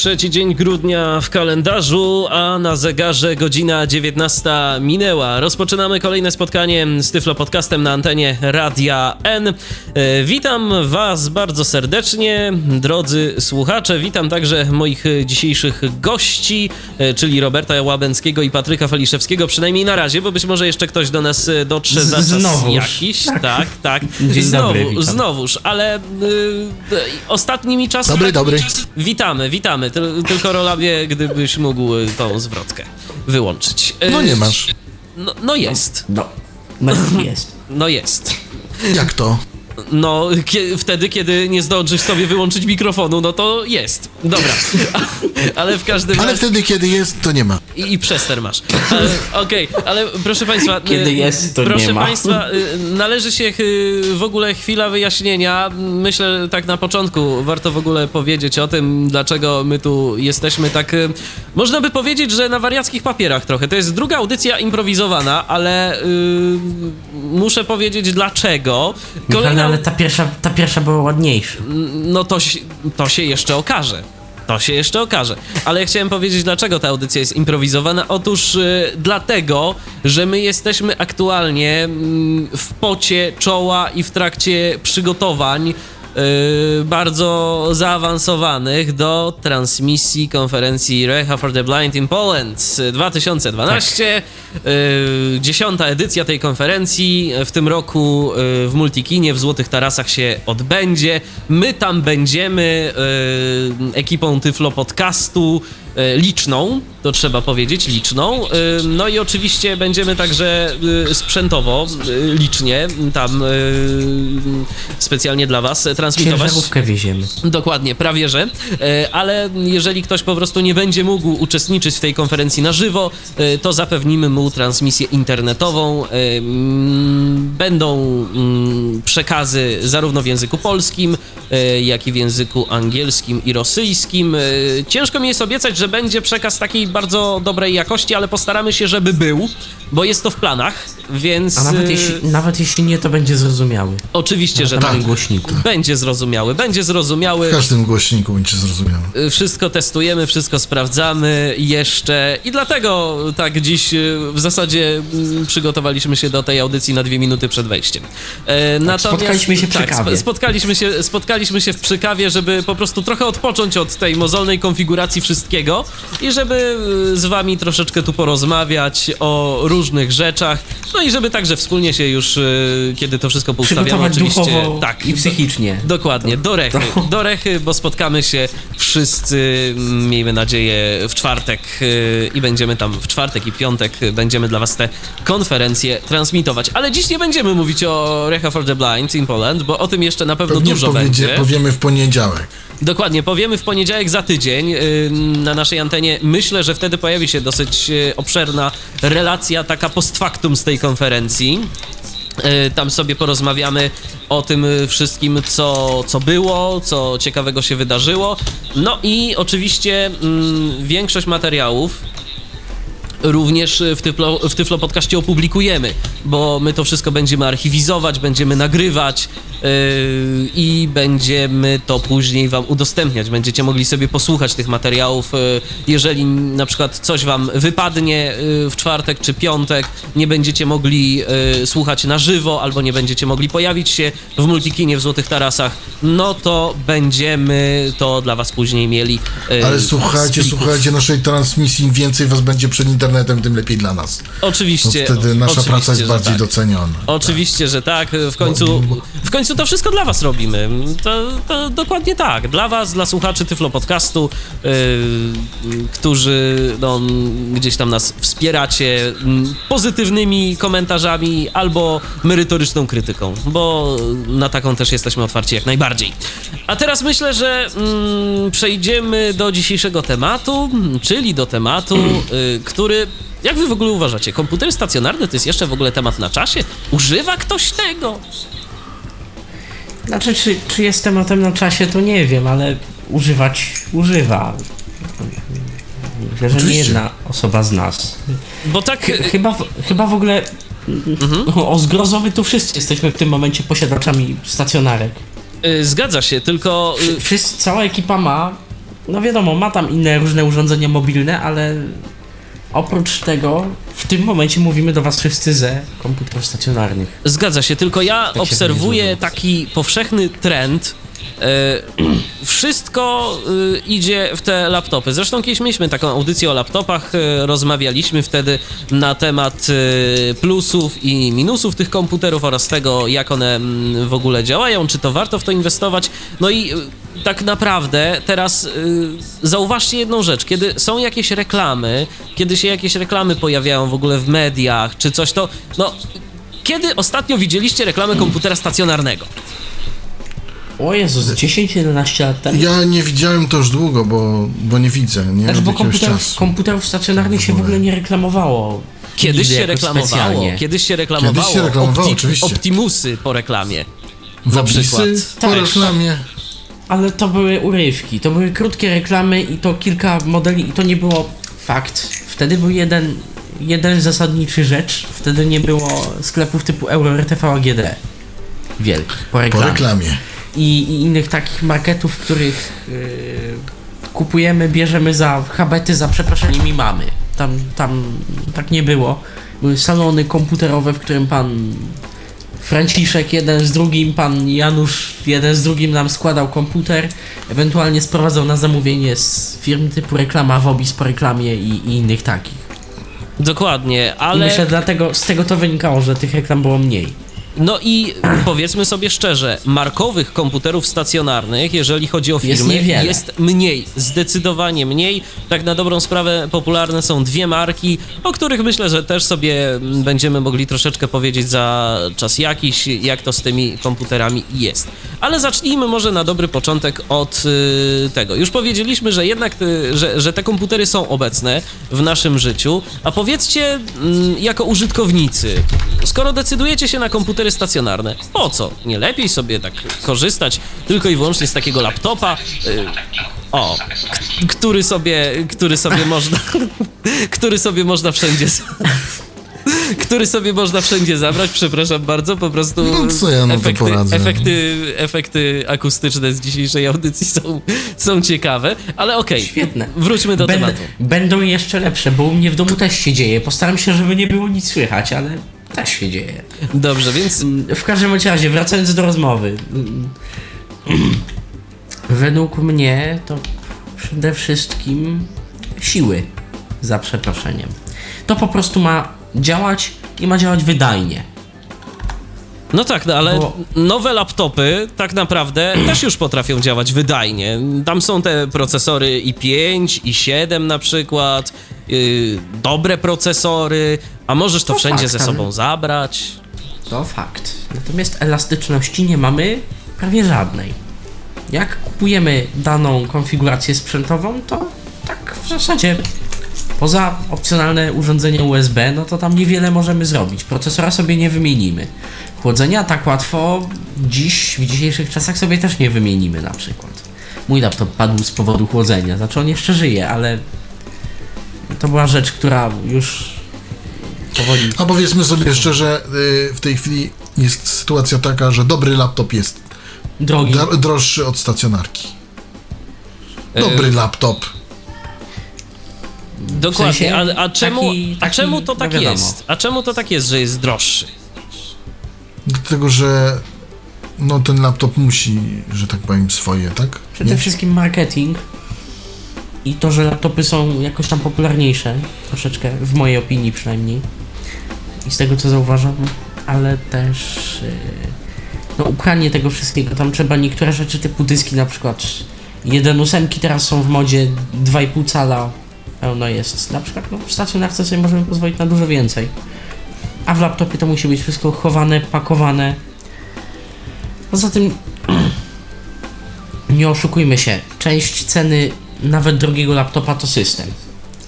Trzeci dzień grudnia w kalendarzu, a na zegarze godzina 19 minęła. Rozpoczynamy kolejne spotkanie z Tyflo Podcastem na antenie Radia N. E, witam Was bardzo serdecznie, drodzy słuchacze. Witam także moich dzisiejszych gości, e, czyli Roberta Łabęckiego i Patryka Faliszewskiego, przynajmniej na razie, bo być może jeszcze ktoś do nas dotrze za czas Znowuż. jakiś. Tak, tak. tak. Dzień Znowu, dobry, witam. znowuż, ale y, ostatnimi czasy... Dobry, dobry. Witamy, witamy. Tyl, tylko Rolabie, gdybyś mógł y, tą zwrotkę wyłączyć. No nie masz. No, no jest. No, no jest. No jest. Jak to? No, kie, wtedy, kiedy nie zdążysz sobie wyłączyć mikrofonu, no to jest. Dobra. Ale w każdym Ale wtedy, kiedy jest, to nie ma. I, i przester masz. Okej, ale proszę Państwa. Kiedy y, jest, to proszę nie ma. Państwa, y, należy się y, w ogóle chwila wyjaśnienia. Myślę, tak na początku warto w ogóle powiedzieć o tym, dlaczego my tu jesteśmy tak. Można by powiedzieć, że na wariackich papierach trochę. To jest druga audycja improwizowana, ale y, muszę powiedzieć dlaczego. Kolejna... ale ta pierwsza, ta pierwsza była ładniejsza. No to, to się jeszcze okaże. To się jeszcze okaże. Ale ja chciałem powiedzieć, dlaczego ta audycja jest improwizowana. Otóż y, dlatego, że my jesteśmy aktualnie mm, w pocie czoła i w trakcie przygotowań y, bardzo zaawansowanych do transmisji konferencji Reha for the Blind in Poland 2012. Y, dziesiąta edycja tej konferencji w tym roku y, w Multikinie w Złotych Tarasach się odbędzie. My tam będziemy ekipą Tyflo Podcastu liczną, to trzeba powiedzieć, liczną. Y, No i oczywiście będziemy także y, sprzętowo, licznie tam specjalnie dla Was transmitować. Ciężarówkę wieziemy. Dokładnie, prawie że. E, Ale jeżeli ktoś po prostu nie będzie mógł uczestniczyć w tej konferencji na żywo, e, to zapewnimy mu transmisję internetową. E, mm, Będą mm, przekazy zarówno w języku polskim, e, jak i w języku angielskim i rosyjskim. E, Ciężko mi jest obiecać, że będzie przekaz takiej bardzo dobrej jakości, ale postaramy się, żeby był, bo jest to w planach, więc. A nawet e, jeśli, nawet jeśli nie, to będzie zrozumiały. Oczywiście, że Na tak. tym głośniku. Będzie zrozumiały, będzie zrozumiały. W każdym głośniku będzie zrozumiałe. Y, Wszystko testujemy, wszystko sprawdzamy jeszcze i dlatego tak dziś y, w zasadzie mm, przygotowaliśmy się do tej audycji na dwie minuty przed wejściem. E, natomiast- Tak, spotkaliśmy się przy tak, kawie. Spotkaliśmy się, spotkaliśmy się w przykawie, żeby po prostu trochę odpocząć od tej mozolnej konfiguracji wszystkiego i żeby y, z wami troszeczkę tu porozmawiać o różnych rzeczach, no i żeby także wspólnie się już, y, kiedy to wszystko poustawiamy, oczywiście... duchowo tak, i psychicznie. Dokładnie, do rechy. Do rechy, bo spotkamy się wszyscy, mm, miejmy nadzieję, w czwartek yy, i będziemy tam w czwartek i piątek będziemy dla was te konferencje transmitować. Ale dziś nie będziemy mówić o Recha for the Blind in Poland, bo o tym jeszcze na pewno Pewnie dużo powiedzie, będzie. powiemy w poniedziałek. Dokładnie, powiemy w poniedziałek za tydzień yy, na naszej antenie. Myślę, że wtedy pojawi się dosyć yy, obszerna relacja, taka post factum z tej konferencji. Yy, Tam sobie porozmawiamy o tym wszystkim, co, co było, co ciekawego się wydarzyło. No i oczywiście mm, większość materiałów również w Tyflo, w Tyflo Podcaście opublikujemy, bo my to wszystko będziemy archiwizować, będziemy nagrywać i będziemy to później wam udostępniać. Będziecie mogli sobie posłuchać tych materiałów. Yy, jeżeli na przykład coś wam wypadnie yy, w czwartek czy piątek, nie będziecie mogli yy, słuchać na żywo albo nie będziecie mogli pojawić się w Multikinie w Złotych Tarasach, no to będziemy to dla was później mieli. yy, Ale słuchajcie, plików. słuchajcie naszej transmisji. Im więcej was będzie przed internetem, tym lepiej dla nas. Oczywiście. wtedy nasza praca jest bardziej tak. doceniona. Oczywiście, że tak. W końcu, w końcu to wszystko dla was robimy. To, to dokładnie tak. Dla was, dla słuchaczy Tyflo Podcastu, yy, którzy no, gdzieś tam nas wspieracie mm, pozytywnymi komentarzami albo merytoryczną krytyką, bo na taką też jesteśmy otwarci jak najbardziej. A teraz myślę, że mm, przejdziemy do dzisiejszego tematu, czyli do tematu, y, który jak wy w ogóle uważacie, komputery stacjonarne to jest jeszcze w ogóle temat na czasie? Używa ktoś tego? Znaczy, czy, czy jest tematem na czasie, to nie wiem, ale używać używa. Myślę, że nie Oczywiście. jedna osoba z nas. Bo tak... Chy- Chyba, w- chyba w ogóle o, o zgrozo my tu wszyscy jesteśmy w tym momencie posiadaczami stacjonarek. y, Zgadza się, tylko... y, Wszyscy, cała ekipa ma, no wiadomo, ma tam inne różne urządzenia mobilne, ale oprócz tego w tym momencie mówimy do was wszyscy ze komputerów stacjonarnych. Zgadza się, tylko ja Tak obserwuję taki powszechny trend. E, wszystko e, idzie w te laptopy. Zresztą kiedyś mieliśmy taką audycję o laptopach, e, rozmawialiśmy wtedy na temat plusów i minusów tych komputerów oraz tego, jak one mm, w ogóle działają, czy to warto w to inwestować. No i tak naprawdę teraz zauważcie jedną rzecz, kiedy są jakieś reklamy, kiedy się jakieś reklamy pojawiają w ogóle w mediach, czy coś, to no kiedy ostatnio widzieliście reklamę komputera stacjonarnego? O Jezus, 10-11 lat temu. Ja nie widziałem to już długo, bo, bo nie widzę, nie? Znaczy, bo komputerów, czasu. komputerów stacjonarnych się w ogóle nie reklamowało. Kiedyś się reklamowało, specjalnie. kiedyś się reklamowało. Kiedyś się reklamowało, oczywiście. Optimusy po reklamie. Wobisy przykład. po Tak. reklamie. Ale to były urywki, to były krótkie reklamy i to kilka modeli i to nie było fakt. Wtedy był jeden, jeden zasadniczy rzecz, wtedy nie było sklepów typu Euro, RTV, AGD. Wielkich, po Po reklamie. reklamie. I, I innych takich marketów, w których yy, kupujemy, bierzemy za habety, za przeproszeniem i mamy. Tam, tam tak nie było. Były salony komputerowe, w którym pan Franciszek jeden z drugim, pan Janusz jeden z drugim nam składał komputer, ewentualnie sprowadzał na zamówienie z firm typu reklama Wobis po reklamie i, i innych takich. Dokładnie, I ale myślę dlatego z tego to wynikało, że tych reklam było mniej. No i powiedzmy sobie szczerze, markowych komputerów stacjonarnych, jeżeli chodzi o Jest firmy, niewiele. jest mniej, zdecydowanie mniej. Tak na dobrą sprawę popularne są dwie marki, o których myślę, że też sobie będziemy mogli troszeczkę powiedzieć za czas jakiś, jak to z tymi komputerami jest. Ale zacznijmy może na dobry początek od y, tego. Już powiedzieliśmy, że jednak y, że, że te komputery są obecne w naszym życiu, a powiedzcie mm, jako użytkownicy, skoro decydujecie się na komputery stacjonarne, po co? Nie lepiej sobie tak korzystać tylko i wyłącznie z takiego laptopa? Y, o, k- który sobie, który sobie można, który sobie można wszędzie, który sobie można wszędzie zabrać, przepraszam bardzo, po prostu No, co ja efekty, poradzę? efekty, efekty akustyczne z dzisiejszej audycji są, są ciekawe, ale okej, Świetne. wróćmy do Będę, tematu. będą jeszcze lepsze, bo u mnie w domu też się dzieje. Postaram się, żeby nie było nic słychać, ale też się dzieje. Dobrze, więc W każdym razie, wracając do rozmowy. Według mnie to przede wszystkim siły, za przeproszeniem. To po prostu ma działać i ma działać wydajnie. No tak, no ale Bo- nowe laptopy tak naprawdę też już potrafią działać wydajnie. Tam są te procesory i5, i7 na przykład, yy, dobre procesory, a możesz to To wszędzie fakt, ze sobą zabrać. To fakt. Natomiast elastyczności nie mamy prawie żadnej. Jak kupujemy daną konfigurację sprzętową, to tak w zasadzie poza opcjonalne urządzenie USB, no to tam niewiele możemy zrobić. Procesora sobie nie wymienimy. Chłodzenia tak łatwo dziś, w dzisiejszych czasach sobie też nie wymienimy na przykład. Mój laptop padł z powodu chłodzenia, znaczy on jeszcze żyje, ale to była rzecz, która już powoli A powiedzmy sobie szczerze, y, w tej chwili jest sytuacja taka, że dobry laptop jest drogi. dro- droższy od stacjonarki. Dobry Yy, laptop. Dokładnie, sensie a, a, czemu, taki- a taki, czemu to no tak wiadomo. jest? A czemu to tak jest, że jest droższy? Dlatego, że no ten laptop musi, że tak powiem, swoje, tak? Przede wszystkim marketing i to, że laptopy są jakoś tam popularniejsze, troszeczkę, w mojej opinii przynajmniej, i z tego co zauważam, ale też yy, no upranie tego wszystkiego, tam trzeba niektóre rzeczy typu dyski na przykład. 1.8 teraz są w modzie 2,5 cala pełno jest, na przykład no, w stacjonarce sobie możemy pozwolić na dużo więcej, a w laptopie to musi być wszystko chowane, pakowane, poza tym nie oszukujmy się, część ceny nawet drogiego laptopa to system.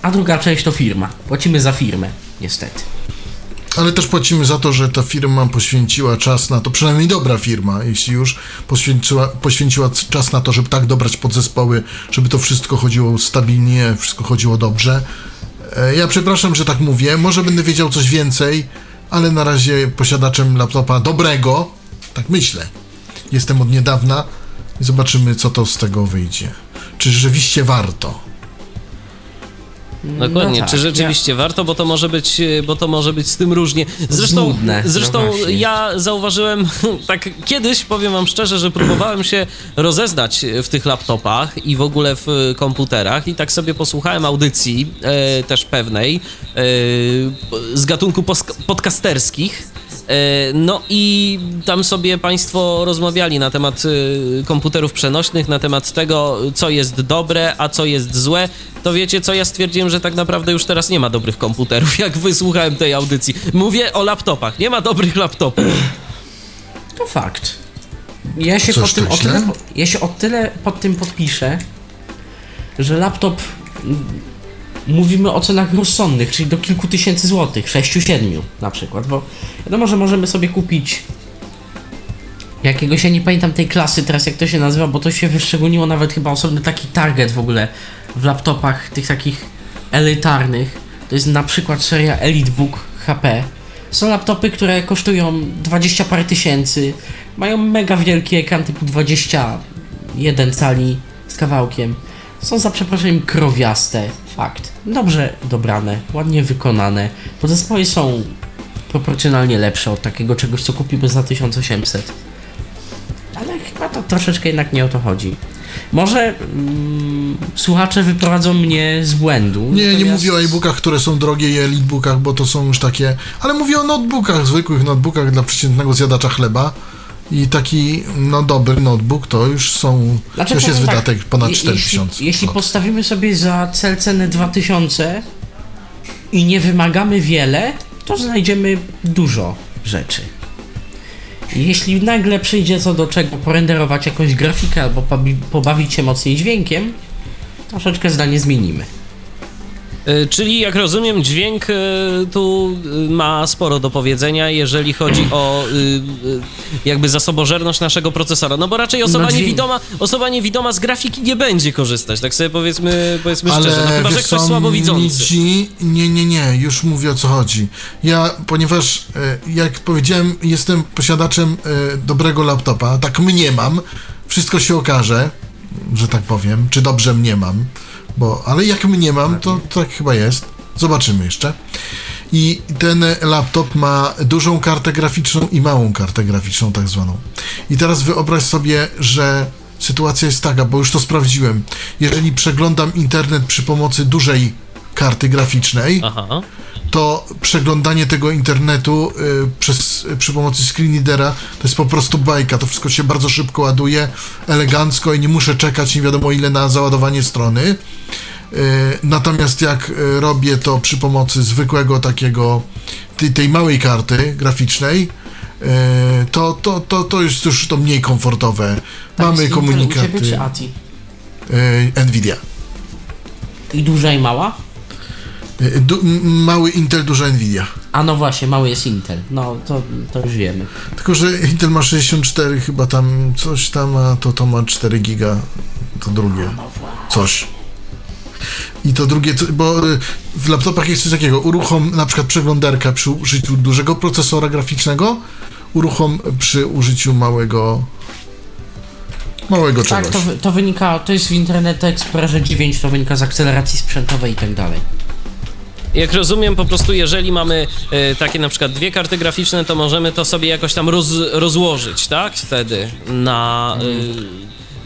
a druga część to firma. Płacimy za firmę, niestety. Ale też płacimy za to, że ta firma poświęciła czas na to, przynajmniej dobra firma, jeśli już poświęciła, poświęciła czas na to, żeby tak dobrać podzespoły, żeby to wszystko chodziło stabilnie, wszystko chodziło dobrze. E, Ja przepraszam, że tak mówię, może będę wiedział coś więcej, ale na razie posiadaczem laptopa dobrego, tak myślę, jestem od niedawna i zobaczymy, co to z tego wyjdzie. Czy rzeczywiście warto? Dokładnie, tak, czy rzeczywiście warto, bo to może być, e, bo to może być z tym różnie. Zresztą, no zresztą właśnie. ja zauważyłem tak kiedyś, powiem wam szczerze, że próbowałem się rozeznać w tych laptopach i w ogóle w e, komputerach i tak sobie posłuchałem audycji e, też pewnej e, z gatunku podcasterskich. E, No i tam sobie Państwo rozmawiali na temat e, komputerów przenośnych, na temat tego, co jest dobre, a co jest złe. To wiecie co, ja stwierdziłem, że tak naprawdę już teraz nie ma dobrych komputerów, jak wysłuchałem tej audycji. Mówię o laptopach, nie ma dobrych laptopów. To fakt. Ja się, pod tym, o tyle, ja się o tyle pod tym podpiszę, że laptop mówimy o cenach rozsądnych, czyli do kilku tysięcy złotych, 6-7 na przykład, bo wiadomo, że możemy sobie kupić jakiegoś, ja nie pamiętam tej klasy teraz jak to się nazywa, bo to się wyszczególniło nawet chyba osobny taki target w ogóle w laptopach tych takich elitarnych. To jest na przykład seria EliteBook HP. Są laptopy, które kosztują 20 parę tysięcy, mają mega wielki ekran typu 21 cali z kawałkiem. Są za przeproszeniem krowiaste, fakt. Dobrze dobrane, ładnie wykonane. Podzespoły są proporcjonalnie lepsze od takiego czegoś, co kupiłby za 1800. Ale chyba to troszeczkę jednak nie o to chodzi. Może mm, słuchacze wyprowadzą mnie z błędu. Nie, nie natomiast- mówię o e-bookach, które są drogie i elitebookach, bo to są już takie, ale mówię o notebookach, zwykłych notebookach dla przeciętnego zjadacza chleba. I taki, no dobry notebook to już są, Znaczy, to już jest tak, wydatek ponad je- 4000. Jeśli, jeśli złotych. postawimy sobie za cel cenę 2000 i nie wymagamy wiele, to znajdziemy dużo rzeczy. Jeśli nagle przyjdzie co do czego porenderować jakąś grafikę albo pobawić się mocniej dźwiękiem, troszeczkę zdanie zmienimy. E, Czyli jak rozumiem, dźwięk e, tu e, ma sporo do powiedzenia, jeżeli chodzi o jakby zasobożerność naszego procesora. No bo raczej osoba, No dźwięk- niewidoma, osoba niewidoma z grafiki nie będzie korzystać, tak sobie powiedzmy, powiedzmy szczerze. No Ale chyba, że ktoś słabowidzący. Nie, nie, nie, już mówię o co chodzi. Ja, ponieważ jak powiedziałem, jestem posiadaczem dobrego laptopa, tak mnie mam, wszystko się okaże, że tak powiem, czy dobrze mnie mam, bo, ale jak mnie mam, to tak chyba jest. Zobaczymy jeszcze. I ten laptop ma dużą kartę graficzną i małą kartę graficzną, tak zwaną. I teraz wyobraź sobie, że sytuacja jest taka, bo już to sprawdziłem. Jeżeli przeglądam internet przy pomocy dużej karty graficznej, Aha. to przeglądanie tego internetu y, przez, przy pomocy screenreadera to jest po prostu bajka. To wszystko się bardzo szybko ładuje, elegancko i nie muszę czekać nie wiadomo ile na załadowanie strony. Y, natomiast jak y, robię to przy pomocy zwykłego takiego, tej, tej małej karty graficznej, y, to, to, to, to jest już to mniej komfortowe. Tak, Mamy z Intel U komunikaty ciebie czy ATI? y, Nvidia. I duża i mała? Y, Du, mały Intel, duża Nvidia. A no właśnie, mały jest Intel. No to, to już wiemy. Tylko, że Intel ma 64 chyba tam coś tam, a to to ma 4 giga, to drugie. Coś. I to drugie, bo y, w laptopach jest coś takiego, uruchom na przykład przeglądarkę przy użyciu dużego procesora graficznego, uruchom przy użyciu małego małego Tak, czegoś. to, wy- to wynika, to jest w Internet Explorerze 9, to wynika z akceleracji sprzętowej i tak dalej. Jak rozumiem, po prostu jeżeli mamy e, takie na przykład dwie karty graficzne, to możemy to sobie jakoś tam roz, rozłożyć, tak? Wtedy na e,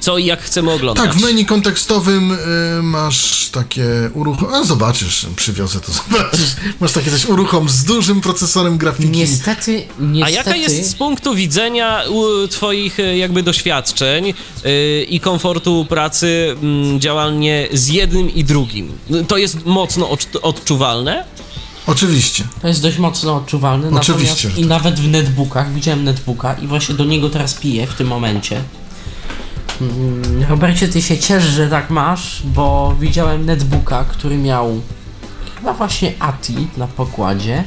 co i jak chcemy oglądać. Tak, w menu kontekstowym y, masz takie uruchom. A zobaczysz, przywiozę to, zobaczysz. Masz takie coś uruchom z dużym procesorem grafiki. Niestety, niestety... A jaka jest z punktu widzenia u, twoich e, jakby doświadczeń e, i komfortu pracy m, działalnie z jednym i drugim? To jest mocno odczu- odczuwalne? Oczywiście. To jest dość mocno odczuwalne, Oczywiście, i tak. nawet w netbookach, widziałem netbooka i właśnie do niego teraz piję w tym momencie. Mm, Robercie, ty się ciesz, że tak masz, bo widziałem netbooka, który miał chyba właśnie ATI na pokładzie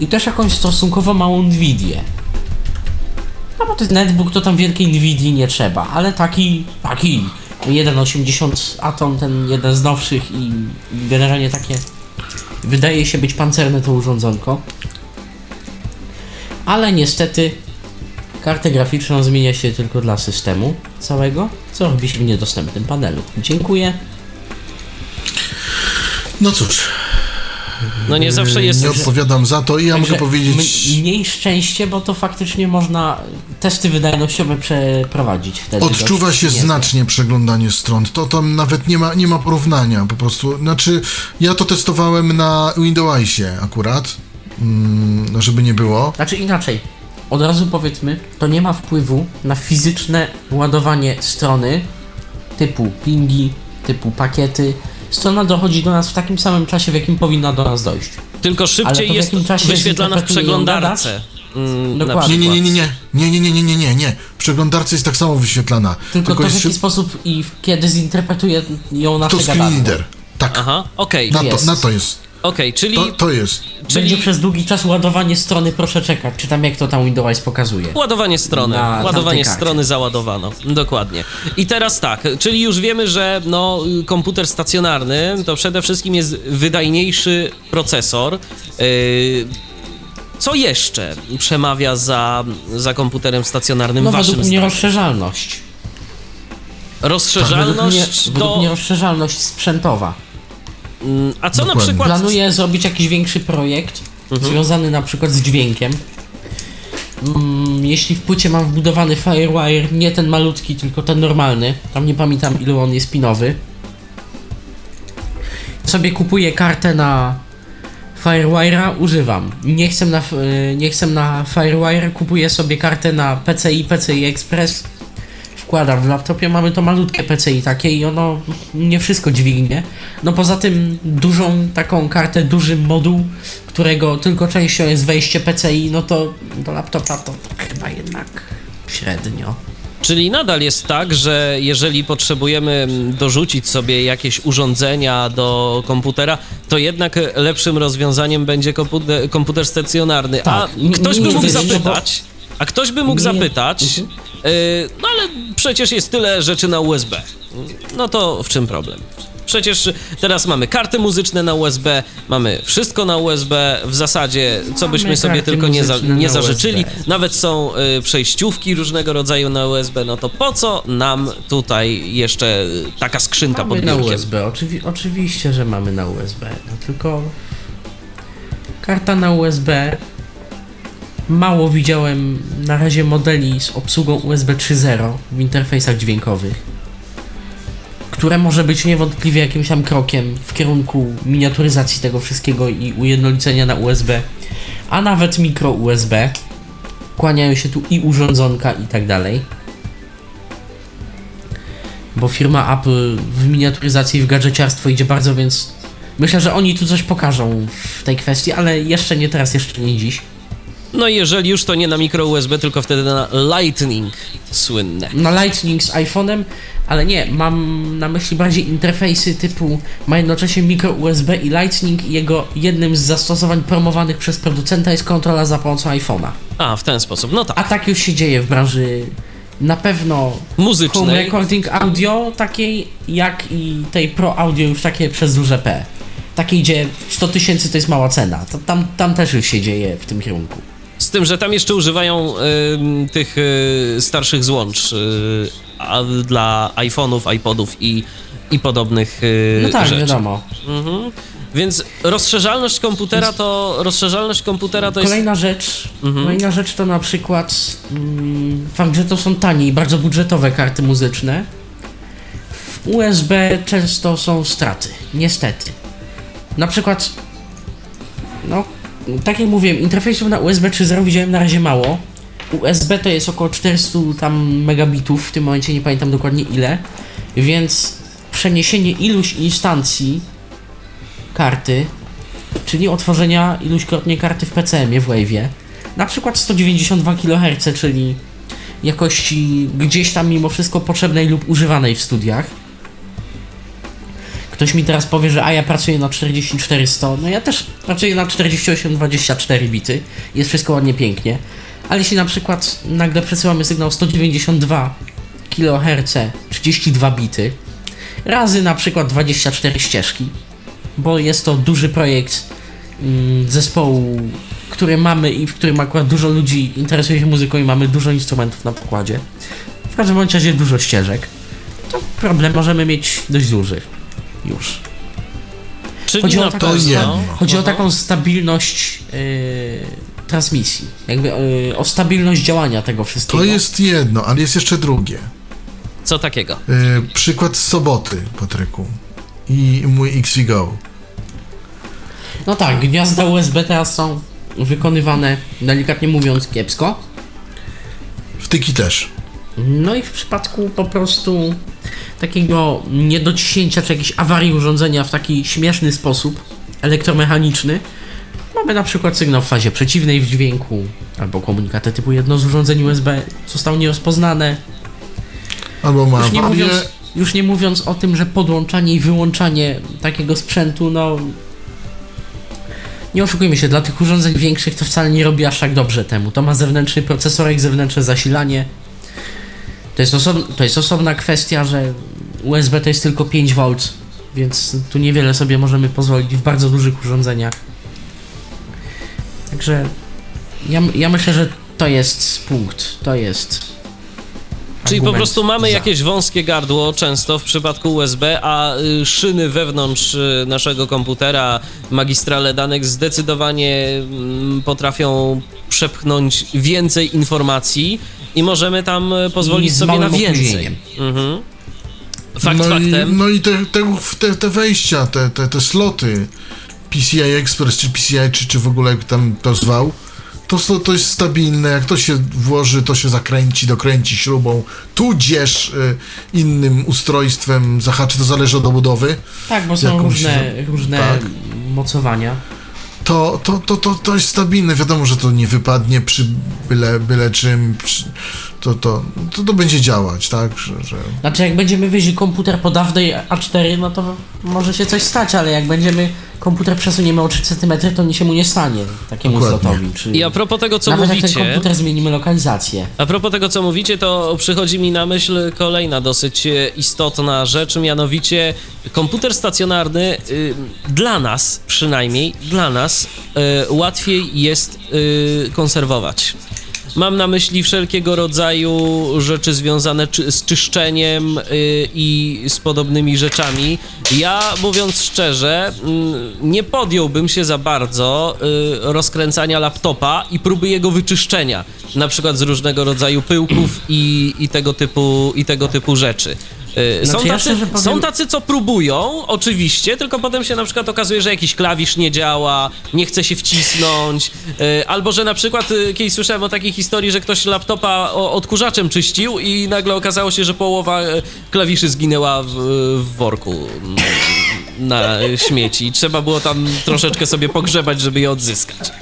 i też jakąś stosunkowo małą Nvidię. No bo jest netbook, to tam wielkiej Nvidii nie trzeba, ale taki, taki 1.80 Atom, ten jeden z nowszych i, i generalnie takie wydaje się być pancerne to urządzonko. Ale niestety kartę graficzną zmienia się tylko dla systemu całego, co robi się w niedostępnym panelu. Dziękuję. No cóż, No nie zawsze jest... nie odpowiadam za to i ja mogę powiedzieć... Mniej szczęście, bo to faktycznie można testy wydajnościowe przeprowadzić wtedy. Odczuwa się niezłe. znacznie przeglądanie stron. To tam nawet nie ma, nie ma porównania po prostu. Znaczy, ja to testowałem na Windowsie akurat, mm, żeby nie było. Znaczy inaczej, od razu powiedzmy, to nie ma wpływu na fizyczne ładowanie strony typu pingi, typu pakiety. Strona dochodzi do nas w takim samym czasie, w jakim powinna do nas dojść. Tylko szybciej jest jakim czasie wyświetlana w przeglądarce. Mm, na Dokładnie. Nie, nie, nie, nie, nie, nie, nie, nie, nie, nie, nie, nie. W przeglądarce jest tak samo wyświetlana. Tylko, to w jaki sposób i w- kiedy zinterpretuje ją nasze to screen reader. Tak, Aha, okej, na, to, jest. na to jest. Okej, czyli, To, to jest. czyli Będzie przez długi czas ładowanie strony, proszę czekać, czy tam jak to tam Windows pokazuje. ładowanie strony, Na ładowanie strony załadowano, dokładnie. I teraz tak, czyli już wiemy, że no, komputer stacjonarny to przede wszystkim jest wydajniejszy procesor. Yy, co jeszcze przemawia za, za komputerem stacjonarnym No waszym według mnie zdaniem? rozszerzalność. Rozszerzalność według mnie, według to... mnie rozszerzalność sprzętowa. Mm, A co na Dokładnie. przykład... Planuję zrobić jakiś większy projekt, Mhm. związany na przykład z dźwiękiem. Mm, jeśli w płycie mam wbudowany Firewire, nie ten malutki, tylko ten normalny, tam nie pamiętam ilu on jest pinowy, sobie kupuję kartę na Firewire'a, używam. Nie chcę na, y, nie chcę na Firewire, kupuję sobie kartę na PCI, PCI Express, wkładam w laptopie, mamy to malutkie PCI takie i ono nie wszystko dźwignie. No poza tym dużą taką kartę, duży moduł, którego tylko częścią jest wejście PCI, no to do laptopa to chyba jednak średnio. Czyli nadal jest tak, że jeżeli potrzebujemy dorzucić sobie jakieś urządzenia do komputera, to jednak lepszym rozwiązaniem będzie komputer, komputer stacjonarny. A Tak, nie- ktoś by mógł zapytać, a ktoś by mógł zapytać, Mhm. No ale przecież jest tyle rzeczy na USB. No to w czym problem? Przecież teraz mamy karty muzyczne na USB, mamy wszystko na USB, w zasadzie co Mamy byśmy sobie karty tylko nie, za, nie na zażyczyli. USB. Nawet są y, przejściówki różnego rodzaju na USB, no to po co nam tutaj jeszcze y, taka skrzynka Mamy pod na biurkiem? USB, oczywi- oczywiście, że mamy na USB, no tylko karta na USB mało widziałem na razie modeli z obsługą USB 3.0 w interfejsach dźwiękowych, które może być niewątpliwie jakimś tam krokiem w kierunku miniaturyzacji tego wszystkiego i ujednolicenia na USB, a nawet mikro USB. Kłaniają się tu i urządzonka i tak dalej bo firma Apple w miniaturyzacji i w gadżeciarstwo idzie bardzo, więc myślę, że oni tu coś pokażą w tej kwestii, ale jeszcze nie teraz, jeszcze nie dziś. No i jeżeli już to nie na mikro USB, tylko wtedy na Lightning słynne. Na Lightning z iPhone'em, ale nie, mam na myśli bardziej interfejsy typu ma jednocześnie mikro USB i Lightning i jego jednym z zastosowań promowanych przez producenta jest kontrola za pomocą iPhone'a. A, w ten sposób, no tak. A tak już się dzieje w branży na pewno home Muzycznej. recording audio takiej, jak i tej pro audio już takie przez duże P. Takiej, gdzie 100 tysięcy to jest mała cena. To tam, tam też już się dzieje w tym kierunku. Z tym, że tam jeszcze używają ym, tych y, starszych złącz y, dla iPhone'ów, iPodów i, i podobnych y, No tak, rzeczy. wiadomo. Mhm. Więc rozszerzalność komputera to rozszerzalność komputera to jest Kolejna rzecz, Mhm. kolejna rzecz to na przykład mm, fakt, że to są tanie i bardzo budżetowe karty muzyczne. W USB często są straty, niestety. Na przykład, no, tak jak mówiłem, interfejsów na USB 3.0 widziałem na razie mało. USB to jest około 400 tam megabitów, w tym momencie nie pamiętam dokładnie ile, więc przeniesienie iluś instancji karty czyli otworzenia iluśkrotnie karty w PCM-ie w Wave'ie. Na przykład 192 kHz, czyli jakości gdzieś tam mimo wszystko potrzebnej lub używanej w studiach. Ktoś mi teraz powie, że a ja pracuję na 4400, no ja też pracuję na 4824 bity, jest wszystko ładnie pięknie, ale jeśli na przykład nagle przesyłamy sygnał 192 kHz, 32 bity, razy na przykład 24 ścieżki, bo jest to duży projekt mm, zespołu, który mamy i w którym akurat dużo ludzi interesuje się muzyką i mamy dużo instrumentów na pokładzie. W każdym razie dużo ścieżek. To problem możemy mieć dość duży. Już. Czyli Chodzi o taką, jedno. chodzi o Aha. taką stabilność yy, transmisji. Jakby yy, o stabilność działania tego wszystkiego. To jest jedno, ale jest jeszcze drugie. Co takiego? Y, przykład z soboty, Patryku. I mój XVGO. No tak, gniazda USB teraz są wykonywane, delikatnie mówiąc, kiepsko. Wtyki też. No i w przypadku po prostu takiego niedociśnięcia czy jakiejś awarii urządzenia w taki śmieszny sposób elektromechaniczny, mamy na przykład sygnał w fazie przeciwnej w dźwięku, albo komunikaty typu jedno z urządzeń USB zostało nierozpoznane. Albo ma Już nie, mówiąc, już nie mówiąc o tym, że podłączanie i wyłączanie takiego sprzętu, no. Nie oszukujmy się, dla tych urządzeń większych to wcale nie robi aż tak dobrze temu. To ma zewnętrzny procesorek, zewnętrzne zasilanie. To jest, osobn- to jest osobna kwestia, że USB to jest tylko 5V, więc tu niewiele sobie możemy pozwolić w bardzo dużych urządzeniach. Także ja, ja myślę, że to jest punkt. To jest. Czyli po prostu mamy jakieś wąskie gardło, często w przypadku USB, a y, szyny wewnątrz y, naszego komputera, magistrale danych zdecydowanie mm, potrafią przepchnąć więcej informacji i możemy tam I pozwolić z sobie na więcej. Mhm. Fakt no faktem. I, no i te, te, te, te wejścia, te, te, te sloty PCI Express, czy PCI, czy, czy w ogóle jak tam to zwał, to, to, to jest stabilne, jak to się włoży, to się zakręci, dokręci śrubą, tudzież y, innym ustrojstwem zahaczy, to zależy od obudowy, Tak, bo są jakąś- różne, różne tak. mocowania. To, to, to, to, to jest stabilne. Wiadomo, że to nie wypadnie przy byle, byle czym, przy, to, to, to, to będzie działać, tak, że, że Znaczy, jak będziemy wieźli komputer po dawnej A4, no to może się coś stać, ale jak będziemy komputer przesuniemy o 3 cm, to nic się mu nie stanie takiemu Dokładnie. slotowi. Czyli I a propos tego, co nawet jak ten mówicie... komputer zmienimy lokalizację. A propos tego, co mówicie, to przychodzi mi na myśl kolejna dosyć e, istotna rzecz, mianowicie komputer stacjonarny y, dla nas, przynajmniej dla nas, y, łatwiej jest y, konserwować. Mam na myśli wszelkiego rodzaju rzeczy związane czy, z czyszczeniem y, i z podobnymi rzeczami. Ja, mówiąc szczerze, mm, nie podjąłbym się za bardzo y, rozkręcania laptopa i próby jego wyczyszczenia, na przykład z różnego rodzaju pyłków i, i, tego, typu, i tego typu rzeczy. Y, Znaczy, są, ja tacy, szczerze powiem- są tacy, co próbują, oczywiście, tylko potem się na przykład okazuje, że jakiś klawisz nie działa, nie chce się wcisnąć, y, albo że na przykład y, kiedyś słyszałem o takiej historii, że ktoś laptopa o- odkurzaczem czyścił i nagle okazało się, że połowa y, klawiszy zginęła w, w worku na śmieci. Trzeba było tam troszeczkę sobie pogrzebać, żeby je odzyskać.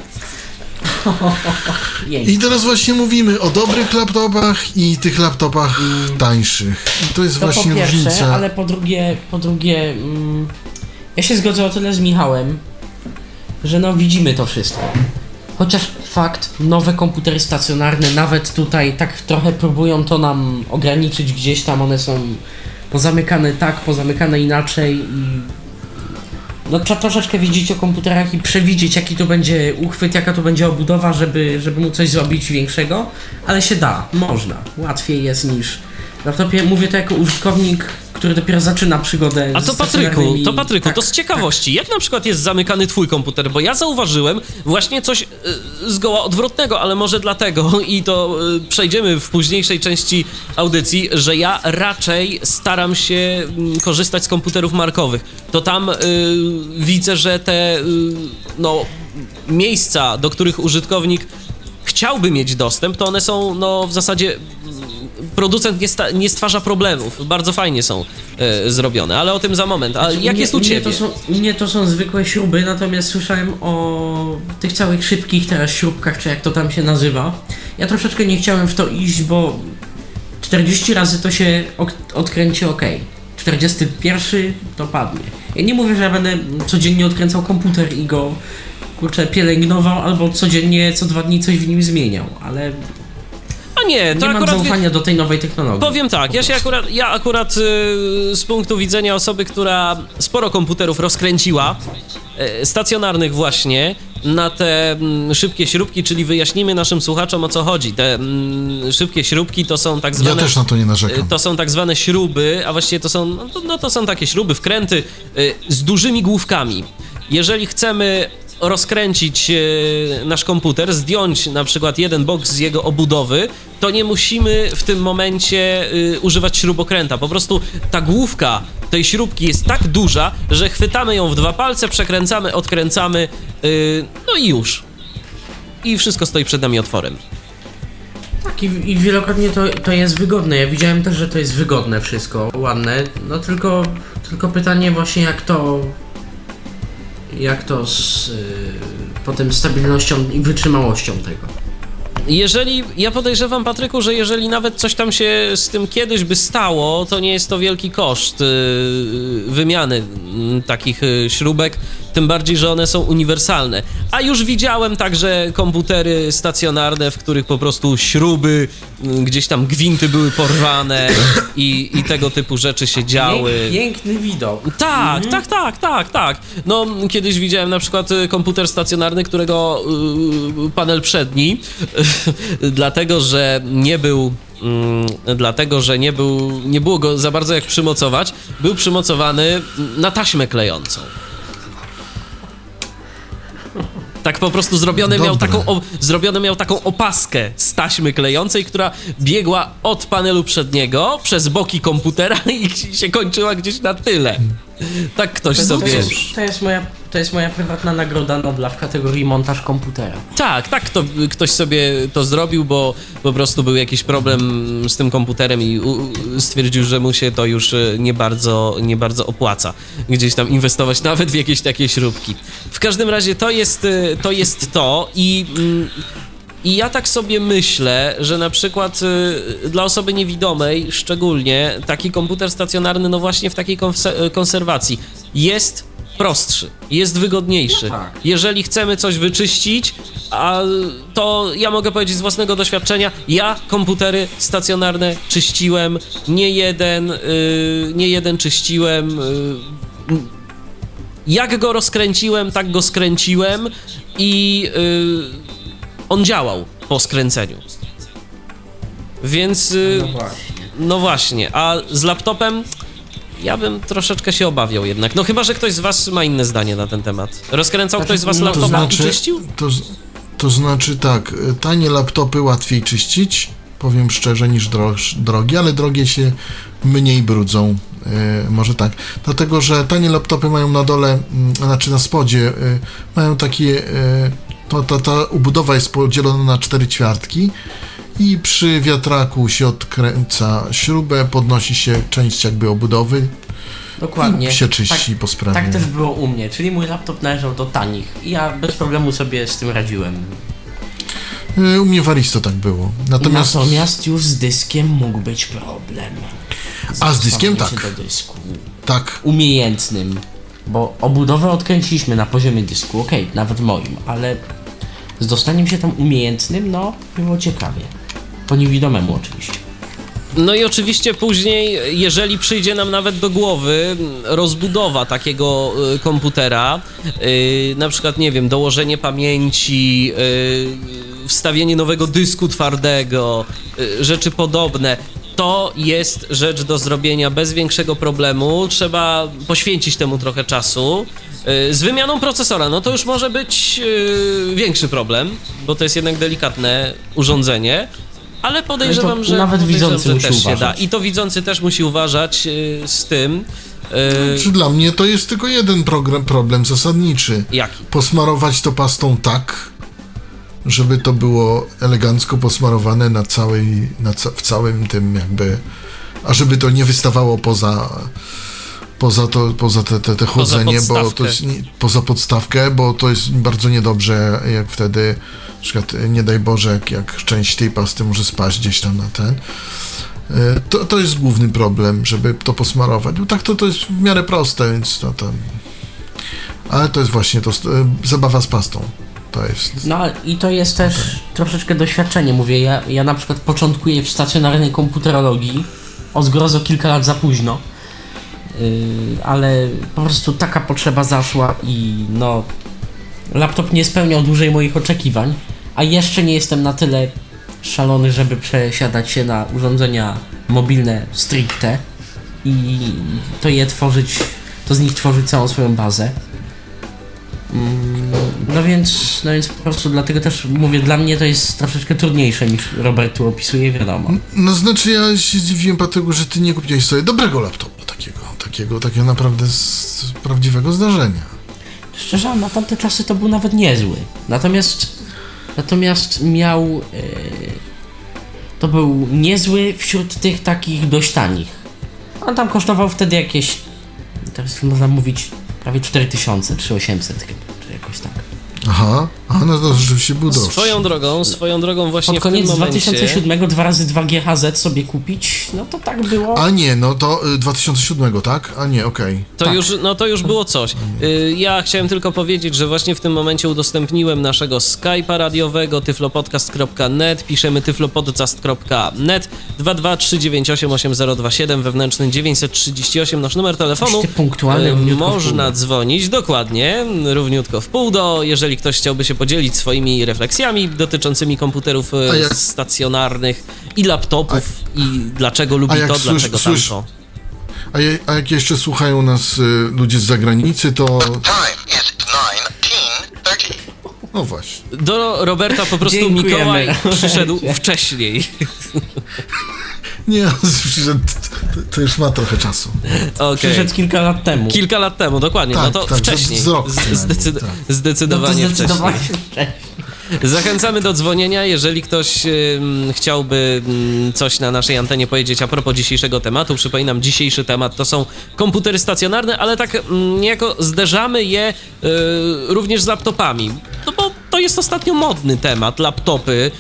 I teraz właśnie mówimy o dobrych laptopach i tych laptopach tańszych. I to jest To właśnie po pierwsze, różnica. ale po drugie, po drugie, mm, ja się zgodzę o tyle z Michałem, że no widzimy to wszystko. Chociaż fakt, nowe komputery stacjonarne nawet tutaj tak trochę próbują to nam ograniczyć gdzieś tam, one są pozamykane tak, pozamykane inaczej i no trzeba troszeczkę wiedzieć o komputerach i przewidzieć jaki to będzie uchwyt, jaka to będzie obudowa, żeby, żeby mu coś zrobić większego, ale się da, można, łatwiej jest niż w laptopie. Mówię to jako użytkownik, który dopiero zaczyna przygodę A to Patryku, to Patryku, tak, to z ciekawości, jak na przykład jest zamykany twój komputer? Bo ja zauważyłem właśnie coś y, zgoła odwrotnego, ale może dlatego i to y, przejdziemy w późniejszej części audycji, że ja raczej staram się mm, korzystać z komputerów markowych. To tam y, widzę, że te y, no, miejsca, do których użytkownik chciałby mieć dostęp, to one są no, w zasadzie producent nie, sta- nie stwarza problemów. Bardzo fajnie są e, zrobione, ale o tym za moment. A jak mnie- jest u mnie ciebie? To są, mnie to są zwykłe śruby, natomiast słyszałem o tych całych szybkich teraz śrubkach, czy jak to tam się nazywa. Ja troszeczkę nie chciałem w to iść, bo 40 razy to się ok- odkręci ok. 41 to padnie. Ja nie mówię, że ja będę codziennie odkręcał komputer i go kurczę pielęgnował albo codziennie co dwa dni coś w nim zmieniał, ale A nie, to nie mam zaufania do tej nowej technologii. Powiem tak, ja się akurat, ja akurat y, z punktu widzenia osoby, która sporo komputerów rozkręciła, y, stacjonarnych właśnie, na te mm, szybkie śrubki, czyli wyjaśnimy naszym słuchaczom o co chodzi. Te mm, szybkie śrubki to są tak Ja zwane... też na to nie narzekam. Y, To są tak zwane śruby, a właściwie to są, no to, no to są takie śruby, wkręty y, z dużymi główkami. Jeżeli chcemy rozkręcić y, nasz komputer, zdjąć na przykład jeden bok z jego obudowy, to nie musimy w tym momencie y, używać śrubokręta. Po prostu ta główka tej śrubki jest tak duża, że chwytamy ją w dwa palce, przekręcamy, odkręcamy, y, no i już. I wszystko stoi przed nami otworem. Tak, i, i wielokrotnie to, to jest wygodne. Ja widziałem też, że to jest wygodne wszystko, ładne. No tylko, tylko pytanie właśnie jak to jak to z y, potem stabilnością i wytrzymałością tego. Jeżeli, ja podejrzewam, Patryku, że jeżeli nawet coś tam się z tym kiedyś by stało, to nie jest to wielki koszt yy, wymiany mm, takich yy, śrubek, tym bardziej, że one są uniwersalne. A już widziałem także komputery stacjonarne, w których po prostu śruby, yy, gdzieś tam gwinty były porwane i, i tego typu rzeczy się działy. Pięk, piękny widok. Tak, tak, tak, tak, tak. No, kiedyś widziałem na przykład y, komputer stacjonarny, którego y, panel przedni, dlatego że nie był. mm, Dlatego, że nie był, nie było go za bardzo jak przymocować, był przymocowany na taśmę klejącą. Tak po prostu zrobiony miał, taką, o, zrobiony miał taką opaskę z taśmy klejącej, która biegła od panelu przedniego przez boki komputera i się kończyła gdzieś na tyle. Tak ktoś To, sobie. to, jest moja, to jest moja prywatna nagroda Nobla w kategorii montaż komputera. Tak, tak, to, ktoś sobie to zrobił, bo po prostu był jakiś problem z tym komputerem i stwierdził, że mu się to już e, nie bardzo, nie bardzo opłaca gdzieś tam inwestować nawet w jakieś takie śrubki. W każdym razie to jest e, to, jest to i. mm, I ja tak sobie myślę, że na przykład y, dla osoby niewidomej, szczególnie taki komputer stacjonarny, no właśnie w takiej konse- konserwacji, jest prostszy, jest wygodniejszy. No tak. Jeżeli chcemy coś wyczyścić, a to ja mogę powiedzieć z własnego doświadczenia, ja komputery stacjonarne czyściłem, nie jeden, y, nie jeden czyściłem. y, jak go rozkręciłem, tak go skręciłem i y, on działał po skręceniu. Więc y, No właśnie. no właśnie, a z laptopem ja bym troszeczkę się obawiał jednak. No chyba, że ktoś z was ma inne zdanie na ten temat. Rozkręcał Znaczy, ktoś z was no to To laptopa znaczy, i czyścił? to, to znaczy tak, y, tanie laptopy łatwiej czyścić, powiem szczerze, niż droż, drogie, ale drogie się mniej brudzą. y, może tak. Dlatego, że tanie laptopy mają na dole, mm, znaczy na spodzie, y, mają takie. y, to, ta, ta ubudowa jest podzielona na cztery ćwiartki i przy wiatraku się odkręca śrubę, podnosi się część jakby obudowy Dokładnie. i się czyści tak, po sprawie. tak też było u mnie, czyli mój laptop należał do tanich i ja bez problemu sobie z tym radziłem. Y, U mnie w Aristo tak było. Natomiast, Natomiast już z dyskiem mógł być problem. A, z dyskiem tak. dysku. tak, Umiejętnym. Bo obudowę odkręciliśmy na poziomie dysku, okej, nawet moim, ale z dostaniem się tam umiejętnym, no, było ciekawie. Po niewidomemu oczywiście. No i oczywiście później, jeżeli przyjdzie nam nawet do głowy rozbudowa takiego y, komputera, y, na przykład, nie wiem, dołożenie pamięci, y, wstawienie nowego dysku twardego, y, rzeczy podobne, to jest rzecz do zrobienia bez większego problemu. Trzeba poświęcić temu trochę czasu. Y, Z wymianą procesora, no to już może być y, większy problem, bo to jest jednak delikatne urządzenie. Ale podejrzewam, że, nawet podejrzewam, widzący że musi też się da. uważać. I to widzący też musi uważać y, z tym. y, Czy dla mnie to jest tylko jeden program, problem zasadniczy. Jaki? Posmarować to pastą tak, żeby to było elegancko posmarowane na całej, na ca w całym tym jakby, a żeby to nie wystawało poza poza to, poza te, te, te chodzenie, bo to podstawkę. jest nie, poza podstawkę, bo to jest bardzo niedobrze, jak wtedy na przykład, nie daj Boże, jak, jak część tej pasty może spaść gdzieś tam na ten. E, To, to jest główny problem, żeby to posmarować. Bo tak to, to jest w miarę proste, więc to tam. Ale to jest właśnie to e, zabawa z pastą. To jest. No i to jest też troszeczkę doświadczenie. Mówię, ja, ja na przykład początkuję w stacjonarnej komputerologii, o zgrozo kilka lat za późno, ale po prostu taka potrzeba zaszła i no, laptop nie spełniał dłużej moich oczekiwań, a jeszcze nie jestem na tyle szalony, żeby przesiadać się na urządzenia mobilne stricte i to je tworzyć, to z nich tworzyć całą swoją bazę. No więc, no więc po prostu dlatego też mówię, dla mnie to jest troszeczkę trudniejsze niż Robert tu opisuje, wiadomo. No znaczy ja się zdziwiłem dlatego, że ty nie kupiłeś sobie dobrego laptopa takiego, takiego, naprawdę z prawdziwego zdarzenia. Szczerze, na tamte czasy to był nawet niezły. Natomiast, natomiast miał, e, to był niezły wśród tych takich dość tanich. On tam kosztował wtedy jakieś, teraz można mówić, prawie 4000, 3800 chyba, czy jakoś tak. Aha, a no to rzeczywiście był droższy. Swoją drogą, swoją drogą właśnie Pod w tym koniec momencie... 2007 2 razy 2 GHZ sobie kupić, no to tak było. A nie, no to y, 2007, tak? A nie, okej. To Tak. już, no to już było coś. Y, Ja chciałem tylko powiedzieć, że właśnie w tym momencie udostępniłem naszego Skype'a radiowego tyflopodcast.net, piszemy tyflopodcast.net 223988027 wewnętrzny 938 nasz numer telefonu. Punktualny, Y, Można dzwonić, dokładnie, równiutko w pół do, jeżeli ktoś chciałby się podzielić swoimi refleksjami dotyczącymi komputerów A jak- stacjonarnych i laptopów i dlaczego lubi a to, słysz- dlaczego słysz- tamto. A, je, a jak jeszcze słuchają nas y, ludzie z zagranicy, to... Time is 19.30. No właśnie. Do Roberta po prostu Dziękujemy. Mikołaj przyszedł wcześniej. Nie, przyszedł, to, już ma trochę czasu. Okej. Przyszedł kilka lat temu. Kilka lat temu, dokładnie. Tak, no to tak, wcześniej. z- z rok zdecyd- tak. no Zdecydowanie to zdecydowanie wcześniej. Zachęcamy do dzwonienia, jeżeli ktoś chciałby ym, coś na naszej antenie powiedzieć a propos dzisiejszego tematu. Przypominam, dzisiejszy temat to są komputery stacjonarne, ale tak ym, niejako zderzamy je y, również z laptopami. No bo to jest ostatnio modny temat, laptopy.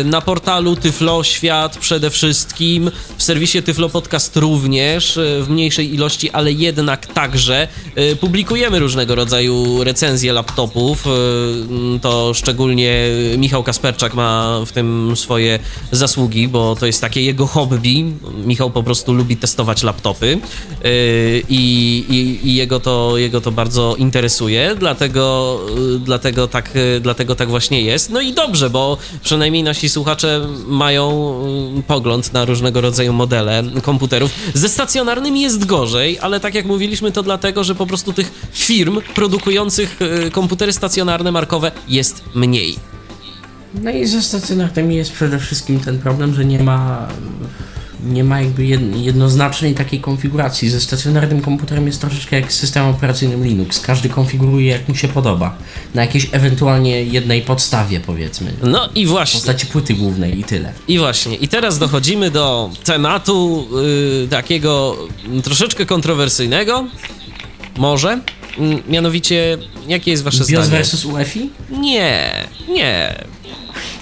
Y, na portalu Tyflo Świat przede wszystkim, w serwisie Tyflo Podcast również, y, w mniejszej ilości, ale jednak także. Y, Publikujemy różnego rodzaju recenzje laptopów. mm, To szczególnie Michał Kasperczak ma w tym swoje zasługi, bo to jest takie jego hobby. Michał po prostu lubi testować laptopy i, i, i jego, to, jego to bardzo interesuje, dlatego, dlatego, tak, y, dlatego tak właśnie jest. No i dobrze, bo przynajmniej nasi słuchacze mają y, pogląd na różnego rodzaju modele komputerów. Ze stacjonarnymi jest gorzej, ale tak jak mówiliśmy, to dlatego, że po prostu tych firm produkujących y, komputery stacjonarne markowe jest mniej. No i ze stacjonarnymi jest przede wszystkim ten problem, że nie ma nie ma jakby jed- jednoznacznej takiej konfiguracji. Ze stacjonarnym komputerem jest troszeczkę jak z systemem operacyjnym Linux. Każdy konfiguruje jak mu się podoba. Na jakiejś ewentualnie jednej podstawie powiedzmy. W No i właśnie. postaci płyty głównej i tyle. I właśnie, i teraz dochodzimy do tematu y, takiego mm, troszeczkę kontrowersyjnego. Może. Mm, Mianowicie, jakie jest wasze BIOS zdanie? versus UEFI? Nie, nie.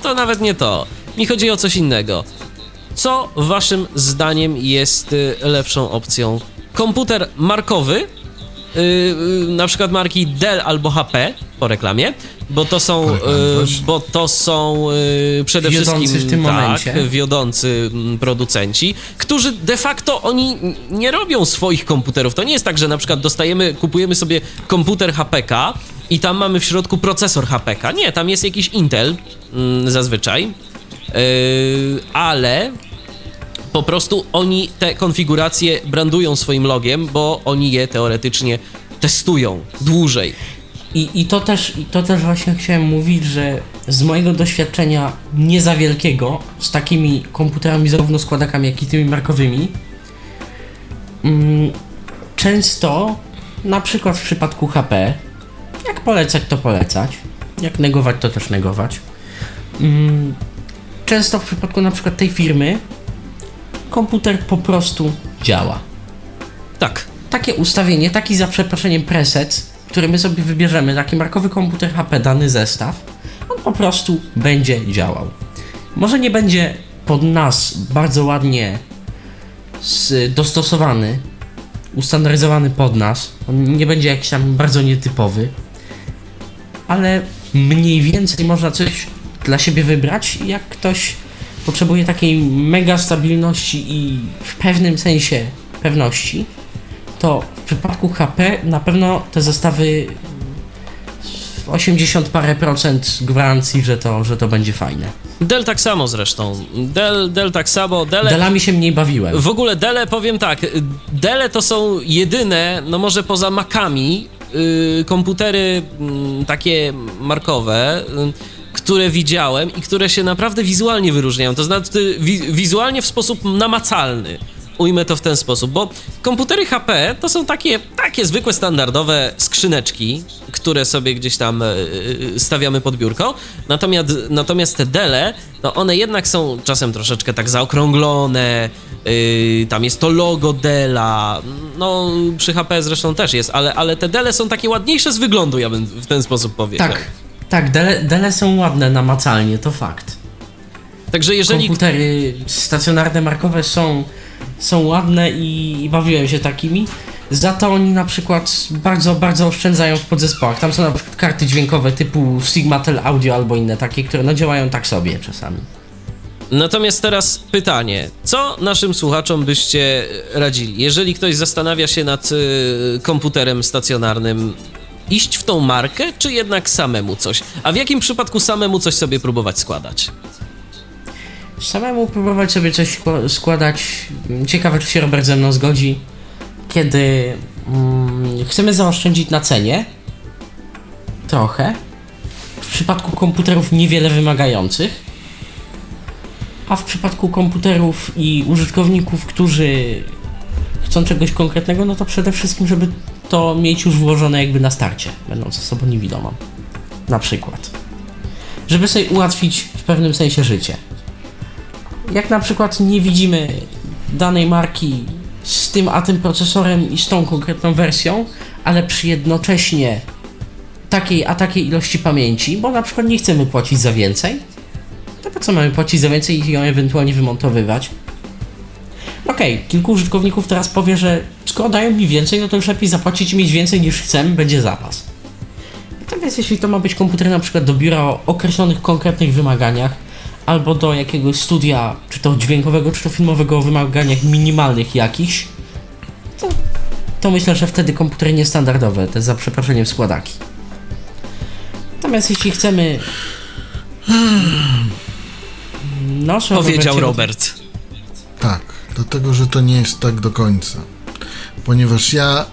To nawet nie to. Mi chodzi o coś innego. Co waszym zdaniem jest y, lepszą opcją? Komputer markowy, y, y, na przykład marki Dell albo HP po reklamie, bo to są, y, właśnie. bo to są y, przede Wiodący wszystkim w tym tak, momencie. wiodący mm, producenci, którzy de facto oni nie robią swoich komputerów. To nie jest tak, że na przykład dostajemy, kupujemy sobie komputer HPK i tam mamy w środku procesor HPK. Nie, tam jest jakiś Intel mm, zazwyczaj, yy, ale po prostu oni te konfiguracje brandują swoim logiem, bo oni je teoretycznie testują dłużej. I, i, to też, I to też właśnie chciałem mówić, że z mojego doświadczenia nie za wielkiego z takimi komputerami, zarówno składakami, jak i tymi markowymi, mm, często, na przykład w przypadku HP, jak polecać, to polecać, jak negować, to też negować. Mm, często w przypadku na przykład tej firmy, komputer po prostu działa Tak, takie ustawienie, taki za przeproszeniem preset, który my sobie wybierzemy, taki markowy komputer HP, dany zestaw, on po prostu będzie działał. Może nie będzie pod nas bardzo ładnie dostosowany, ustandaryzowany pod nas. On nie będzie jakiś tam bardzo nietypowy, ale mniej więcej można coś dla siebie wybrać. Jak ktoś potrzebuje takiej mega stabilności i w pewnym sensie pewności, to w przypadku HP na pewno te zestawy 80 parę procent gwarancji, że to, że to będzie fajne. Dell tak samo zresztą. Dell, Dell tak samo. Dell, Delami się mniej bawiłem. W ogóle Dele, powiem tak, Dele to są jedyne, no może poza Macami, yy, komputery yy, takie markowe, yy, które widziałem i które się naprawdę wizualnie wyróżniają. To znaczy wi wizualnie w sposób namacalny. Ujmę to w ten sposób, bo komputery HP to są takie, takie zwykłe, standardowe skrzyneczki, które sobie gdzieś tam yy, stawiamy pod biurko. Natomiast, natomiast te Dele, no one jednak są czasem troszeczkę tak zaokrąglone, yy, tam jest to logo Dela, no przy HP zresztą też jest, ale, ale te Dele są takie ładniejsze z wyglądu, ja bym w ten sposób powiedział. Tak, tak, dele, dele są ładne namacalnie, to fakt. Także jeżeli... Komputery stacjonarne, markowe są, są ładne i, i bawiłem się takimi. Za to oni na przykład bardzo, bardzo oszczędzają w podzespołach. Tam są na przykład karty dźwiękowe typu Sigmatel Audio albo inne takie, które no działają tak sobie czasami. Natomiast teraz pytanie, co naszym słuchaczom byście radzili? Jeżeli ktoś zastanawia się nad y, komputerem stacjonarnym, iść w tą markę, czy jednak samemu coś? A w jakim przypadku samemu coś sobie próbować składać? Samemu próbować sobie coś skła- składać. Ciekawe, czy się Robert ze mną zgodzi. Kiedy mm, chcemy zaoszczędzić na cenie, trochę. W przypadku komputerów niewiele wymagających. A w przypadku komputerów i użytkowników, którzy chcą czegoś konkretnego, no to przede wszystkim, żeby to mieć już włożone jakby na starcie, będąc osobą niewidomą. Na przykład. Żeby sobie ułatwić w pewnym sensie życie. Jak na przykład nie widzimy danej marki z tym a tym procesorem i z tą konkretną wersją, ale przy jednocześnie takiej a takiej ilości pamięci, bo na przykład nie chcemy płacić za więcej, to po co mamy płacić za więcej i ją ewentualnie wymontowywać? Okej, kilku użytkowników teraz powie, że skoro dają mi więcej, no to już lepiej zapłacić i mieć więcej niż chcemy, będzie zapas. Natomiast jeśli to ma być komputer na przykład do biura o określonych konkretnych wymaganiach, albo do jakiegoś studia, czy to dźwiękowego, czy to filmowego o wymaganiach minimalnych jakichś, to, to myślę, że wtedy komputery niestandardowe, te za przeproszeniem składaki. Natomiast jeśli chcemy... No, trzeba Powiedział Robert. Tak, dlatego, że to nie jest tak do końca. Ponieważ ja,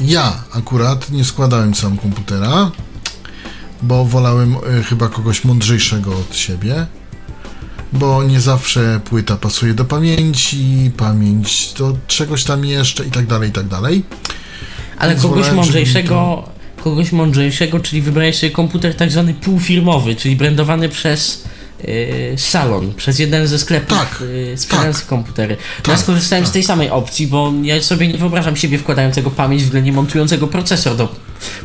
ja akurat nie składałem sam komputera, bo wolałem e, chyba kogoś mądrzejszego od siebie, bo nie zawsze płyta pasuje do pamięci, pamięć do czegoś tam jeszcze i tak dalej, i tak dalej. Ale Więc kogoś wolałem, mądrzejszego, kogoś mądrzejszego, czyli wybrałeś sobie komputer tak zwany półfirmowy, czyli brandowany przez salon, przez jeden ze sklepów Tak, sprzedających komputery. No ja Tak, skorzystałem z tak. tej samej opcji, bo ja sobie nie wyobrażam siebie wkładającego pamięć, względnie montującego procesor do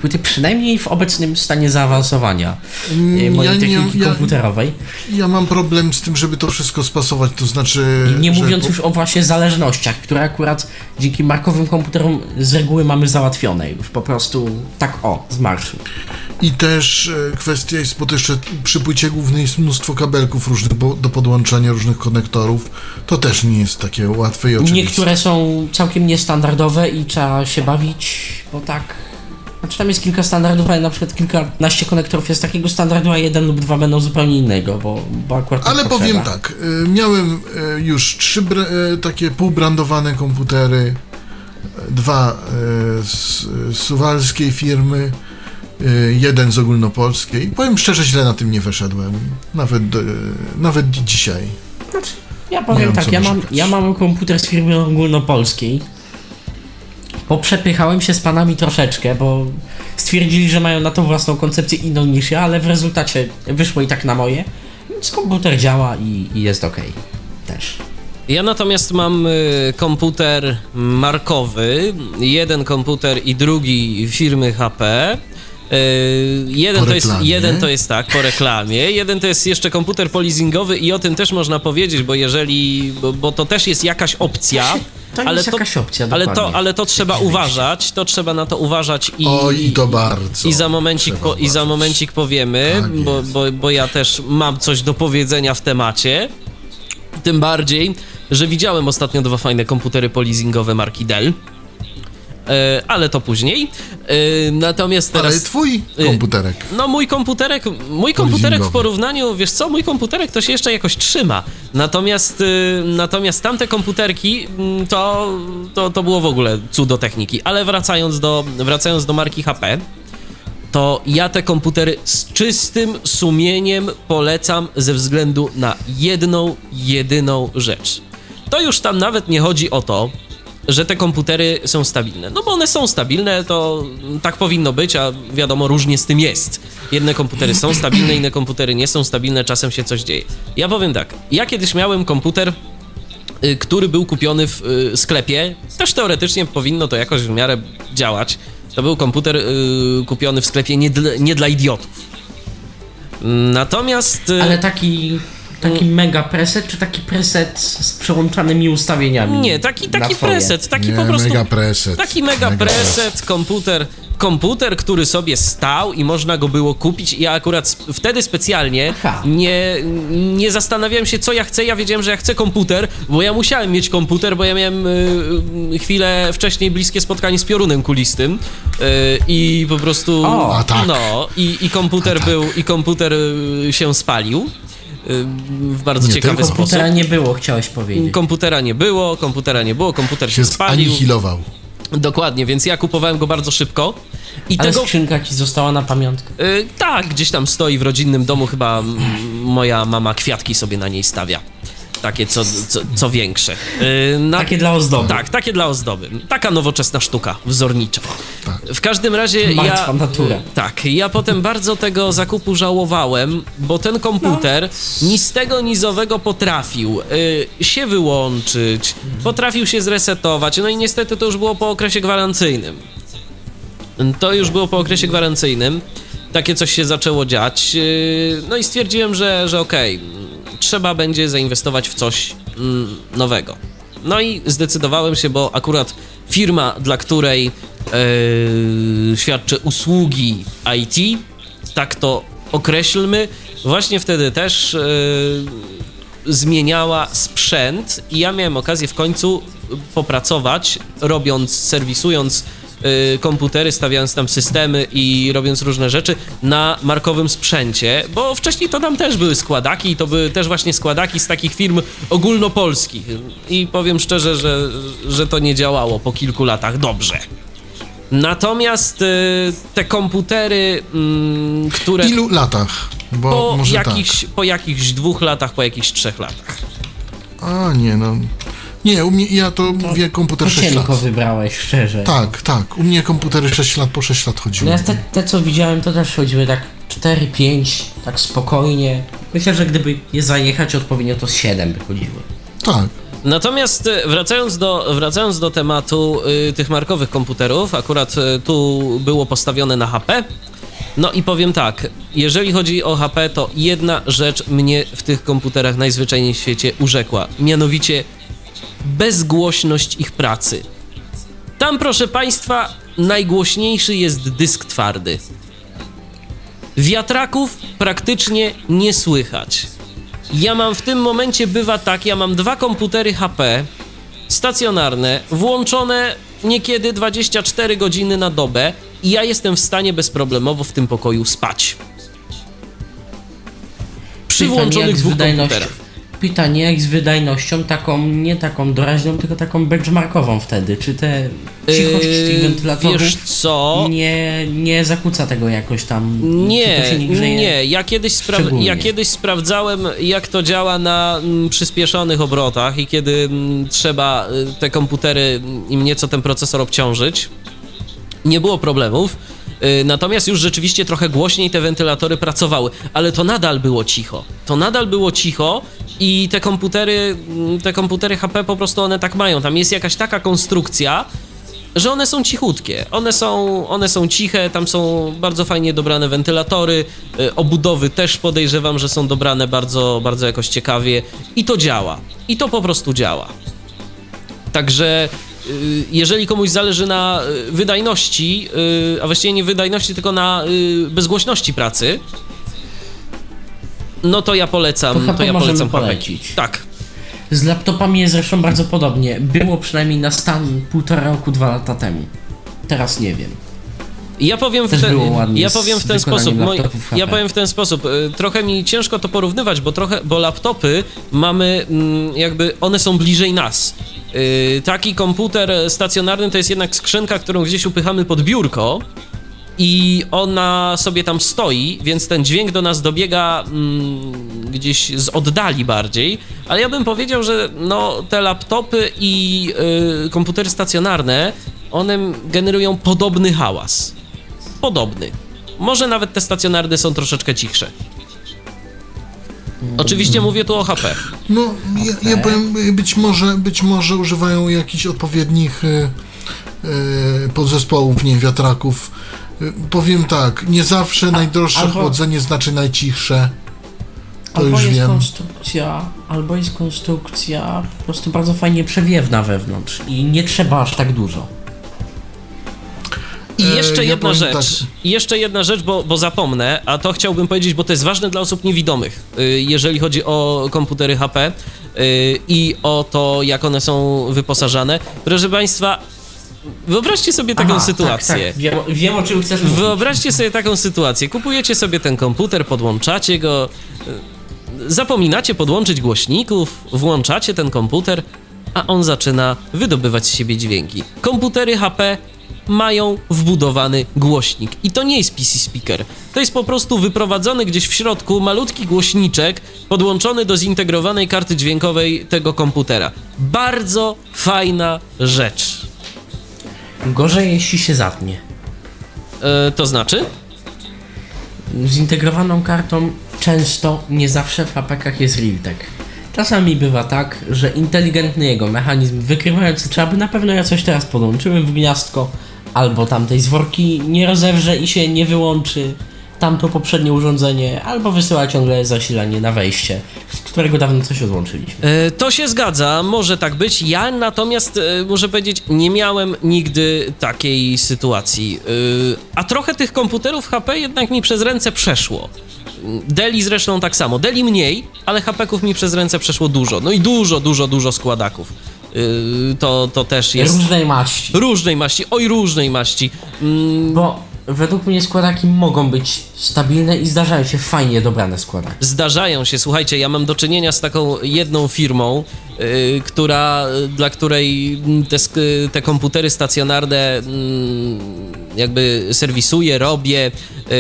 płyty, przynajmniej w obecnym stanie zaawansowania yy, mojej Ja techniki ja- komputerowej. Ja mam problem z tym, żeby to wszystko spasować, to znaczy... Nie mówiąc już o właśnie zależnościach, które akurat dzięki markowym komputerom z reguły mamy załatwione już po prostu tak o, z marszu. I też e, kwestia jest, bo to jeszcze przy płycie głównej jest mnóstwo kabelków różnych do podłączania różnych konektorów. To też nie jest takie łatwe i oczywiste. Niektóre są całkiem niestandardowe i trzeba się bawić, bo tak. Znaczy tam jest kilka standardów, ale na przykład kilkanaście konektorów jest takiego standardu, a jeden lub dwa będą zupełnie innego, bo, bo akurat Ale potrzeba. powiem tak, e, miałem e, już trzy takie półbrandowane komputery, dwa z suwalskiej firmy, jeden z ogólnopolskiej. Powiem szczerze, źle na tym nie wyszedłem. Nawet, e, nawet dzisiaj. Ja powiem tak, ja mam, ja mam komputer z firmy ogólnopolskiej. Poprzepychałem się z panami troszeczkę, bo stwierdzili, że mają na to własną koncepcję inną niż ja, ale w rezultacie wyszło i tak na moje. Więc komputer działa i, i jest ok. Też. Ja natomiast mam y, komputer markowy, jeden komputer i drugi firmy HP. Y, jeden, Po to jest, jeden to jest tak, po reklamie. Jeden to jest jeszcze komputer polizingowy i o tym też można powiedzieć, bo jeżeli, bo, bo to też jest jakaś opcja, To jest jakaś opcja, ale dokładnie. to, ale to trzeba Jakieś uważać, to trzeba na to uważać i, Oj, i to bardzo. i za momencik, po, i za momencik powiemy, Tak bo, bo, bo ja też mam coś do powiedzenia w temacie. Tym bardziej, że widziałem ostatnio dwa fajne komputery polizingowe marki Dell. E, ale to później. E, natomiast teraz. Ale twój Y, komputerek. No mój komputerek, mój komputerek w porównaniu, wiesz co, mój komputerek to się jeszcze jakoś trzyma. Natomiast, natomiast tamte komputerki mm, to, to, to było w ogóle cudo techniki. Ale wracając do, wracając do marki HP, to ja te komputery z czystym sumieniem polecam ze względu na jedną, jedyną rzecz. To już tam nawet nie chodzi o to, że te komputery są stabilne. No bo one są stabilne, to tak powinno być, a wiadomo, różnie z tym jest. Jedne komputery są stabilne, inne komputery nie są stabilne, czasem się coś dzieje. Ja powiem tak, ja kiedyś miałem komputer, y, który był kupiony w y, sklepie. Też teoretycznie powinno to jakoś w miarę działać. To był komputer y, kupiony w sklepie nie dla, nie dla idiotów. Natomiast. Ale taki, taki mega preset, czy taki preset z przełączanymi ustawieniami? Nie, taki, taki preset, taki Nie, po prostu. mega preset. Taki mega, Mega preset, komputer. Komputer, który sobie stał i można go było kupić. Ja akurat sp- wtedy specjalnie Aha. nie, nie zastanawiałem się, co ja chcę. Ja wiedziałem, że ja chcę komputer, bo ja musiałem mieć komputer, bo ja miałem y, y, chwilę wcześniej bliskie spotkanie z piorunem kulistym y, i po prostu. O, a tak. No, i, i komputer A tak. był, i komputer y, się spalił. W bardzo Nie ciekawy tylko sposób. Komputera nie było, chciałeś powiedzieć. Komputera nie było, komputera nie było, komputer się Się spalił. zanihilował. Dokładnie, więc ja kupowałem go bardzo szybko. I Ale tego. skrzynka ci została na pamiątkę. Y, tak, gdzieś tam stoi w rodzinnym domu, chyba moja mama kwiatki sobie na niej stawia. Takie co, co, co większe. Y, na- Takie dla ozdoby. Tak, takie dla ozdoby. Taka nowoczesna sztuka, wzornicza. Tak. W każdym razie Martwa ja. natura. Tak, ja potem bardzo tego zakupu żałowałem, bo ten komputer ni z tego nizowego potrafił y, się wyłączyć, potrafił się zresetować, no i niestety to już było po okresie gwarancyjnym. To już było po okresie gwarancyjnym. Takie coś się zaczęło dziać. No i stwierdziłem, że, że okej, trzeba będzie zainwestować w coś mm, nowego. No i zdecydowałem się, bo akurat firma, dla której yy, świadczę usługi IT, tak to określmy, właśnie wtedy też yy, zmieniała sprzęt i ja miałem okazję w końcu popracować, robiąc, serwisując y, komputery, stawiając tam systemy i robiąc różne rzeczy na markowym sprzęcie, bo wcześniej to tam też były składaki i to były też właśnie składaki z takich firm ogólnopolskich i powiem szczerze, że, że to nie działało po kilku latach dobrze. Natomiast y, te komputery, mm, które Ilu latach? Bo po jakichś, po jakichś dwóch latach, po jakichś trzech latach. tak. A nie, no. Nie, u mnie, ja to mówię komputer 6 lat. Wybrałeś, szczerze. Tak, tak. U mnie komputery 6 lat po 6 lat No chodziły. ja te, te, co widziałem, to też chodziły tak 4-5, tak spokojnie. Myślę, że gdyby je zajechać odpowiednio, to z 7 by chodziły. Tak. Natomiast y, wracając do, wracając do tematu y, tych markowych komputerów, akurat y, tu było postawione na HP. No i powiem tak, jeżeli chodzi o HP, to jedna rzecz mnie w tych komputerach najzwyczajniej w świecie urzekła, mianowicie bezgłośność ich pracy. Tam, proszę Państwa, najgłośniejszy jest dysk twardy. Wiatraków praktycznie nie słychać. Ja mam w tym momencie bywa tak, ja mam dwa komputery HP stacjonarne, włączone niekiedy 24 godziny na dobę i ja jestem w stanie bezproblemowo w tym pokoju spać. Przy włączonych dwóch komputerach. Pytanie jak z wydajnością taką, nie taką doraźną, tylko taką benchmarkową wtedy. Czy te cichość tych Yy, wentylatorów Wiesz co? nie, nie zakłóca tego jakoś tam? Nie, nie, nie. Ja kiedyś, spra- ja kiedyś sprawdzałem, jak to działa na mm, przyspieszonych obrotach i kiedy mm, trzeba y, te komputery, im nieco ten procesor obciążyć. Nie było problemów. Y, Natomiast już rzeczywiście trochę głośniej te wentylatory pracowały, ale to nadal było cicho. To nadal było cicho i te komputery, mm, te komputery HP po prostu one tak mają. Tam jest jakaś taka konstrukcja, że one są cichutkie. One są, one są ciche, tam są bardzo fajnie dobrane wentylatory, y, obudowy też podejrzewam, że są dobrane bardzo, bardzo jakoś ciekawie i to działa. I to po prostu działa. Także jeżeli komuś zależy na y, wydajności, y, a właściwie nie wydajności, tylko na y, bezgłośności pracy, no to ja polecam, To to, ja polecam polecić. Tak. Z laptopami jest zresztą bardzo podobnie. Było przynajmniej na stan półtora roku, dwa lata temu. Teraz nie wiem. Ja powiem w ten, ja powiem w ten sposób. Moi, ja powiem w ten sposób. Trochę mi ciężko to porównywać, bo trochę, bo laptopy mamy mm, jakby one są bliżej nas. Y, Taki komputer stacjonarny to jest jednak skrzynka, którą gdzieś upychamy pod biurko i ona sobie tam stoi, więc ten dźwięk do nas dobiega mm, gdzieś z oddali bardziej, ale ja bym powiedział, że no, te laptopy i y, komputery stacjonarne, one generują podobny hałas. Podobny. Może nawet te stacjonarne są troszeczkę cichsze. Oczywiście mówię tu o HP. No, ja, ja powiem, być może, być może używają jakichś odpowiednich y, y, podzespołów, nie wiatraków. Y, powiem tak, nie zawsze najdroższe albo- chłodzenie znaczy najcichsze. To albo już jest wiem. konstrukcja, albo jest konstrukcja po prostu bardzo fajnie przewiewna wewnątrz i nie trzeba aż tak dużo. I E, jeszcze ja jedna rzecz, tak. jeszcze jedna rzecz, bo, bo zapomnę, a to chciałbym powiedzieć, bo to jest ważne dla osób niewidomych, y, jeżeli chodzi o komputery HP y, i o to, jak one są wyposażane. Proszę Państwa, wyobraźcie sobie taką Aha, sytuację. Tak, tak. Wiem, wiem o czym chcesz mówić. Wyobraźcie sobie taką sytuację. Kupujecie sobie ten komputer, podłączacie go, y, zapominacie podłączyć głośników, włączacie ten komputer, a on zaczyna wydobywać z siebie dźwięki. Komputery HP mają wbudowany głośnik i to nie jest PC speaker. To jest po prostu wyprowadzony gdzieś w środku malutki głośniczek podłączony do zintegrowanej karty dźwiękowej tego komputera. Bardzo fajna rzecz. Gorzej jeśli się zatnie. E, to znaczy? Zintegrowaną kartą często, nie zawsze w apekach jest Realtek. Czasami bywa tak, że inteligentny jego mechanizm wykrywający, czy aby na pewno ja coś teraz podłączyłem w gniazdko, albo tamtej zworki nie rozewrze i się nie wyłączy tamto poprzednie urządzenie, albo wysyła ciągle zasilanie na wejście, z którego dawno coś odłączyliśmy. E, To się zgadza, może tak być. Ja natomiast e, muszę powiedzieć, nie miałem nigdy takiej sytuacji. E, A trochę tych komputerów HP jednak mi przez ręce przeszło. Deli zresztą tak samo. Deli mniej, ale HP-ków mi przez ręce przeszło dużo. No i dużo, dużo, dużo składaków. E, To, to też jest Różnej maści. różnej maści, oj różnej maści. Mm, Bo według mnie składaki mogą być stabilne i zdarzają się fajnie dobrane składaki. Zdarzają się, słuchajcie, ja mam do czynienia z taką jedną firmą, yy, która, dla której te, te komputery stacjonarne mm, jakby serwisuję, robię, yy,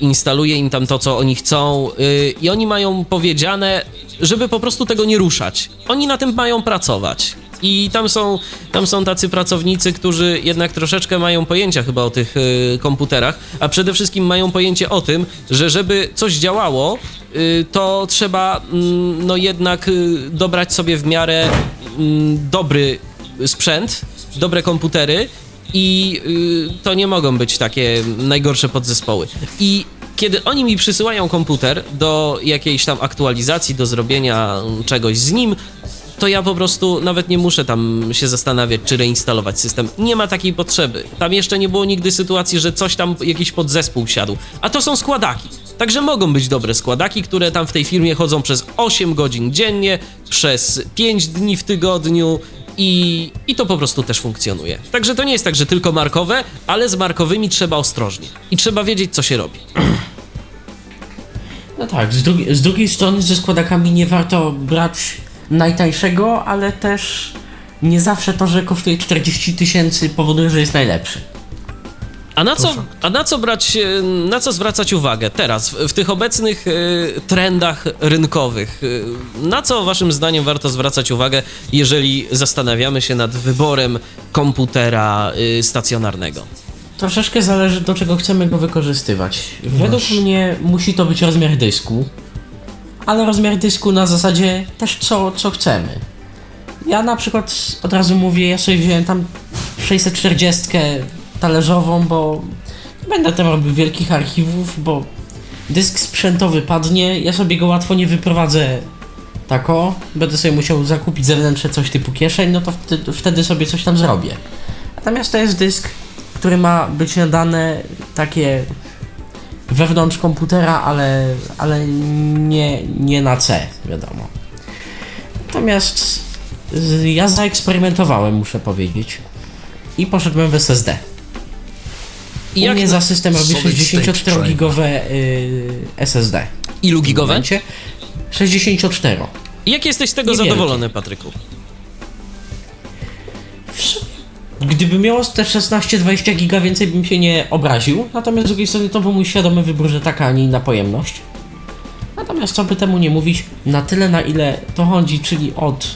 instaluję im tam to, co oni chcą yy, i oni mają powiedziane, żeby po prostu tego nie ruszać. Oni na tym mają pracować. I tam są, tam są tacy pracownicy, którzy jednak troszeczkę mają pojęcia chyba o tych y, komputerach, a przede wszystkim mają pojęcie o tym, że żeby coś działało, y, to trzeba mm, no jednak y, dobrać sobie w miarę mm, dobry sprzęt, dobre komputery i y, to nie mogą być takie najgorsze podzespoły. I kiedy oni mi przysyłają komputer do jakiejś tam aktualizacji, do zrobienia czegoś z nim, to ja po prostu nawet nie muszę tam się zastanawiać, czy reinstalować system. Nie ma takiej potrzeby. Tam jeszcze nie było nigdy sytuacji, że coś tam, jakiś podzespół siadł. A to są składaki. Także mogą być dobre składaki, które tam w tej firmie chodzą przez 8 godzin dziennie, przez 5 dni w tygodniu i, i to po prostu też funkcjonuje. Także to nie jest tak, że tylko markowe, ale z markowymi trzeba ostrożnie. I trzeba wiedzieć, co się robi. No tak, z, z drugiej strony ze składakami nie warto brać najtańszego, ale też nie zawsze to, że kosztuje 40 tysięcy powoduje, że jest najlepszy. A na co, a na co brać, e, na co zwracać uwagę teraz, w, w tych obecnych e, trendach rynkowych? E, na co waszym zdaniem warto zwracać uwagę, jeżeli zastanawiamy się nad wyborem komputera stacjonarnego? Troszeczkę zależy do czego chcemy go wykorzystywać. Według mnie musi to być rozmiar dysku, ale rozmiar dysku na zasadzie też co, co chcemy. Ja na przykład od razu mówię, ja sobie wziąłem tam 640 talerzową, bo nie będę tam robił wielkich archiwów, bo dysk sprzętowy padnie, ja sobie go łatwo nie wyprowadzę tako, będę sobie musiał zakupić zewnętrzne coś typu kieszeń, no to wtedy, wtedy sobie coś tam zrobię. Natomiast to jest dysk, który ma być na dane takie wewnątrz komputera, ale, ale nie, nie na C, wiadomo. Natomiast ja zaeksperymentowałem, muszę powiedzieć. I poszedłem w SSD. I jak, mnie za system robi Solid State 64-gigowe y, SSD. ilu gigowe? momencie 64. I jak jesteś z tego Niewielkie. zadowolony, Patryku? W sumie, Gdyby miało te 16-20 giga więcej, bym się nie obraził. Natomiast z drugiej strony to był mój świadomy wybór, że taka, a nie inna pojemność. Natomiast co by temu nie mówić, na tyle na ile to chodzi, czyli od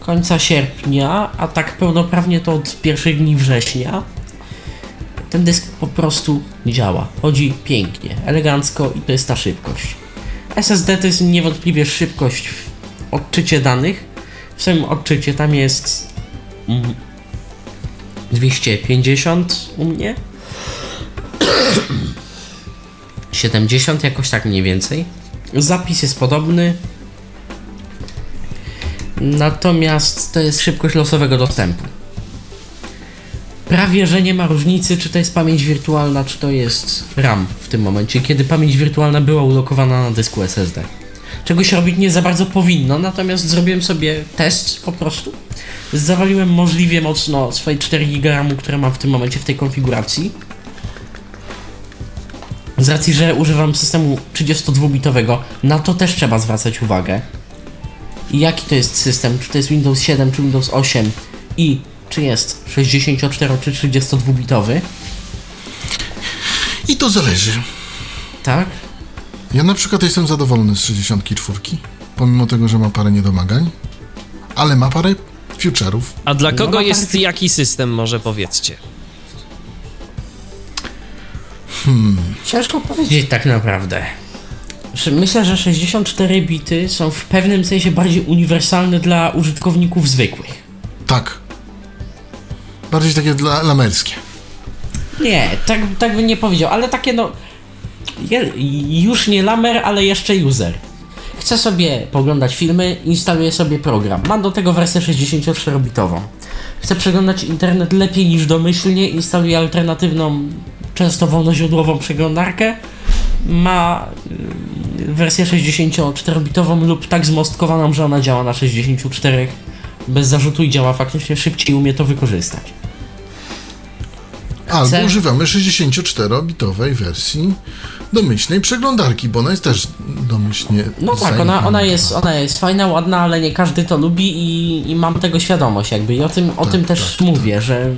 końca sierpnia, a tak pełnoprawnie to od pierwszych dni września, ten dysk po prostu działa. Chodzi pięknie, elegancko i to jest ta szybkość. SSD to jest niewątpliwie szybkość w odczycie danych. W samym odczycie tam jest mm, 250 u mnie. 70 jakoś tak mniej więcej. Zapis jest podobny. Natomiast to jest szybkość losowego dostępu. Prawie, że nie ma różnicy, czy to jest pamięć wirtualna, czy to jest RAM w tym momencie, kiedy pamięć wirtualna była ulokowana na dysku SSD. Czego się robić nie za bardzo powinno, natomiast zrobiłem sobie test po prostu. Zawaliłem możliwie mocno swoje 4 GB które mam w tym momencie w tej konfiguracji. Z racji, że używam systemu 32-bitowego, na to też trzeba zwracać uwagę. I jaki to jest system? Czy to jest Windows 7, czy Windows 8 i czy jest 64 czy 32-bitowy? I to zależy. Tak? Ja na przykład jestem zadowolony z 64, pomimo tego, że ma parę niedomagań, ale ma parę future'ów. A dla No, kogo jest parę- jaki system, może powiedzcie? Ciężko powiedzieć tak naprawdę. Myślę, że 64 bity są w pewnym sensie bardziej uniwersalne dla użytkowników zwykłych. Tak. Bardziej takie dla lamerskie. Nie, tak, tak bym nie powiedział, ale takie no. Już nie lamer, ale jeszcze user. Chcę sobie poglądać filmy, instaluję sobie program. Mam do tego wersję 64-bitową. Chcę przeglądać internet lepiej niż domyślnie, instaluję alternatywną, często wolnoźródłową przeglądarkę. Ma y, wersję 64-bitową lub tak zmostkowaną, że ona działa na 64 bez zarzutu i działa faktycznie szybciej umie to wykorzystać. Albo Chcę- używamy 64-bitowej wersji domyślnej przeglądarki, bo ona jest też domyślnie. No tak, ona, ona, jest, ona jest fajna, ładna, ale nie każdy to lubi i, i mam tego świadomość jakby. I o tym, o Tak, tym też tak, mówię, że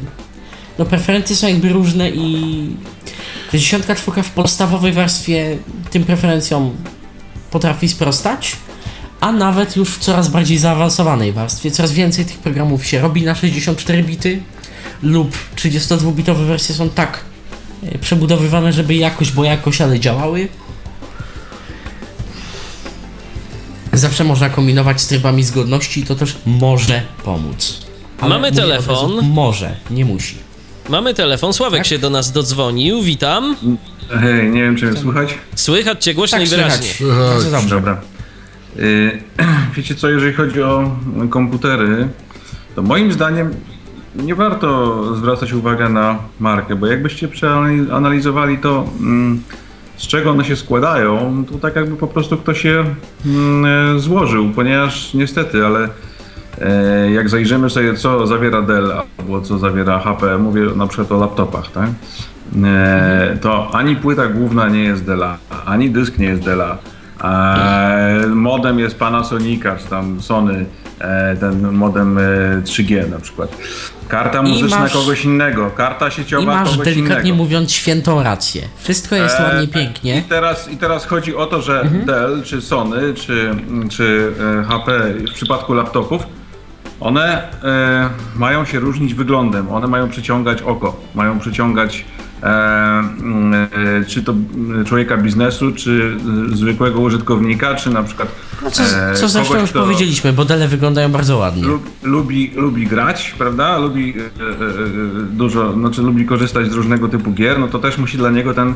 no preferencje są jakby różne i 64 w podstawowej warstwie tym preferencjom potrafi sprostać, a nawet już w coraz bardziej zaawansowanej warstwie. Coraz więcej tych programów się robi na 64 bity lub 32-bitowe wersje są tak e, przebudowywane, żeby jakoś, bo jakoś, ale działały. Zawsze można kombinować z trybami zgodności i to też może pomóc. Mamy mówię od telefon. razu, Może, nie musi. Mamy telefon, Sławek Tak? się do nas dodzwonił, witam. Hej, nie wiem, czy mnie słychać? Słychać cię głośno Tak, i wyraźnie. słychać. Dobra. Y, wiecie co, jeżeli chodzi o komputery, to moim zdaniem nie warto zwracać uwagi na markę, bo jakbyście przeanalizowali to, mm, z czego one się składają, to tak jakby po prostu ktoś je mm, e, złożył, ponieważ niestety, ale e, jak zajrzymy sobie, co zawiera Dell albo co zawiera HP, mówię na przykład o laptopach, tak? E, to ani płyta główna nie jest Della, ani dysk nie jest Della. Modem jest Panasonica, czy tam Sony, ten modem e, 3G na przykład. Karta muzyczna masz- kogoś innego, karta I sieciowa masz kogoś delikatnie innego. mówiąc świętą rację. Wszystko jest E, ładnie, I pięknie. teraz, I teraz chodzi o to, że Dell, czy Sony, czy, czy e, HP w przypadku laptopów, one e, mają się różnić wyglądem, one mają przyciągać oko, mają przyciągać e, e, czy to mm, człowieka biznesu, czy e, zwykłego użytkownika, czy na przykład No co, e, co zresztą kogoś, już powiedzieliśmy, modele wyglądają bardzo ładnie. lub, lubi, lubi grać, prawda? Lubi e, e, e, dużo, znaczy lubi korzystać z różnego typu gier, no to też musi dla niego ten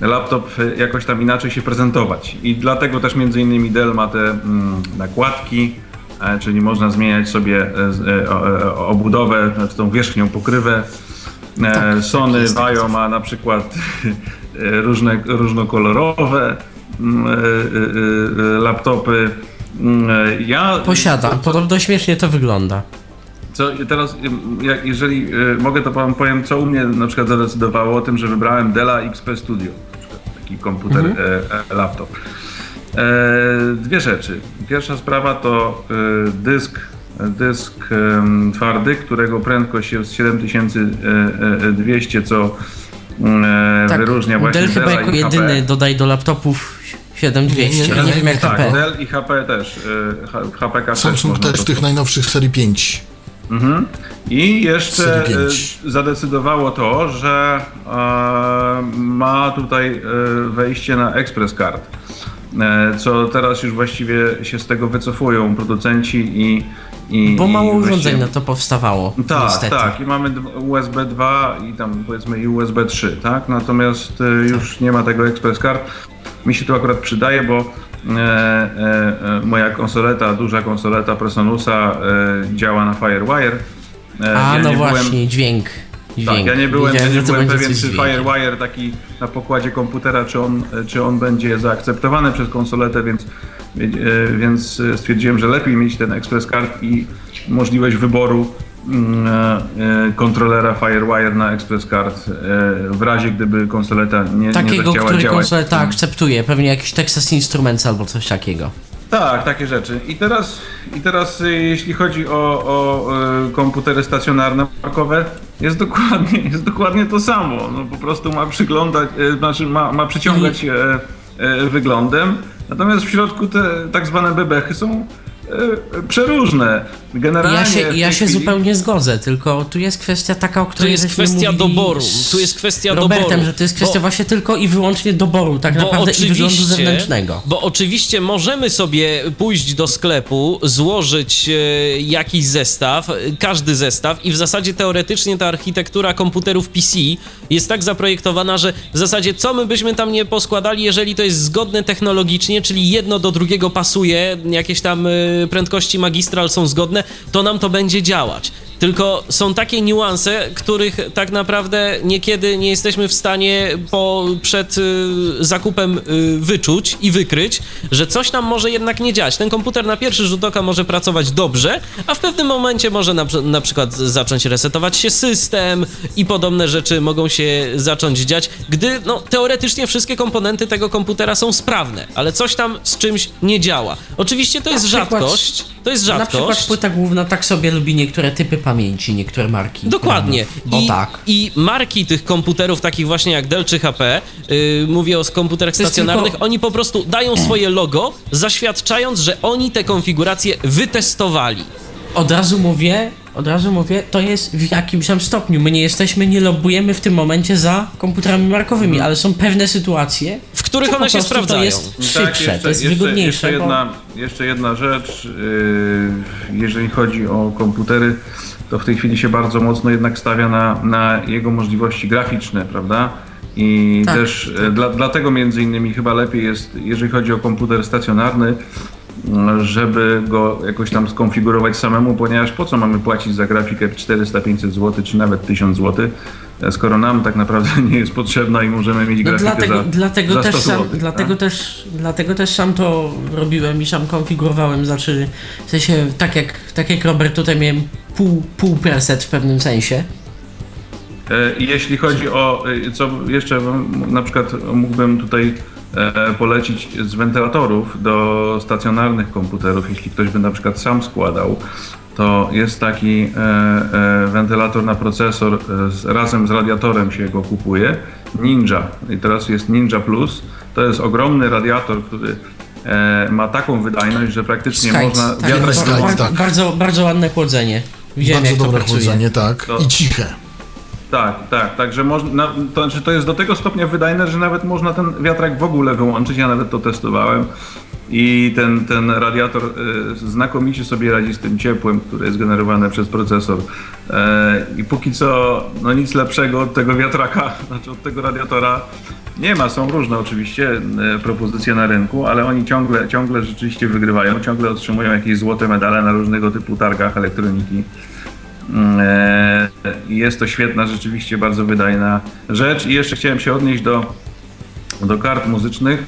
laptop e, jakoś tam inaczej się prezentować. I dlatego też między innymi Dell ma te mm, nakładki, e, czyli można zmieniać sobie e, e, e, obudowę, znaczy tą wierzchnią pokrywę. Sony jest, tak Vaio ma na przykład e, różne, różnokolorowe mm, e, e, laptopy. Mm, Ja Posiadam. Podobno śmiesznie to wygląda. co, teraz, ym, jak, jeżeli mogę, to wam powiem, co u mnie na przykład zadecydowało o tym, że wybrałem Della XP Studio, na przykład taki komputer, Mhm. e, laptop. E, dwie rzeczy. Pierwsza sprawa to dysk, dysk twardy, którego prędkość jest 7200, co e, Tak, wyróżnia właśnie Dell chyba jako i HP. jedyny dodaje do laptopów 7200. Nie, Nie, nie, nie, wiem jak Tak, HP. Dell i HP też. w HPK Samsung też to tych najnowszych serii 5. Mhm. I jeszcze e, zadecydowało to, że e, ma tutaj e, wejście na Express Card. E, co teraz już właściwie się z tego wycofują producenci i. i Bo mało i urządzeń właściwie- na to powstawało. tak, niestety. tak. I mamy USB 2 i tam powiedzmy i USB 3, tak? Natomiast e, już nie ma tego Express Card. Mi się to akurat przydaje, bo e, e, e, moja konsoleta, duża konsoleta Presonusa e, działa na FireWire. E, A ja no nie byłem- właśnie, dźwięk. dźwięk. tak, ja nie byłem, ja nie byłem pewien, czy. FireWire taki na pokładzie komputera, czy on, czy on będzie zaakceptowany przez konsoletę, więc, więc stwierdziłem, że lepiej mieć ten Express Card i możliwość wyboru mm, e, e, kontrolera FireWire na Express Card e, w razie gdyby konsoleta nie, nie Takiego, zechciała który działać. konsoleta akceptuje, pewnie jakiś Texas Instruments albo coś takiego. Tak, takie rzeczy. I teraz, i teraz jeśli chodzi o, o komputery stacjonarne markowe, jest dokładnie, jest dokładnie to samo. No, po prostu ma przyglądać, znaczy ma, ma przyciągać e, e, wyglądem, natomiast w środku te tak zwane bebechy są przeróżne. Generalnie Ja się, ja się chwili- zupełnie zgodzę, tylko tu jest kwestia taka, o Tu której jest żeśmy kwestia mówili doboru. Tu jest kwestia Robertem, doboru. że to jest kwestia Bo- właśnie tylko i wyłącznie doboru, tak naprawdę i wyglądu zewnętrznego. Bo oczywiście możemy sobie pójść do sklepu, złożyć e, jakiś zestaw, e, każdy zestaw i w zasadzie teoretycznie ta architektura komputerów PC jest tak zaprojektowana, że w zasadzie co my byśmy tam nie poskładali, jeżeli to jest zgodne technologicznie, czyli jedno do drugiego pasuje, jakieś tam e, prędkości magistral są zgodne, to nam to będzie działać. Tylko są takie niuanse, których tak naprawdę niekiedy nie jesteśmy w stanie po, przed y, zakupem y, wyczuć i wykryć, że coś nam może jednak nie działać. Ten komputer na pierwszy rzut oka może pracować dobrze, a w pewnym momencie może na, na przykład zacząć resetować się system i podobne rzeczy mogą się zacząć dziać, gdy no, teoretycznie wszystkie komponenty tego komputera są sprawne, ale coś tam z czymś nie działa. Oczywiście to jest przykład- rzadkość, to jest Na przykład rzadkość. płyta główna tak sobie lubi niektóre typy pamięci, niektóre marki. Dokładnie. Bo I, tak. I marki tych komputerów, takich właśnie jak Dell czy HP, yy, mówię o komputerach stacjonarnych, tylko- oni po prostu dają swoje logo, zaświadczając, że oni te konfiguracje wytestowali. Od razu mówię, od razu mówię, to jest w jakimś tam stopniu. My nie jesteśmy, nie lobbujemy w tym momencie za komputerami markowymi, ale są pewne sytuacje, W których one się sprawdzają. To jest szybsze, to jest Tak, jeszcze, wygodniejsze. Jeszcze bo... jedna, jeszcze jedna rzecz, yy, jeżeli chodzi o komputery, to w tej chwili się bardzo mocno jednak stawia na, na jego możliwości graficzne, prawda? I Tak, też e, Dla, dlatego między innymi chyba lepiej jest, jeżeli chodzi o komputer stacjonarny, m, żeby go jakoś tam skonfigurować samemu, ponieważ po co mamy płacić za grafikę 400-500 zł, czy nawet 1000 zł, skoro nam tak naprawdę nie jest potrzebna i możemy mieć No grafikę dlatego, za, dlatego, za 100 też sam, zł, dlatego, tak? też, dlatego też sam to robiłem i sam konfigurowałem, znaczy w sensie tak jak, tak jak Robert tutaj miałem pół, pół preset w pewnym sensie. E, Jeśli chodzi o, e, co jeszcze na przykład mógłbym tutaj e, polecić z wentylatorów do stacjonarnych komputerów, jeśli ktoś by na przykład sam składał, to jest taki e, e, wentylator na procesor, e, z, razem z radiatorem się go kupuje, Ninja. I teraz jest Ninja Plus. To jest ogromny radiator, który e, ma taką wydajność, że praktycznie można tak, wiatrak Skite, bardzo, tak. bardzo, bardzo ładne chłodzenie. Widziałem Bardzo jak to dobre pracuje. chłodzenie, tak. To- I ciche. Tak, tak, także można, na, to, znaczy to jest do tego stopnia wydajne, że nawet można ten wiatrak w ogóle wyłączyć, ja nawet to testowałem i ten, ten radiator e, znakomicie sobie radzi z tym ciepłem, które jest generowane przez procesor. E, I póki co no nic lepszego od tego wiatraka, znaczy od tego radiatora nie ma. Są różne oczywiście e, propozycje na rynku, ale oni ciągle, ciągle rzeczywiście wygrywają, ciągle otrzymują jakieś złote medale na różnego typu targach elektroniki. E, Jest to świetna, rzeczywiście bardzo wydajna rzecz. I jeszcze chciałem się odnieść do, do kart muzycznych,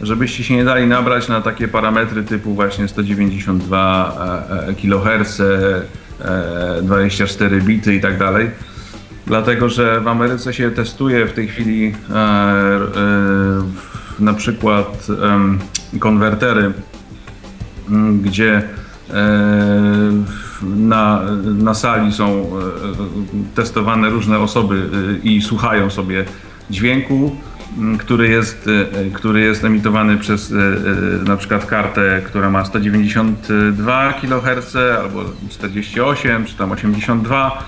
żebyście się nie dali nabrać na takie parametry typu właśnie 192 e, e, kHz, e, 24 bity i tak dalej. Dlatego, że w Ameryce się testuje w tej chwili e, e, na przykład konwertery gdzie e, na, na sali są testowane różne osoby i słuchają sobie dźwięku, który jest, e, który jest emitowany przez e, e, na przykład kartę, która ma 192 kHz albo 48 czy tam 82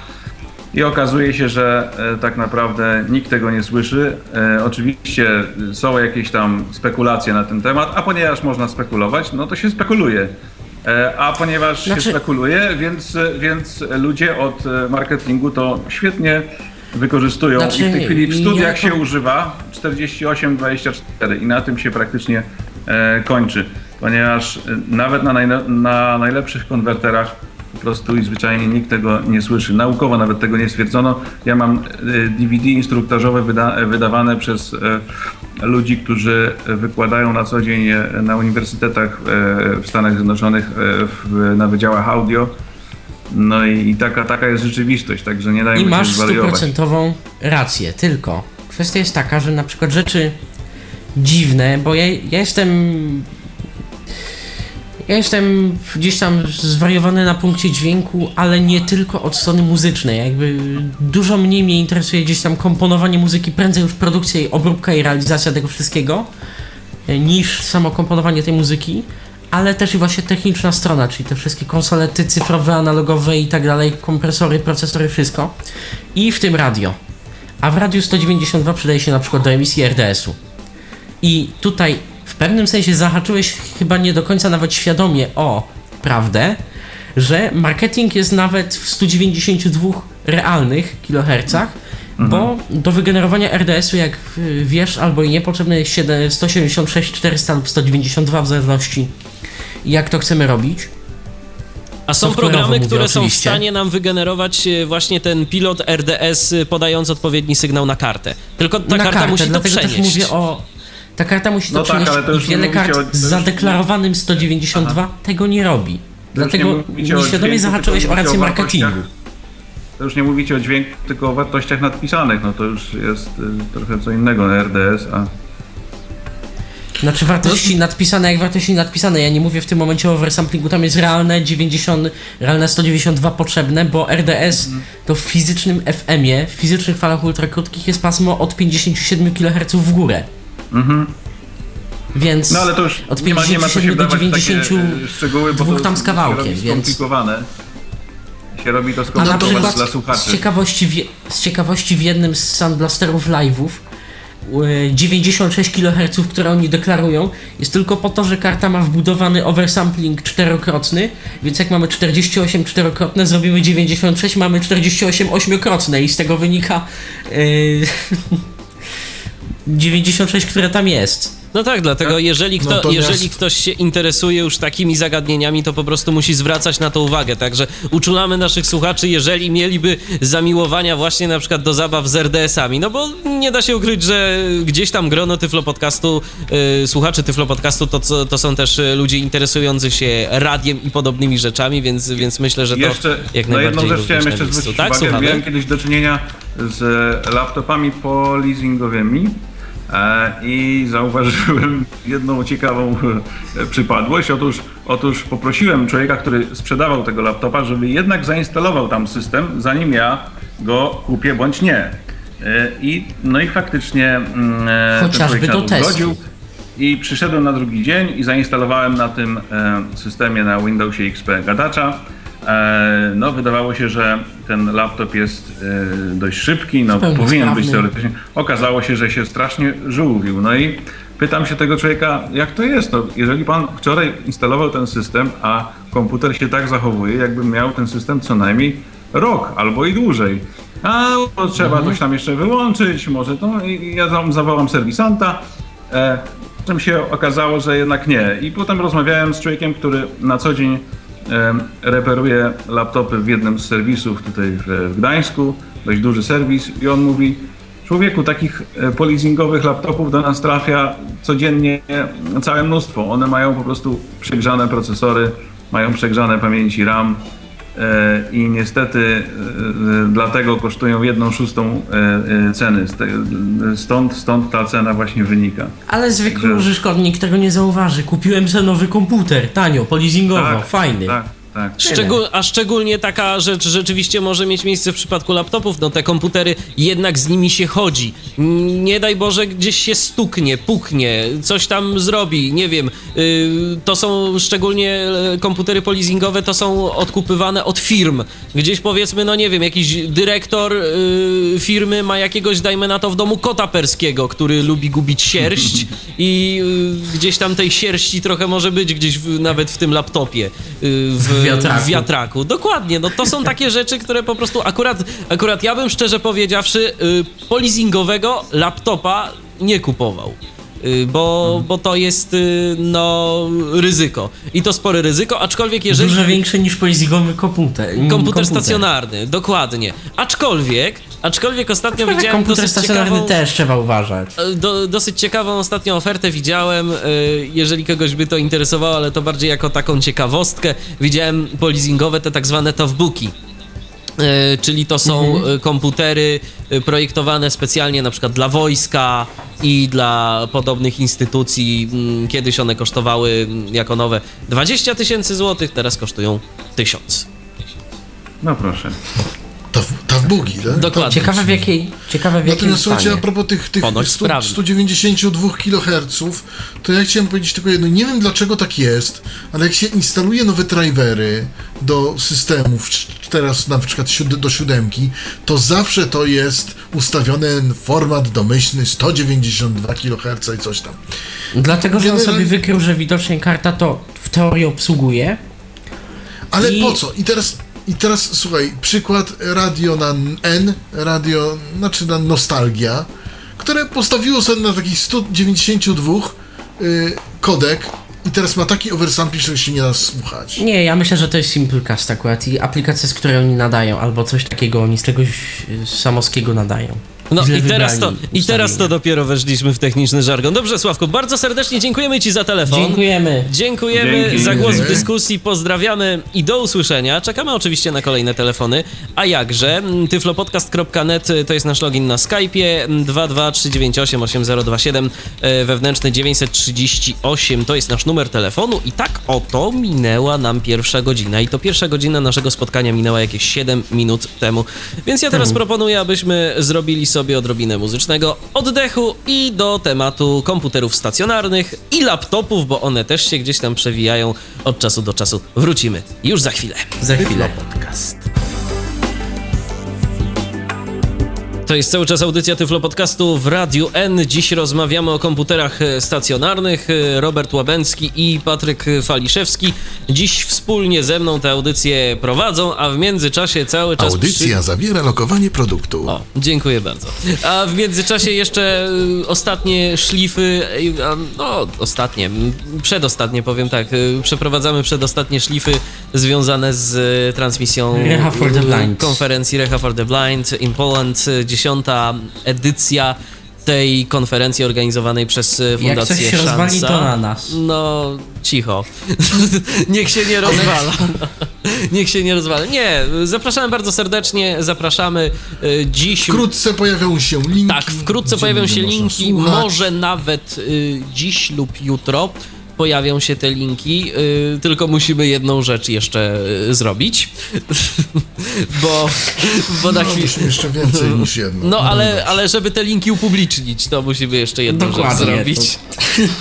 i okazuje się, że tak naprawdę nikt tego nie słyszy. Oczywiście są jakieś tam spekulacje na ten temat, a ponieważ można spekulować, no to się spekuluje. A ponieważ Znaczy- się spekuluje, więc, więc ludzie od marketingu to świetnie wykorzystują. Znaczy, I w tej chwili w studiach się używa 48-24 i na tym się praktycznie e, kończy. Ponieważ e, nawet na, najno- na najlepszych konwerterach po prostu i zwyczajnie nikt tego nie słyszy. Naukowo nawet tego nie stwierdzono. Ja mam e, DVD instruktażowe wyda, e, wydawane przez e, ludzi, którzy wykładają na co dzień e, na uniwersytetach e, w Stanach Zjednoczonych e, na wydziałach audio. No i, i taka, taka jest rzeczywistość, także nie dajmy I się masz zwariować. stuprocentową rację, tylko kwestia jest taka, że na przykład rzeczy dziwne, bo ja, ja jestem. Ja jestem gdzieś tam zwariowany na punkcie dźwięku, ale nie tylko od strony muzycznej. Jakby dużo mniej mnie interesuje gdzieś tam komponowanie muzyki, prędzej już produkcja i obróbka i realizacja tego wszystkiego, e, niż samo komponowanie tej muzyki, ale też i właśnie techniczna strona, czyli te wszystkie konsolety cyfrowe, analogowe i tak dalej, kompresory, procesory, wszystko. I w tym radio. A w radiu 192 przydaje się na przykład do emisji RDS-u. I tutaj w pewnym sensie zahaczyłeś chyba nie do końca nawet świadomie o prawdę, że marketing jest nawet w 192 realnych kilohercach, bo do wygenerowania RDS-u, jak y, wiesz albo i nie, potrzebne jest 7 176, 400 lub 192 w zależności jak to chcemy robić. A są programy, mówię które są w oczywiście. stanie nam wygenerować e, właśnie ten pilot RDS, e, podając odpowiedni sygnał na kartę. Tylko ta na karta kartę, musi to dlatego przenieść. też mówię o. Ta karta musi to No tak, przenieść ale to już i nie wiele kart o- z zadeklarowanym 192 tego nie robi. Dlatego nie nieświadomie zahaczyłeś o rację o marketingu. To już nie mówicie o dźwięku, tylko o wartościach nadpisanych. No to już jest y, trochę co innego na RDS, a Znaczy wartości nadpisane jak wartości nadpisane. Ja nie mówię w tym momencie o oversamplingu, tam jest realne 90, realne 192 potrzebne, bo RDS Mhm. to w fizycznym FM-ie, w fizycznych falach ultrakrótkich jest pasmo od 57 kHz w górę. Więc No ale to już od nie ma, nie ma co się 57 do wdawać w takie 90 e, szczegóły, bo dwóch tam z kawałkiem, więc- skomplikowane. Się robi to A na skomplikowane przykład dla z ciekawości, w, z ciekawości w jednym z Soundblasterów live'ów 96 kHz, które oni deklarują, jest tylko po to, że karta ma wbudowany oversampling czterokrotny, więc jak mamy 48 czterokrotne, zrobimy 96, mamy 48 ośmiokrotne i z tego wynika e, 96, które tam jest. No tak, dlatego jeżeli, kto, Natomiast- jeżeli ktoś się interesuje już takimi zagadnieniami, to po prostu musi zwracać na to uwagę. Także uczulamy naszych słuchaczy, jeżeli mieliby zamiłowania właśnie na przykład do zabaw z RDS-ami, no bo nie da się ukryć, że gdzieś tam grono Tyflo Podcastu, yy, słuchaczy Tyflo Podcastu to, to są też ludzie interesujący się radiem i podobnymi rzeczami, więc, więc myślę, że to Jeszcze jak na najbardziej jedną rzecz chciałem jeszcze zwrócić Tak, uwagę. słuchamy? Miałem kiedyś do czynienia z laptopami poleasingowymi i zauważyłem jedną ciekawą e, przypadłość. Otóż, otóż poprosiłem człowieka, który sprzedawał tego laptopa, żeby jednak zainstalował tam system, zanim ja go kupię bądź nie. E, I, no i faktycznie mm, e, Chociażby do testu. I przyszedłem na drugi dzień i zainstalowałem na tym e, systemie na Windowsie XP gadacza. E, no, wydawało się, że ten laptop jest e, dość szybki, no powinien sprawny. być teoretycznie. Okazało się, że się strasznie żółwił. No i pytam się tego człowieka, jak to jest? No, jeżeli pan wczoraj instalował ten system, a komputer się tak zachowuje, jakby miał ten system co najmniej rok albo i dłużej. A to trzeba coś tam jeszcze wyłączyć, może to. I ja tam zawołam serwisanta. E, czym się okazało, że jednak nie. I potem rozmawiałem z człowiekiem, który na co dzień reperuje laptopy w jednym z serwisów tutaj w, Gdańsku, dość duży serwis. I on mówi, człowieku, takich e, polizingowych laptopów do nas trafia codziennie całe mnóstwo. One mają po prostu przegrzane procesory, mają przegrzane pamięci RAM i niestety e, e, dlatego kosztują jedną szóstą e, e, ceny. Stąd, stąd ta cena właśnie wynika. Ale zwykły Że- użytkownik tego nie zauważy. Kupiłem sobie nowy komputer, tanio, polizingowo, fajny. Tak, tak. Szczegól, a szczególnie taka rzecz rzeczywiście może mieć miejsce w przypadku laptopów. No te komputery jednak z nimi się chodzi. Nie daj Boże, gdzieś się stuknie, puknie, coś tam zrobi, nie wiem. y, To są szczególnie e, komputery polizingowe, to są odkupywane od firm. Gdzieś powiedzmy, no nie wiem, jakiś dyrektor y, firmy ma jakiegoś, dajmy na to, w domu kota perskiego, który lubi gubić sierść i y, gdzieś tam tej sierści trochę może być gdzieś w, nawet w tym laptopie. y, W, wiatraku. w wiatraku. Dokładnie, no to są takie rzeczy, które po prostu akurat, akurat ja bym szczerze powiedziawszy y, polizingowego laptopa nie kupował. Y, Bo, bo to jest y, no ryzyko. I to spore ryzyko, aczkolwiek jeżeli. Dużo większe niż polizingowy komputer. Komputer stacjonarny, dokładnie. Aczkolwiek, aczkolwiek ostatnio Ale widziałem komputer dosyć stacjonarny ciekawą, też trzeba uważać. E, do, dosyć ciekawą ostatnią ofertę widziałem, e, jeżeli kogoś by to interesowało, ale to bardziej jako taką ciekawostkę. Widziałem polizingowe te tak zwane towbooki. E, Czyli to są e, komputery projektowane specjalnie na przykład dla wojska i dla podobnych instytucji. Mm, Kiedyś one kosztowały mm, jako nowe 20 tysięcy złotych, teraz kosztują 1000. No proszę. W bugi, tak? Dokładnie. Ciekawe w jakiej, ciekawe w jakim Natomiast słuchajcie, a stanie. propos tych, tych Ponoć 100, sprawny. 192 kHz, to ja chciałem powiedzieć tylko jedno. Nie wiem dlaczego tak jest, ale jak się instaluje nowe drivery do systemów, teraz na przykład siód- do siódemki, to zawsze to jest ustawiony format domyślny 192 kHz i coś tam. Dlatego, że on sobie wykrył, że widocznie karta to w teorii obsługuje. Ale I- po co? I teraz, I teraz słuchaj, przykład radio na N, radio, znaczy na Nostalgia, które postawiło sobie na takich 192 y, kodek i teraz ma taki oversampling, że się nie da słuchać. Nie, ja myślę, że to jest Simplecast akurat i aplikacja, z której oni nadają, albo coś takiego, oni z tegoś y, samowskiego nadają. No i teraz, to, i teraz to dopiero weszliśmy w techniczny żargon. Dobrze, Sławku, bardzo serdecznie dziękujemy Ci za telefon. Dziękujemy. Dziękujemy Dzięki. za głos w dyskusji, pozdrawiamy i do usłyszenia. Czekamy oczywiście na kolejne telefony. A jakże? Tyflopodcast.net to jest nasz login na Skype'ie, mm, 223988027 e, wewnętrzny 938 to jest nasz numer telefonu i tak oto minęła nam pierwsza godzina i to pierwsza godzina naszego spotkania minęła jakieś 7 minut temu. Więc ja teraz proponuję, abyśmy zrobili sobie odrobinę muzycznego oddechu i do tematu komputerów stacjonarnych i laptopów, bo one też się gdzieś tam przewijają od czasu do czasu. Wrócimy już za chwilę. Za chwilę. Podcast. To jest cały czas audycja Tyflo Podcastu w Radiu N. Dziś rozmawiamy o komputerach e, stacjonarnych. E, Robert Łabęcki i Patryk Faliszewski dziś wspólnie ze mną tę audycję prowadzą, a w międzyczasie cały czas... Audycja zawiera lokowanie produktu. O, dziękuję bardzo. A w międzyczasie jeszcze y, ostatnie szlify, no ostatnie, przedostatnie powiem tak, przeprowadzamy przedostatnie szlify związane z transmisją Reha for the Blind. konferencji Reha for the Blind in Poland, y, dziesiąta edycja tej konferencji organizowanej przez Jak Fundację coś się Szansa. rozwali, to na nas. No, cicho. Niech się nie rozwala. Niech się nie rozwala. Nie, zapraszamy bardzo serdecznie, zapraszamy y, dziś. Wkrótce pojawią się linki. Tak, wkrótce pojawią się linki, słuchać. może nawet y, dziś lub jutro pojawią się te linki, y, tylko musimy jedną rzecz jeszcze y, zrobić, bo, bo na No, chwilę... musimy jeszcze więcej niż jedno. No ale, ale żeby te linki upublicznić, to musimy jeszcze jedną Dokładnie, rzecz zrobić.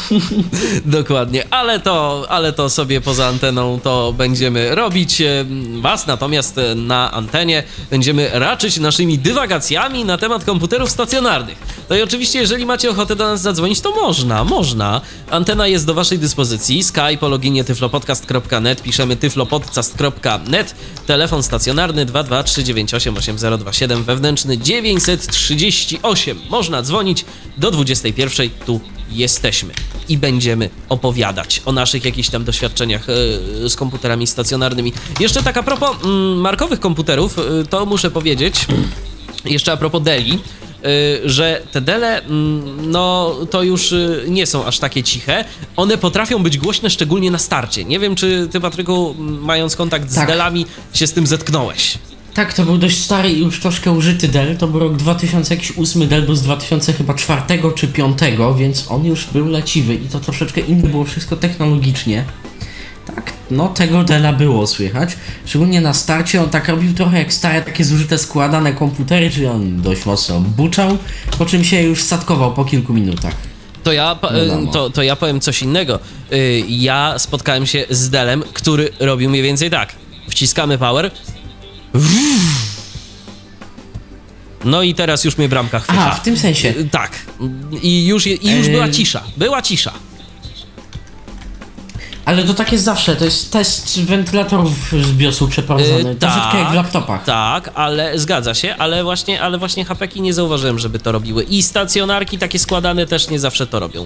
Dokładnie, ale to, ale to sobie poza anteną to będziemy robić. Em, Was natomiast na antenie będziemy raczyć naszymi dywagacjami na temat komputerów stacjonarnych. No i oczywiście, jeżeli macie ochotę do nas zadzwonić, to można, można. Antena jest do waszej dyspozycji. Skype po loginie tyflopodcast.net, piszemy tyflopodcast.net, telefon stacjonarny 223988027, wewnętrzny 938. Można dzwonić do 21. Tu jesteśmy i będziemy opowiadać o naszych jakichś tam doświadczeniach e, z komputerami stacjonarnymi. Jeszcze tak a propos mm, markowych komputerów, e, to muszę powiedzieć, jeszcze a propos Deli, że te dele, mm, no to już y, nie są aż takie ciche. One potrafią być głośne, szczególnie na starcie. Nie wiem, czy ty, Patryku, m, mając kontakt z Tak. delami, się z tym zetknąłeś. Tak, to był dość stary i już troszkę użyty Dell. To był rok 2008, Dell był z 2000 chyba 4 czy 5, więc on już był leciwy i to troszeczkę inne było wszystko technologicznie. Tak, no tego Della było słychać. Szczególnie na starcie on tak robił trochę jak stare takie zużyte składane komputery, czyli on dość mocno buczał, po czym się już statkował po kilku minutach. To ja, y, Wiadomo. to, to ja powiem coś innego. Y, Ja spotkałem się z delem, który robił mniej więcej tak. Wciskamy power. No i teraz już mnie bramka chwyta. Aha, w tym sensie. Y, Tak. I już, i już była cisza. Była cisza. Ale to tak jest zawsze, to jest test wentylatorów z BIOSu przeprowadzony. Y, Troszeczkę jak w laptopach. Tak, ale zgadza się, ale właśnie, ale właśnie hapeki nie zauważyłem, żeby to robiły. I stacjonarki takie składane też nie zawsze to robią.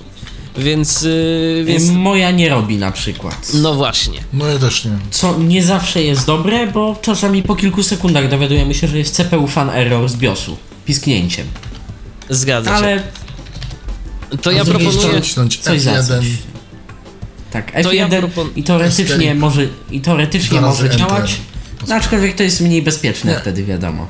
Więc, yy, więc Y, Moja nie robi na przykład. no właśnie. No ja też nie. Co nie zawsze jest dobre, bo czasami po kilku sekundach dowiadujemy się, że jest CPU fan error z BIOSu. Pisknięciem. Zgadza się. Ale To ja proponuję. coś za F1. coś. Tak, F1 To ja propon- i teoretycznie Escape. może, i teoretycznie Dwa razy może Enter. działać. No, aczkolwiek to jest mniej bezpieczne Nie. wtedy, wiadomo.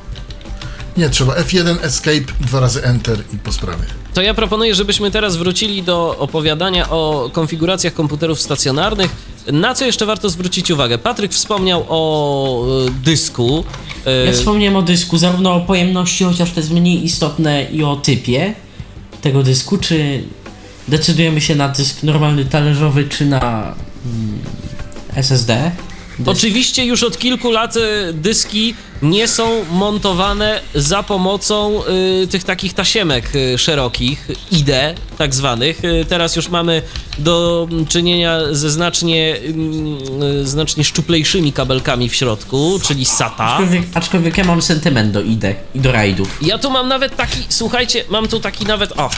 Nie, trzeba F1, Escape, dwa razy Enter i po sprawie. To ja proponuję, żebyśmy teraz wrócili do opowiadania o konfiguracjach komputerów stacjonarnych. Na co jeszcze warto zwrócić uwagę? Patryk wspomniał o y, dysku. y, Ja wspomniałem o dysku, zarówno o pojemności, chociaż to jest mniej istotne, i o typie tego dysku, czy decydujemy się na dysk normalny, talerzowy, czy na mm, SSD. Dysk. Oczywiście już od kilku lat y, dyski nie są montowane za pomocą y, tych takich tasiemek y, szerokich, ID tak zwanych. Y, teraz już mamy do czynienia ze znacznie, mm, y, znacznie szczuplejszymi kabelkami w środku, czyli SATA. Aczkolwiek, aczkolwiek ja mam sentyment do ID i do rajdów. Ja tu mam nawet taki, słuchajcie, mam tu taki nawet, o.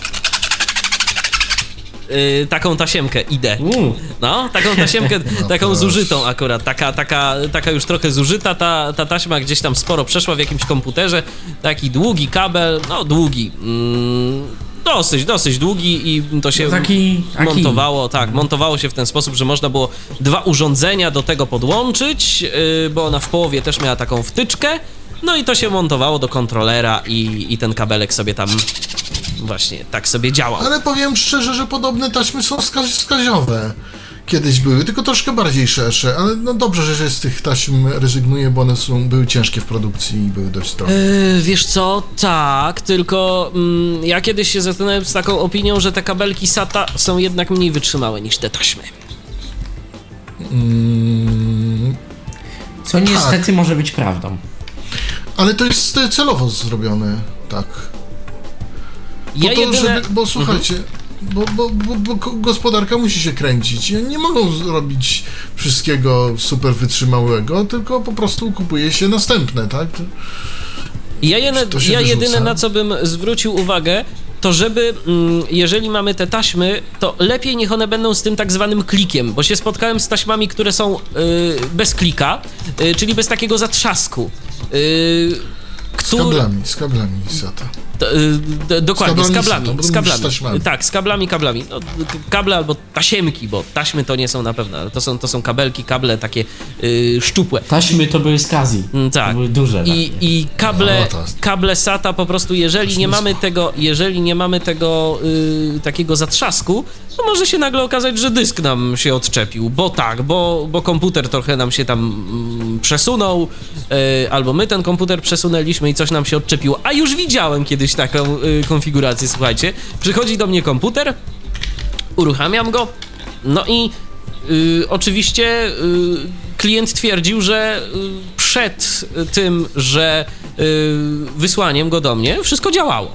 Yy, taką tasiemkę idę. Mm. No, taką tasiemkę, taką proszę. zużytą akurat, taka, taka, taka już trochę zużyta, ta, ta taśma gdzieś tam sporo przeszła w jakimś komputerze, taki długi kabel, no długi, mm, dosyć, dosyć długi i to się Taki- taki- montowało, tak, montowało się w ten sposób, że można było dwa urządzenia do tego podłączyć, yy, bo ona w połowie też miała taką wtyczkę, no i to się montowało do kontrolera i, i ten kabelek sobie tam właśnie tak sobie działał. Ale powiem szczerze, że podobne taśmy są wskaz wskaziowe. Kiedyś były, tylko troszkę bardziej szersze, ale no dobrze, że się z tych taśm rezygnuje, bo one są, były ciężkie w produkcji i były dość drogie. Yy, wiesz co, tak, tylko mm, ja kiedyś się zetknąłem z taką opinią, że te kabelki SATA są jednak mniej wytrzymałe niż te taśmy. Mm, Co niestety może być prawdą. Ale to jest celowo zrobione, tak. Po Ja to, jedyne... żeby, bo słuchajcie, bo, bo, bo, bo ko- gospodarka musi się kręcić. Nie mogą zrobić wszystkiego super wytrzymałego, tylko po prostu kupuje się następne, tak? Ja, jene, ja jedyne na co bym zwrócił uwagę, to żeby, mm, jeżeli mamy te taśmy, to lepiej niech one będą z tym tak zwanym klikiem, bo się spotkałem z taśmami, które są y, bez klika, y, czyli bez takiego zatrzasku. Y, Z który, kablami, z kablami. Y, dokładnie, z kablami Z kablami. z. Tak, z kablami, kablami. No, kable albo tasiemki, bo taśmy to nie są na pewno, ale to są, to są kabelki, kable takie y, szczupłe. Taśmy to były z Kazji. Mm, Tak. To były duże. I, takie. i kable, No, kable SATA po prostu, jeżeli nie mamy tego, jeżeli nie mamy tego y, takiego zatrzasku, to może się nagle okazać, że dysk nam się odczepił, bo tak, bo, bo komputer trochę nam się tam mm, przesunął, y, albo my ten komputer przesunęliśmy i coś nam się odczepiło. A już widziałem kiedyś taką y, konfigurację, słuchajcie. Przychodzi do mnie komputer, uruchamiam go, no i y, oczywiście y, klient twierdził, że y, przed tym, że y, wysłaniem go do mnie, wszystko działało.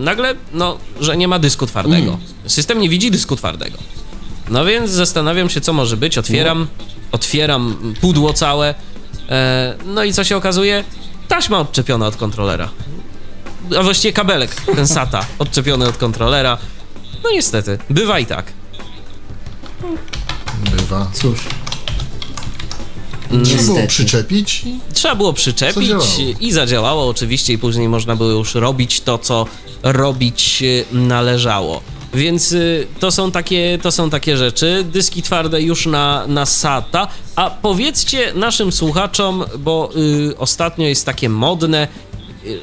Nagle, no, że nie ma dysku twardego. System nie widzi dysku twardego. No więc zastanawiam się, co może być. Otwieram, otwieram pudło całe. E, no i co się okazuje? Taśma odczepiona od kontrolera. A właściwie kabelek, ten SATA, odczepiony od kontrolera. No niestety, bywa i tak. Bywa. Cóż. Trzeba było przyczepić Trzeba było przyczepić Zadziałało. i zadziałało oczywiście i później można było już robić to, co robić y, należało. Więc y, to są takie, to są takie rzeczy. Dyski twarde już na, na SATA. A powiedzcie naszym słuchaczom, bo y, ostatnio jest takie modne,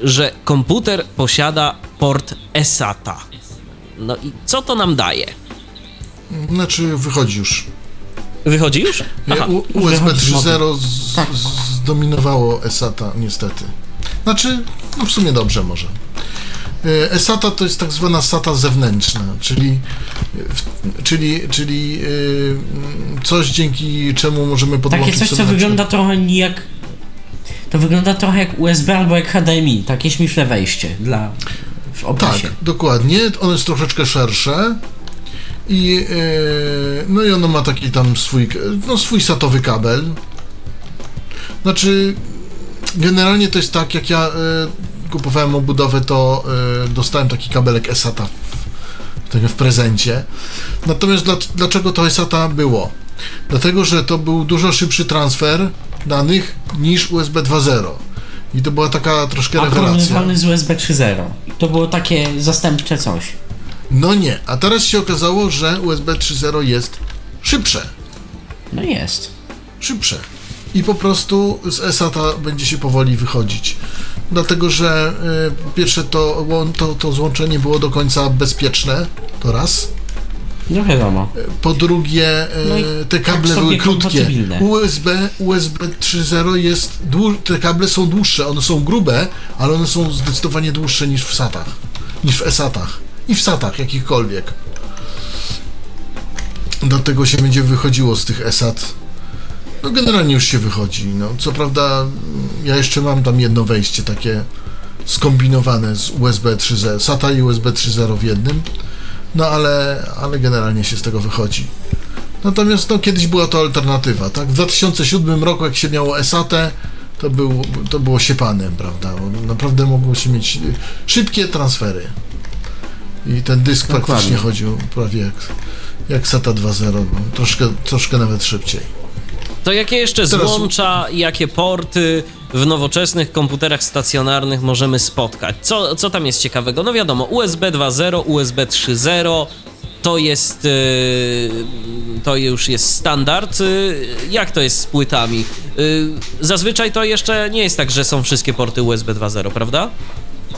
że komputer posiada port eSATA. No i co to nam daje? znaczy wychodzi już. Wychodzi już? Aha. U, USB wychodzi 3.0 z, Tak. zdominowało eSATA niestety. Znaczy, no w sumie dobrze może. E, eSATA to jest tak zwana SATA zewnętrzna, czyli, czyli, czyli y, coś dzięki czemu możemy podłączyć Takie coś, co wygląda trochę nie jak... To wygląda trochę jak USB albo jak HDMI. Takie śmieszne wejście dla... w Tak, dokładnie. Ono jest troszeczkę szersze. I, e, no i ono ma taki tam swój, no swój satowy kabel. Znaczy, generalnie to jest tak, jak ja e, kupowałem obudowę, to e, dostałem taki kabelek eSATA w, w prezencie. Natomiast dla, dlaczego to eSATA było? Dlatego, że to był dużo szybszy transfer danych niż USB 2.0. I to była taka troszkę A rewelacja. z USB 3.0. To było takie zastępcze coś. No nie, a teraz się okazało, że USB 3.0 jest szybsze. No jest. Szybsze. I po prostu z eSATA będzie się powoli wychodzić. Dlatego, że y, pierwsze to, to, to złączenie było do końca bezpieczne, to raz. No wiadomo. Po drugie, No i te tak kable były krótkie. USB, USB 3.0 jest, te kable są dłuższe, one są grube, ale one są zdecydowanie dłuższe niż w SATach, niż w eSATach i w SATach jakichkolwiek. Dlatego się będzie wychodziło z tych eSAT. No generalnie już się wychodzi. No, co prawda mm, ja jeszcze mam tam jedno wejście takie skombinowane z USB 3.0, SATA i USB 3.0 w jednym. No ale, ale generalnie się z tego wychodzi. Natomiast no, kiedyś była to alternatywa, tak? W 2007 roku, jak się miało eSATę, to, był, to było siepanem, prawda? Naprawdę mogło się mieć szybkie transfery. I ten dysk Dokładnie. praktycznie chodził prawie jak, jak SATA 2.0, no, troszkę, troszkę nawet szybciej. To jakie jeszcze Teraz- złącza, jakie porty w nowoczesnych komputerach stacjonarnych możemy spotkać? Co, co tam jest ciekawego? No wiadomo, USB 2.0, USB 3.0 to jest. yy, To już jest standard. Yy, Jak to jest z płytami? Yy, Zazwyczaj to jeszcze nie jest tak, że są wszystkie porty USB 2.0, prawda?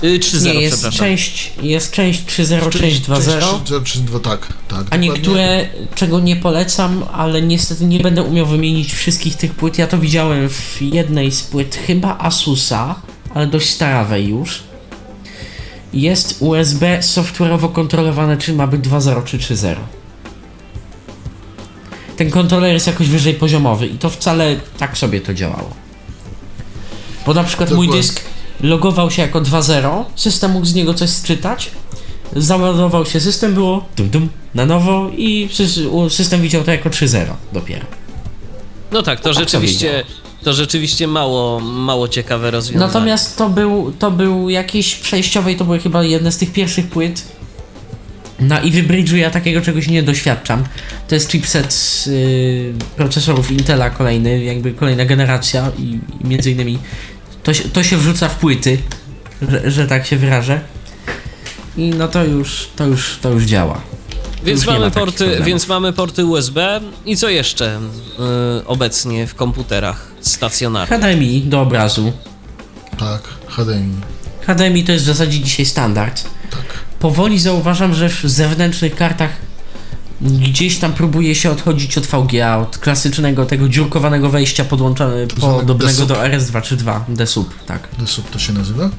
Yy, 3.0, Nie, jest przepraszam. część, jest część 3.0, część 2.0. 3.2, tak, tak. A niektóre, czego nie polecam, ale niestety nie będę umiał wymienić wszystkich tych płyt. Ja to widziałem w jednej z płyt, chyba Asusa, ale dość starawej już. Jest USB software'owo kontrolowane, czy ma być 2.0 czy 3.0. Ten kontroler jest jakoś wyżej poziomowy i to wcale tak sobie to działało. Bo na przykład mój Dokładnie. dysk logował się jako 2.0, system mógł z niego coś sczytać, załadował się system, było dum dum na nowo i system widział to jako 3.0 dopiero. No tak, to Tak to rzeczywiście. To rzeczywiście mało, mało ciekawe rozwiązanie. Natomiast to był, to był jakiś przejściowy i to były chyba jedne z tych pierwszych płyt. Na Ivy Bridge'u ja takiego czegoś nie doświadczam. To jest chipset yy, procesorów Intela kolejny, jakby kolejna generacja i, i między innymi to, się- to się wrzuca w płyty, że, że tak się wyrażę. i no to już, to już, to już działa. Więc mamy, ma porty, więc mamy porty USB i co jeszcze y, obecnie w komputerach stacjonarnych? HDMI do obrazu. Tak, HDMI. HDMI to jest w zasadzie dzisiaj standard. Tak. Powoli zauważam, że w zewnętrznych kartach gdzieś tam próbuje się odchodzić od VGA, od klasycznego tego dziurkowanego wejścia podłączone, podobnego DSUB. do RS232, DSUB, tak. DSUB to się nazywa.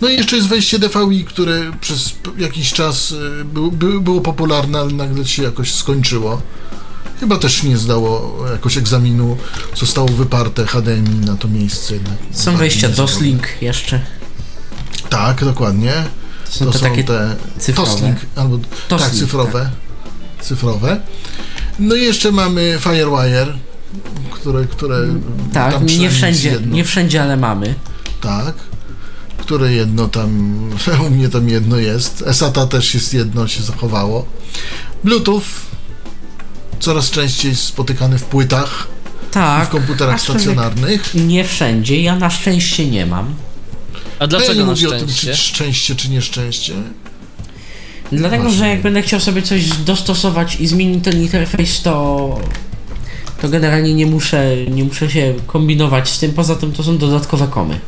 No i jeszcze jest wejście DVI, które przez jakiś czas y, był, był, było popularne, ale nagle się jakoś skończyło. Chyba też nie zdało jakoś egzaminu, zostało wyparte HDMI na to miejsce. Są wejścia. DOSLink jeszcze. Tak, dokładnie. To są To te są takie te cyfrowe. Toslink, albo tak, Toslink, cyfrowe. Cyfrowe. No i jeszcze mamy Firewire, które, które Tak, tam nie wszędzie, jedno. nie wszędzie, ale mamy. Tak. Które jedno tam, u mnie tam jedno jest. SATA też jest jedno, się zachowało. Bluetooth coraz częściej spotykany w płytach, Tak. w komputerach stacjonarnych. Nie wszędzie, ja na szczęście nie mam. A No ja dlaczego nie na mówię o tym, szczęście? czy szczęście, czy nieszczęście. Dlatego, Właśnie. że jak będę chciał sobie coś dostosować i zmienić ten interfejs, to, to generalnie nie muszę, nie muszę się kombinować z tym. Poza tym to są dodatkowe komy.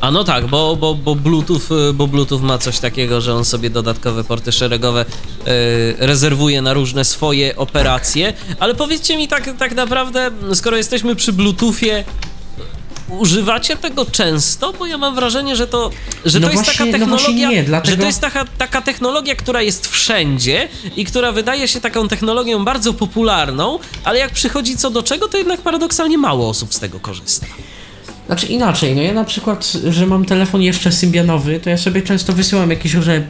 A no tak, bo, bo, bo, Bluetooth, y, bo Bluetooth ma coś takiego, że on sobie dodatkowe porty szeregowe y, rezerwuje na różne swoje operacje. Ale powiedzcie mi tak, tak naprawdę, skoro jesteśmy przy Bluetoothie, używacie tego często? Bo ja mam wrażenie, że to, że No to jest właśnie- taka no technologia, nie, że dlatego- to jest taka, taka technologia, która jest wszędzie i która wydaje się taką technologią bardzo popularną, ale jak przychodzi co do czego, to jednak paradoksalnie mało osób z tego korzysta. Znaczy inaczej, no ja na przykład, że mam telefon jeszcze symbianowy, to ja sobie często wysyłam jakieś różne y,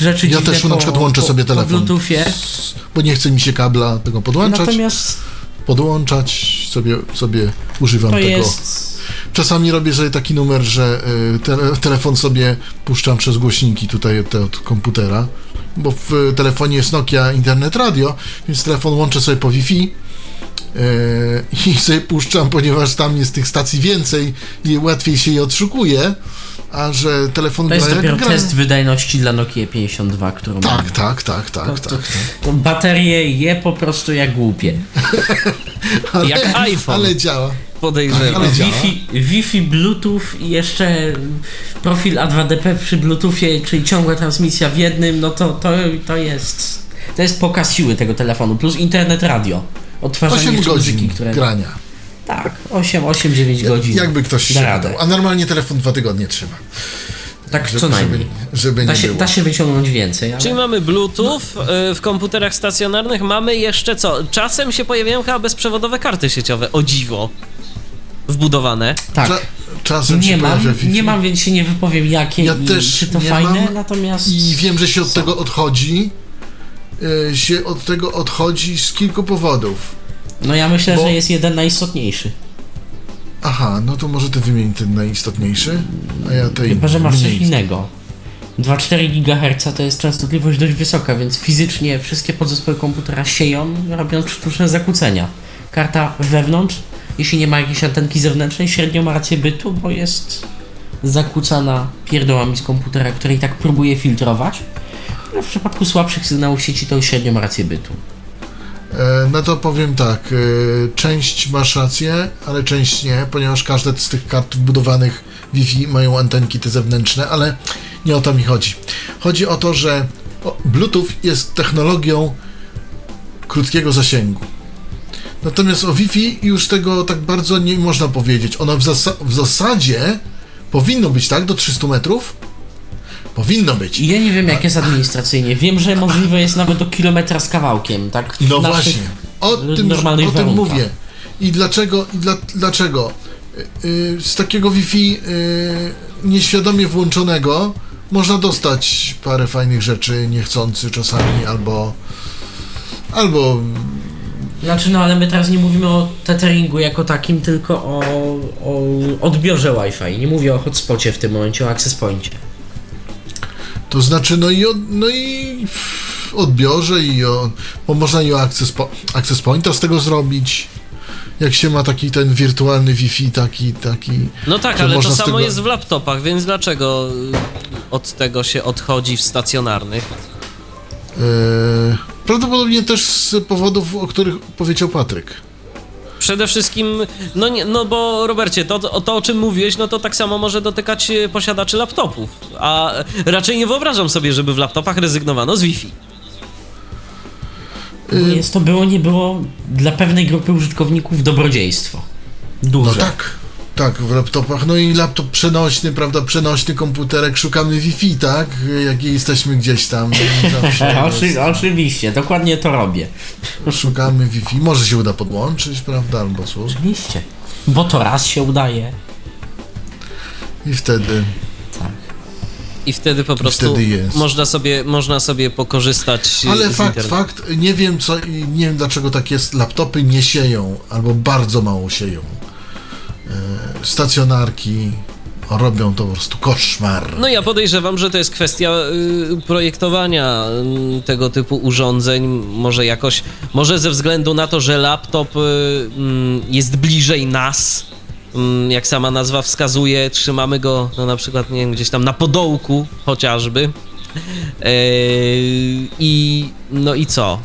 rzeczy Ja też po, na przykład łączę po, sobie po telefon, Bluetoothie. s- bo nie chce mi się kabla tego podłączać, Natomiast podłączać, sobie, sobie używam to tego. jest... Czasami robię sobie taki numer, że y, tele, telefon sobie puszczam przez głośniki tutaj te od komputera, bo w y, telefonie jest Nokia Internet Radio, więc telefon łączę sobie po Wi-Fi y, i sobie puszczam, ponieważ tam jest tych stacji więcej i łatwiej się je odszukuje, a że telefon To jest gra, dopiero gra, test wydajności dla Nokia 52, którą mam. Tak, tak, tak, tak, To, tak. to baterie je po prostu jak głupie. Ale, Jak iPhone. Ale działa. Podejrzewam. Wi-Fi, Wi-Fi, Bluetooth i jeszcze profil A2DP przy Bluetoothie, czyli ciągła transmisja w jednym, no to, to, to jest to jest pokaz siły tego telefonu, plus internet radio. Odtwarzanie 8 jeszcze godzin muzyki, które... grania. Tak, 8, 8, 9 godzin. Jakby ktoś się radę. A normalnie telefon dwa tygodnie trzyma. Tak Żeby, co najmniej. żeby, żeby Da nie się, było. da się wyciągnąć więcej, ale... Czyli mamy Bluetooth y, w komputerach stacjonarnych, mamy jeszcze co? Czasem się pojawiają chyba bezprzewodowe karty sieciowe, o dziwo, wbudowane. Tak. Cza- czasem Nie się mam, nie mam, więc się nie wypowiem jakie Ja i też czy to fajne, mam natomiast... I wiem, że się od tego odchodzi. e, się od tego odchodzi z kilku powodów. No ja myślę, Bo- że jest jeden najistotniejszy. Aha, no to może ty wymień ten najistotniejszy, a ja tej Chyba, że masz coś innego. 2,4 GHz to jest częstotliwość dość wysoka, więc fizycznie wszystkie podzespoły komputera sieją, robiąc sztuczne zakłócenia. Karta wewnątrz, jeśli nie ma jakiejś antenki zewnętrznej, średnio ma rację bytu, bo jest zakłócana pierdołami z komputera, który i tak próbuje filtrować. Ale w przypadku słabszych sygnałów sieci to średnio ma rację bytu. E, No to powiem tak, e, część masz rację, ale część nie, ponieważ każde z tych kart wbudowanych Wi-Fi mają antenki te zewnętrzne, ale nie o to mi chodzi. Chodzi o to, że Bluetooth jest technologią krótkiego zasięgu. Natomiast o Wi-Fi już tego tak bardzo nie można powiedzieć. Ono w, zasa- w zasadzie powinno być tak do 300 metrów. Powinno być. I ja nie wiem jak jest administracyjnie. Wiem, że możliwe jest nawet do kilometra z kawałkiem, tak? w No właśnie, o tym, o tym mówię. I dlaczego, i dla, dlaczego? Yy, z takiego Wi-Fi yy, nieświadomie włączonego można dostać parę fajnych rzeczy niechcący czasami, albo albo Znaczy, no ale my teraz nie mówimy o tetheringu jako takim, tylko o, o odbiorze Wi-Fi. Nie mówię o hotspocie w tym momencie, o access poincie. To znaczy no i, od, no i odbiorze i o, bo można i o access, po, access pointa z tego zrobić. Jak się ma taki ten wirtualny Wi-Fi, taki, taki. No tak, ale to samo tego- jest w laptopach, więc dlaczego od tego się odchodzi w stacjonarnych? E, prawdopodobnie też z powodów, o których powiedział Patryk. Przede wszystkim, no, nie, no bo Robercie, to, to, o czym mówiłeś, no to tak samo może dotykać e, posiadaczy laptopów. A raczej nie wyobrażam sobie, żeby w laptopach rezygnowano z Wi-Fi. Bo jest to było, nie było dla pewnej grupy użytkowników dobrodziejstwo. Duże. No tak, tak, w laptopach. No i laptop przenośny, prawda, przenośny komputerek, szukamy Wi-Fi, tak? Jak jesteśmy gdzieś tam. Oczy, oczywiście, dokładnie to robię. szukamy Wi-Fi. Może się uda podłączyć, prawda, albo co. Oczywiście. Bo to raz się udaje. I wtedy Tak. I wtedy po prostu wtedy jest. można sobie, można sobie pokorzystać Ale z fakt, internetu. fakt, nie wiem co, i nie wiem dlaczego tak jest, laptopy nie sieją, albo bardzo mało sieją. E, Stacjonarki robią to po prostu koszmar. No ja podejrzewam, że to jest kwestia y, projektowania y, tego typu urządzeń. Może jakoś, może ze względu na to, że laptop y, mm, jest bliżej nas, mm, jak sama nazwa wskazuje, trzymamy go no, na przykład nie wiem, gdzieś tam na podołku chociażby. Yy, I no i co?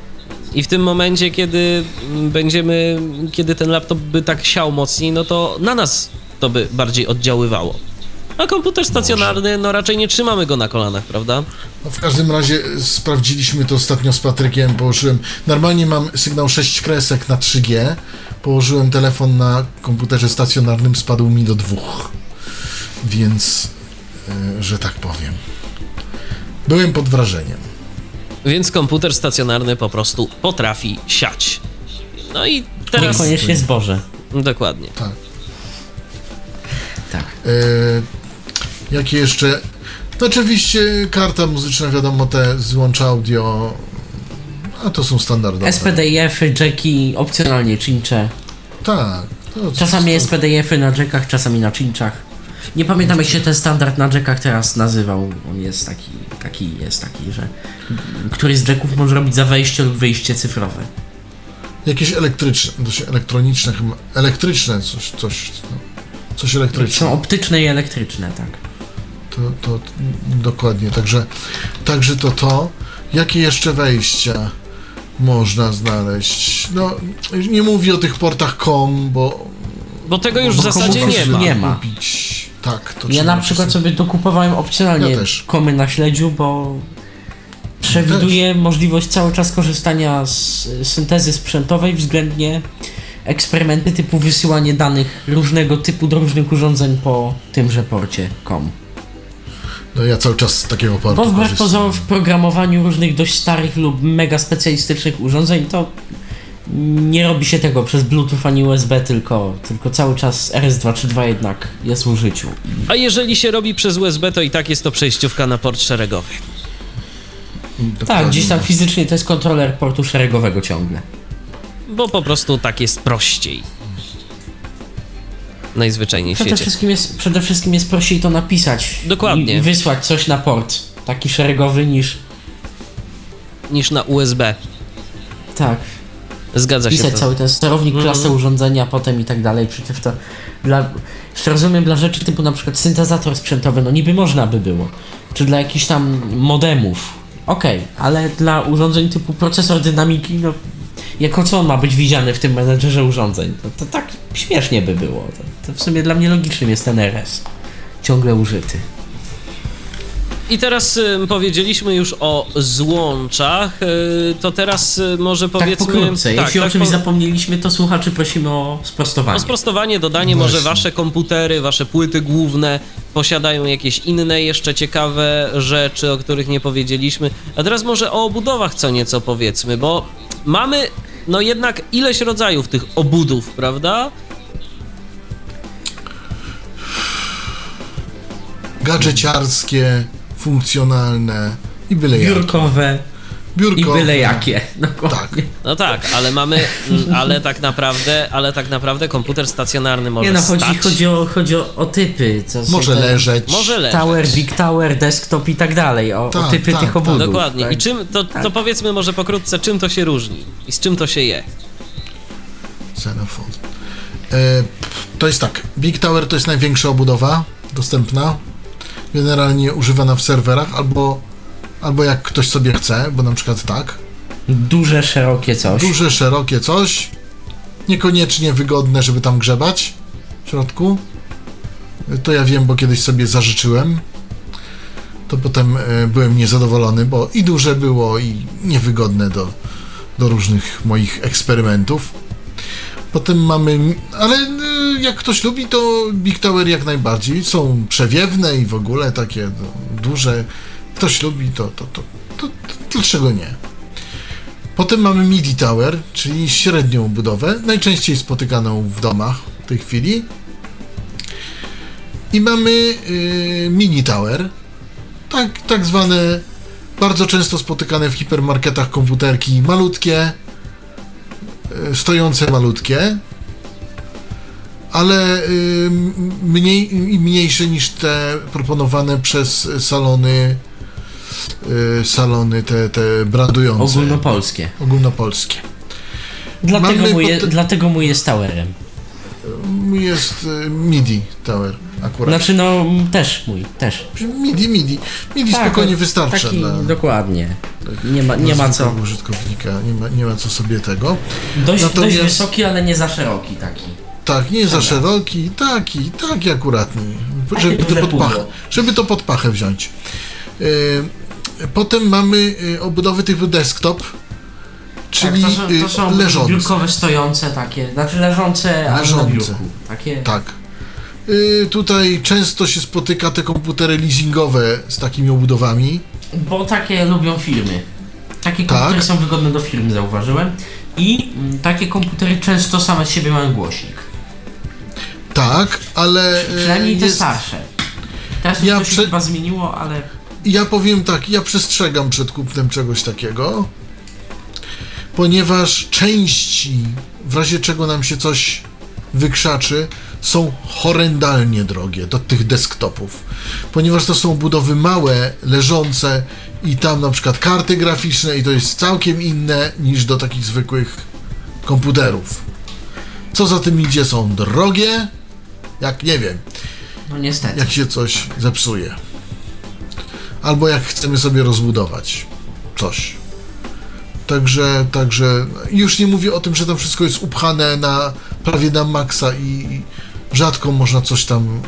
I w tym momencie, kiedy będziemy, kiedy ten laptop by tak siał mocniej, no to na nas to by bardziej oddziaływało. A komputer stacjonarny, no raczej nie trzymamy go na kolanach, prawda? No w każdym razie sprawdziliśmy to ostatnio z Patrykiem, położyłem, normalnie mam sygnał 6 kresek na 3G, położyłem telefon na komputerze stacjonarnym, spadł mi do dwóch, więc, e, że tak powiem, byłem pod wrażeniem. Więc komputer stacjonarny po prostu potrafi siać. No i teraz... Niekoniecznie zboże. Dokładnie. Tak. Tak. E, jakie jeszcze? No oczywiście karta muzyczna, wiadomo, te złącza audio, a to są standardowe. SPDIF-y, jacki, opcjonalnie cincze. Tak. To, Czasami to- SPDIF-y na jackach, czasami na cinczach. Nie pamiętam jak się ten standard na jackach teraz nazywał. On jest taki, taki jest taki, że któryś z jacków może robić za wejście lub wyjście cyfrowe. Jakieś elektryczne, elektroniczne, chyba- elektryczne, coś, coś, no, coś Są elektryczne. optyczne i elektryczne, tak. To, to dokładnie, także, także to to. Jakie jeszcze wejścia można znaleźć? No, nie mówię o tych portach COM, bo Bo tego już w Bo zasadzie komórki nie ma. nie ma. kupić. Tak, to Ja na przykład sobie- dokupowałem opcjonalnie Ja komy na śledziu, bo przewiduje możliwość cały czas korzystania z syntezy sprzętowej względnie eksperymenty typu wysyłanie danych różnego typu do różnych urządzeń po tymże porcie COM. No ja cały czas z takiego portu Bo wbrew pozorom w programowaniu różnych dość starych lub mega specjalistycznych urządzeń to nie robi się tego przez Bluetooth ani USB, tylko, tylko cały czas RS232 jednak jest w użyciu. A jeżeli się robi przez USB, to i tak jest to przejściówka na port szeregowy. Tak, gdzieś tam fizycznie to jest kontroler portu szeregowego ciągle. Bo po prostu tak jest prościej. Najzwyczajniej w Przede świecie. wszystkim, jest, przede wszystkim jest prościej to napisać. Dokładnie. I wysłać coś na port. Taki szeregowy niż. Niż na USB. Tak. Zgadza się. Pisać to. cały ten sterownik, Mhm. klasę urządzenia, potem i tak dalej. Przecież to. Dla, rozumiem, dla rzeczy typu na przykład syntezator sprzętowy, no niby można by było. Czy dla jakichś tam modemów. Okej, ale dla urządzeń typu procesor dynamiki, no. Jako co on ma być widziany w tym menedżerze urządzeń? To, to tak śmiesznie by było. To, to w sumie dla mnie logicznym jest ten RS. Ciągle użyty. I teraz y, powiedzieliśmy już o złączach, y, to teraz y, może Tak powiedzmy... pokrótce. Jeśli o czymś po- zapomnieliśmy, to słuchaczy prosimy o sprostowanie. O sprostowanie, dodanie, może Właśnie. wasze komputery, wasze płyty główne posiadają jakieś inne jeszcze ciekawe rzeczy, o których nie powiedzieliśmy. A teraz może o obudowach co nieco powiedzmy, bo mamy no jednak ileś rodzajów tych obudów, prawda? Gadżeciarskie, funkcjonalne i byle jakie. Biurkowe i Biurkowe. byle jakie. Dokładnie. No tak, ale mamy, ale tak naprawdę, ale tak naprawdę komputer stacjonarny może Nie no, chodzi, stać, chodzi, o, chodzi o, o typy. Co są Może te leżeć. może leżeć. Tower, Big Tower, Desktop i tak dalej. O, o Tak, typy tak, tych tak. obudów. Dokładnie. tak? I czym, to, to powiedzmy może pokrótce, czym to się różni i z czym to się je. Xenophone. E, to jest tak. Big Tower to jest największa obudowa dostępna. Generalnie używana w serwerach, albo, albo jak ktoś sobie chce, bo na przykład tak. Duże, szerokie coś. Duże, szerokie coś, niekoniecznie wygodne, żeby tam grzebać w środku. To ja wiem, bo kiedyś sobie zażyczyłem. To potem e, byłem niezadowolony, bo i duże było, i niewygodne do, do różnych moich eksperymentów. Potem mamy, ale e, jak ktoś lubi, to Big Tower jak najbardziej. Są przewiewne i w ogóle takie no, duże. Ktoś lubi, to, to, to, to, dlaczego nie? Potem mamy MIDI Tower, czyli średnią budowę, najczęściej spotykaną w domach w tej chwili. I mamy y, Mini Tower, tak, tak zwane bardzo często spotykane w hipermarketach komputerki malutkie, y, stojące malutkie, ale mniej, mniejsze niż te proponowane przez salony y, salony te, te brandujące Ogólnopolskie. ogólnopolskie. Dlatego Mamy mój, je, potem- dlatego mój jest towerem. Jest y, MIDI Tower akurat. Znaczy no, też mój, też. MIDI, MIDI. MIDI Tak, spokojnie no, wystarcza Taki, dla, dokładnie. Nie ma, nie ma co. użytkownika, nie ma, nie ma co sobie tego. Dość, Natomiast- dość wysoki, ale nie za szeroki taki. Tak, nie za szeroki, taki, taki akuratny, żeby to, pod żeby to pod pachę wziąć. Y, Potem mamy y, obudowy typu desktop, czyli tak, to są, to są leżące. biurkowe stojące takie, znaczy leżące, ale na Leżące. biurku. Takie, Tak. Y, Tutaj często się spotyka te komputery leasingowe z takimi obudowami. bo takie lubią firmy. Takie Tak. komputery są wygodne do firm, zauważyłem. I mm, takie komputery często same z siebie mają głośnik. Tak, ale y, Przynajmniej te jest, starsze. Teraz Ja to się prze- chyba zmieniło, ale ja powiem tak, ja przestrzegam przed kupnem czegoś takiego, ponieważ części, w razie czego nam się coś wykrzaczy, są horrendalnie drogie do tych desktopów, ponieważ to są budowy małe, leżące i tam na przykład karty graficzne i to jest całkiem inne niż do takich zwykłych komputerów. Co za tym idzie, są drogie, jak nie wiem, no niestety. jak się coś zepsuje. Albo jak chcemy sobie rozbudować coś. Także, także już nie mówię o tym, że tam wszystko jest upchane na prawie na maksa i, i rzadko można coś tam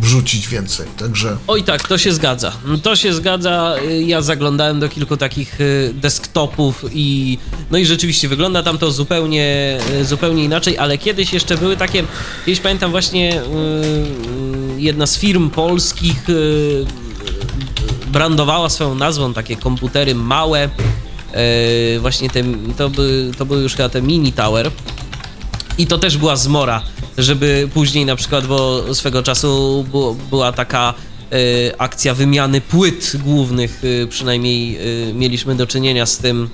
wrzucić więcej. Także Oj tak, to się zgadza. To się zgadza. Y, Ja zaglądałem do kilku takich y, desktopów i no i rzeczywiście wygląda tam to zupełnie, y, zupełnie inaczej, ale kiedyś jeszcze były takie, kiedyś pamiętam właśnie jedna z firm polskich brandowała swoją nazwą takie komputery małe, właśnie te, to, by, to były już chyba te mini tower. I to też była zmora, żeby później na przykład, bo swego czasu było, była taka e, akcja wymiany płyt głównych, e, przynajmniej e, mieliśmy do czynienia z tym.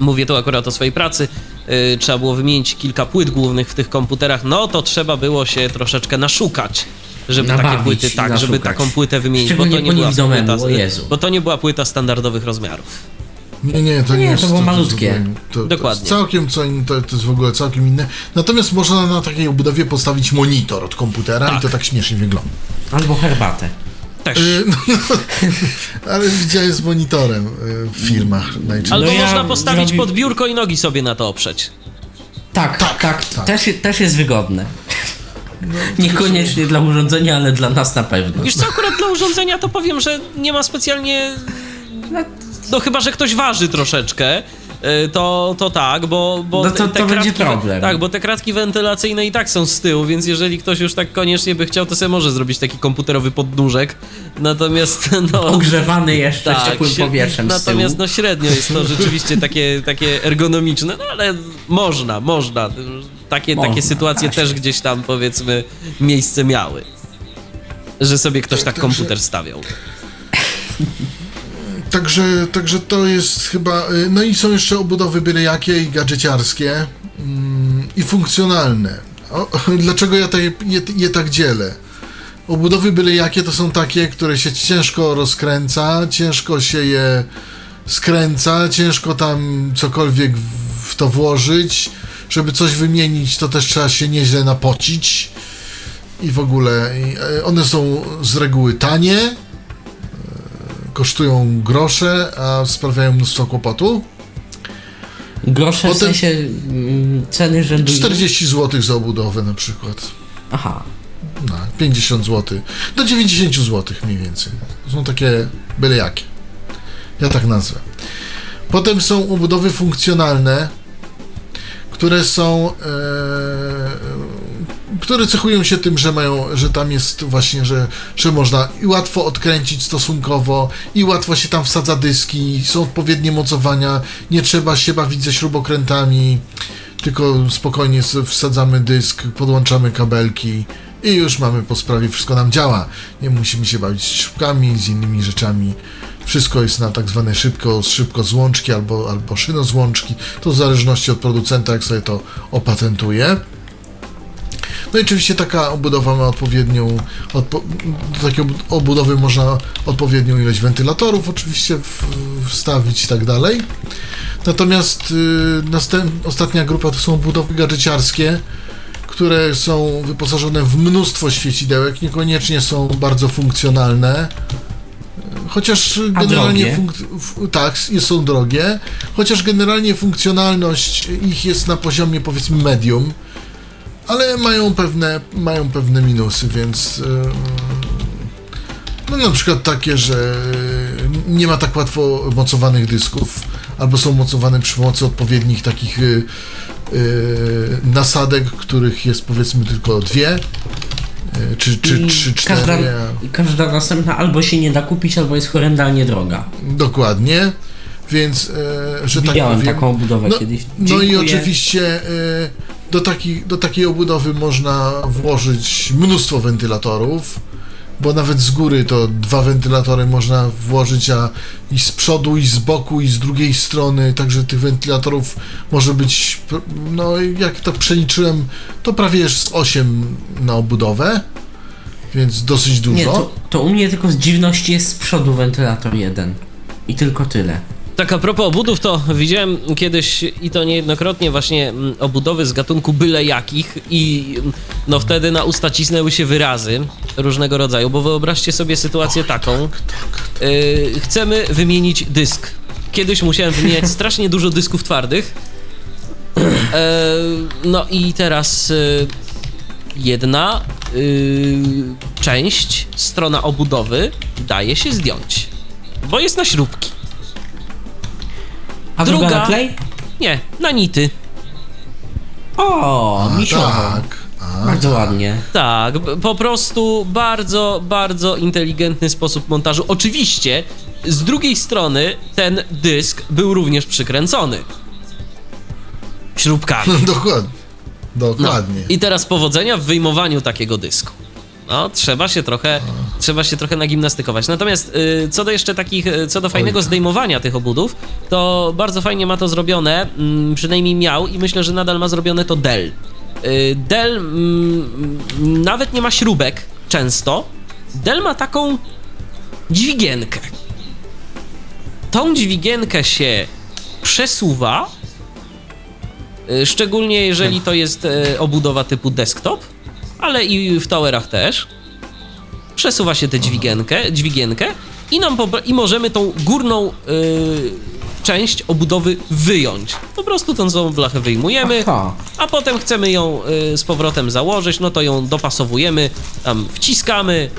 Mówię tu akurat o swojej pracy. e, trzeba było wymienić kilka płyt głównych w tych komputerach, no to trzeba było się troszeczkę naszukać. Żeby takie Nabawić płyty, i tak, żeby naszukać. taką płytę wymienić, bo to nie była płyta, bo to nie była płyta standardowych rozmiarów. Nie, nie, to nie, Nie, jest to było malutkie. zupełnie- To, to Dokładnie. jest całkiem co inne, to, to jest w ogóle całkiem inne. Natomiast można na takiej obudowie postawić monitor od komputera Tak. i to tak śmiesznie wygląda. Albo herbatę. Też. Y, no, ale widziałem z monitorem y, w filmach najczęściej. Albo no ja można postawić zrobi- pod biurko i nogi sobie na to oprzeć. Tak, Tak, tak, tak. Też, też jest wygodne. Niekoniecznie dla urządzenia, ale dla nas na pewno. Wiesz co, akurat dla urządzenia to powiem, że nie ma specjalnie... No chyba, że ktoś waży troszeczkę, y, to, to tak, bo, bo No to- to będzie kratki, problem. Tak, bo te kratki wentylacyjne i tak są z tyłu, więc jeżeli ktoś już tak koniecznie by chciał, to sobie może zrobić taki komputerowy podnóżek. Natomiast no... Ogrzewany jeszcze Tak, ciepłym powietrzem z tyłu. Natomiast no średnio jest to rzeczywiście takie, takie ergonomiczne, no ale można, można. Takie, Można, takie sytuacje się. też gdzieś tam powiedzmy miejsce miały. Że sobie ktoś tak komputer stawiał. Także, także to jest chyba. y, No i są jeszcze obudowy byle jakie i gadżeciarskie mm, i funkcjonalne. O, dlaczego ja te, je, je tak dzielę? Obudowy byle jakie to są takie, które się ciężko rozkręca, ciężko się je skręca, ciężko tam cokolwiek w, to włożyć. Żeby coś wymienić, to też trzeba się nieźle napocić. I w ogóle e, one są z reguły tanie kosztują grosze, a sprawiają mnóstwo kłopotu. Grosze w Potem- sensie mm, ceny rzędu... 40 zł za obudowę na przykład. Aha. No, 50 zł. Do 90 zł mniej więcej. Są takie byle jakie. Ja tak nazwę. Potem są obudowy funkcjonalne, które są. Które cechują się tym, że mają, że tam jest właśnie, że, że można i łatwo odkręcić stosunkowo, i łatwo się tam wsadza dyski, są odpowiednie mocowania, nie trzeba się bawić ze śrubokrętami, tylko spokojnie wsadzamy dysk, podłączamy kabelki i już mamy po sprawie, wszystko nam działa. Nie musimy się bawić z śrubkami, z innymi rzeczami. Wszystko jest na tak zwane szybko, szybko złączki albo, albo szynozłączki. To w zależności od producenta, jak sobie to opatentuje. No i oczywiście taka obudowa ma odpowiednią, odpo, do takiej obudowy można odpowiednią ilość wentylatorów oczywiście wstawić i tak dalej. Natomiast y, następ, ostatnia grupa to są obudowy gadżeciarskie, które są wyposażone w mnóstwo świecidełek, niekoniecznie są bardzo funkcjonalne. Chociaż generalnie tak, są drogie, chociaż generalnie funkcjonalność ich jest na poziomie powiedzmy medium, ale mają pewne, mają pewne minusy, więc ym, no na przykład takie, że nie ma tak łatwo mocowanych dysków, albo są mocowane przy pomocy odpowiednich takich y, y, nasadek, których jest powiedzmy tylko dwie, czy, czy, I czy cztery. każda, każda następna albo się nie da kupić, albo jest horrendalnie droga. Dokładnie, więc, e, że tak Widziałem powiem. taką obudowę no, kiedyś. No i Dziękuję. oczywiście e, do, taki, do takiej obudowy można włożyć mnóstwo wentylatorów, bo nawet z góry to dwa wentylatory można włożyć, a i z przodu, i z boku, i z drugiej strony, także tych wentylatorów może być, no jak to przeliczyłem, to prawie jest 8 na obudowę, więc dosyć dużo. Nie, to, to u mnie tylko z dziwności jest z przodu wentylator jeden. I tylko tyle. Tak a propos obudów, to widziałem kiedyś i to niejednokrotnie właśnie mm, obudowy z gatunku byle jakich i mm, no wtedy na usta cisnęły się wyrazy różnego rodzaju, bo wyobraźcie sobie sytuację taką. Yy, chcemy wymienić dysk. Kiedyś musiałem wymieniać strasznie dużo dysków twardych. E, no i teraz y, jedna y, część, strona obudowy daje się zdjąć, bo jest na śrubki. A druga, Druga- na klej? Nie, na nity. O, A, misiowo. tak. A, Bardzo ładnie. Tak, po prostu bardzo, bardzo inteligentny sposób montażu. Oczywiście, z drugiej strony ten dysk był również przykręcony. Śrubkami. Dokładnie. No. Dokładnie. I teraz powodzenia w wyjmowaniu takiego dysku. No, trzeba się trochę, trzeba się trochę nagimnastykować. Natomiast y, co do jeszcze takich, y, co do fajnego zdejmowania tych obudów, to bardzo fajnie ma to zrobione, mm, przynajmniej miał i myślę, że nadal ma zrobione to Dell. Y, Dell mm, nawet nie ma śrubek często. Dell ma taką dźwigienkę. Tą dźwigienkę się przesuwa, y, szczególnie jeżeli to jest y, obudowa typu desktop, ale i w towerach też. Przesuwa się tę dźwigienkę, dźwigienkę i, nam i możemy tą górną y, część obudowy wyjąć. Po prostu tą całą blachę wyjmujemy, Aha. a potem chcemy ją y, z powrotem założyć, no to ją dopasowujemy, tam wciskamy,